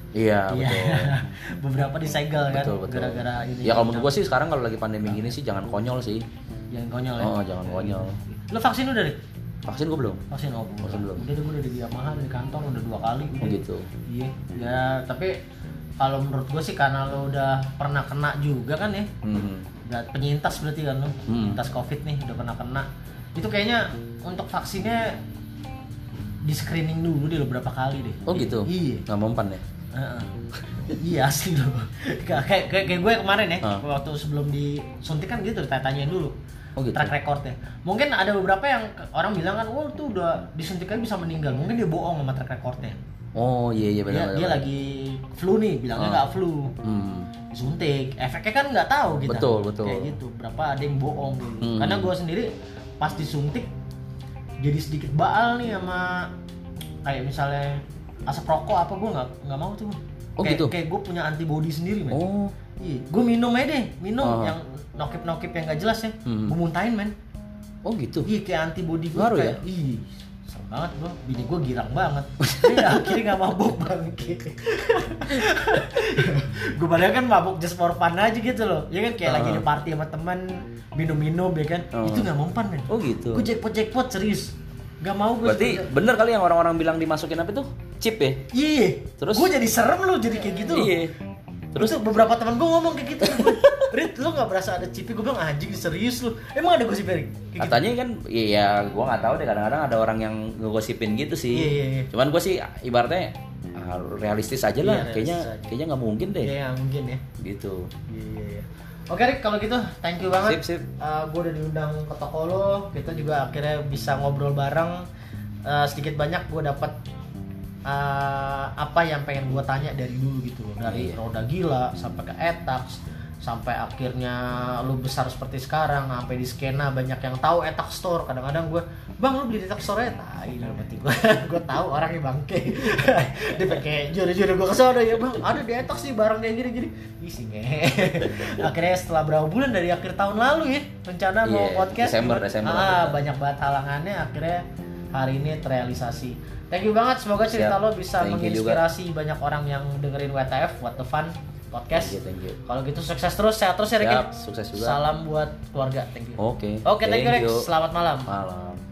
Iya, Iya. betul. [LAUGHS] beberapa disegel kan betul, betul. gara-gara ini Ya kalau menurut gua sih sekarang kalau lagi pandemi gini sih jangan konyol sih. yang konyol ya Oh, jangan konyol. lo vaksin udah deh Vaksin gua belum. vaksin oh Vaksin belum. udah gue udah di Yamaha di kantor udah dua kali Oh udah. gitu. iya ya tapi kalau menurut gue sih karena lo udah pernah kena juga kan ya Hmm. Penyintas berarti kan lo Hmm. penyintas covid nih udah pernah kena itu kayaknya untuk vaksinnya di screening dulu deh lo berapa kali deh Oh gitu. iya Nggak mempan ya? Heeh. iya asli loh [LAUGHS] kayak kayak kayak gue kemarin ya Ah. waktu sebelum disuntik kan gitu tanya dulu Oh gitu. track recordnya mungkin ada beberapa yang orang bilang kan oh tuh udah disuntik aja bisa meninggal mungkin dia bohong sama track recordnya Oh iya iya dia, benar dia benar. lagi flu nih bilangnya Ah. nggak flu Hmm. disuntik efeknya kan nggak tahu kita Betul, betul. kayak gitu berapa ada yang bohong dulu Hmm. karena gue sendiri pas disuntik jadi sedikit baal nih sama kayak misalnya asap rokok apa gue nggak nggak mau tuh Oh, kayak, gitu? kayak gue punya antibody sendiri men Oh. iya gue minum aja deh minum Ah. yang nokip nokip yang gak jelas ya Hmm. gue muntahin men Oh gitu. iya kayak antibody gue Ngaruh kayak ih serem banget bro bini gue girang banget dia akhirnya gak mabuk bangke gue padahal kan mabuk just for fun aja gitu loh ya kan kayak Ah. lagi di party sama teman minum-minum ya kan Ah. itu gak mempan men Oh gitu. gue jackpot jackpot serius gak mau gue Berarti bener kali yang orang-orang bilang dimasukin apa itu? Chip ya? iya Terus? gue jadi serem loh jadi kayak gitu loh Iya. Terus beberapa teman gue ngomong kayak gitu [LAUGHS] Rit, lu gak berasa ada cipi? Gue bilang anjing serius lu Emang ada gosip Erik? Gitu. Katanya kan, iya gua nggak tahu deh kadang-kadang ada orang yang ngegosipin gitu sih. Iya, iya, iya. Cuman gua sih ibaratnya ah, realistis aja lah. Iya, kayaknya aja. kayaknya nggak mungkin deh. Iya, ya, mungkin ya Gitu. Iya, iya, iya. Oke Rik, kalau gitu thank you banget. Sip, sip. gue udah diundang ke toko lo, kita juga akhirnya bisa ngobrol bareng. Eh, sedikit banyak gue dapat eh, apa yang pengen gue tanya dari dulu gitu. Loh, dari Iya. roda gila sampai ke etax sampai akhirnya lu besar seperti sekarang sampai di skena banyak yang tahu etax store. Kadang-kadang gue bang lu beli di etax store ya? Tai dalam hati gue [LAUGHS] gue tahu orangnya bangke. [LAUGHS] Dia pakai juri-juri gue ke sana ya bang ada di etax sih barang kayak gini-gini. Isi ngehe [LAUGHS] akhirnya setelah berapa bulan dari akhir tahun lalu ya rencana mau Iya, podcast Desember, Desember. ah, banyak banget halangannya. Akhirnya hari ini terrealisasi thank you banget semoga cerita Siap. lo bisa Thank menginspirasi banyak orang yang dengerin WTF What the Fun podcast Thank you, thank you. kalau gitu sukses terus sehat terus ya Ricky Siap, sukses juga. Salam buat keluarga thank you Oke. Oke, thank you, thank Rex. you. Selamat malam. Malam.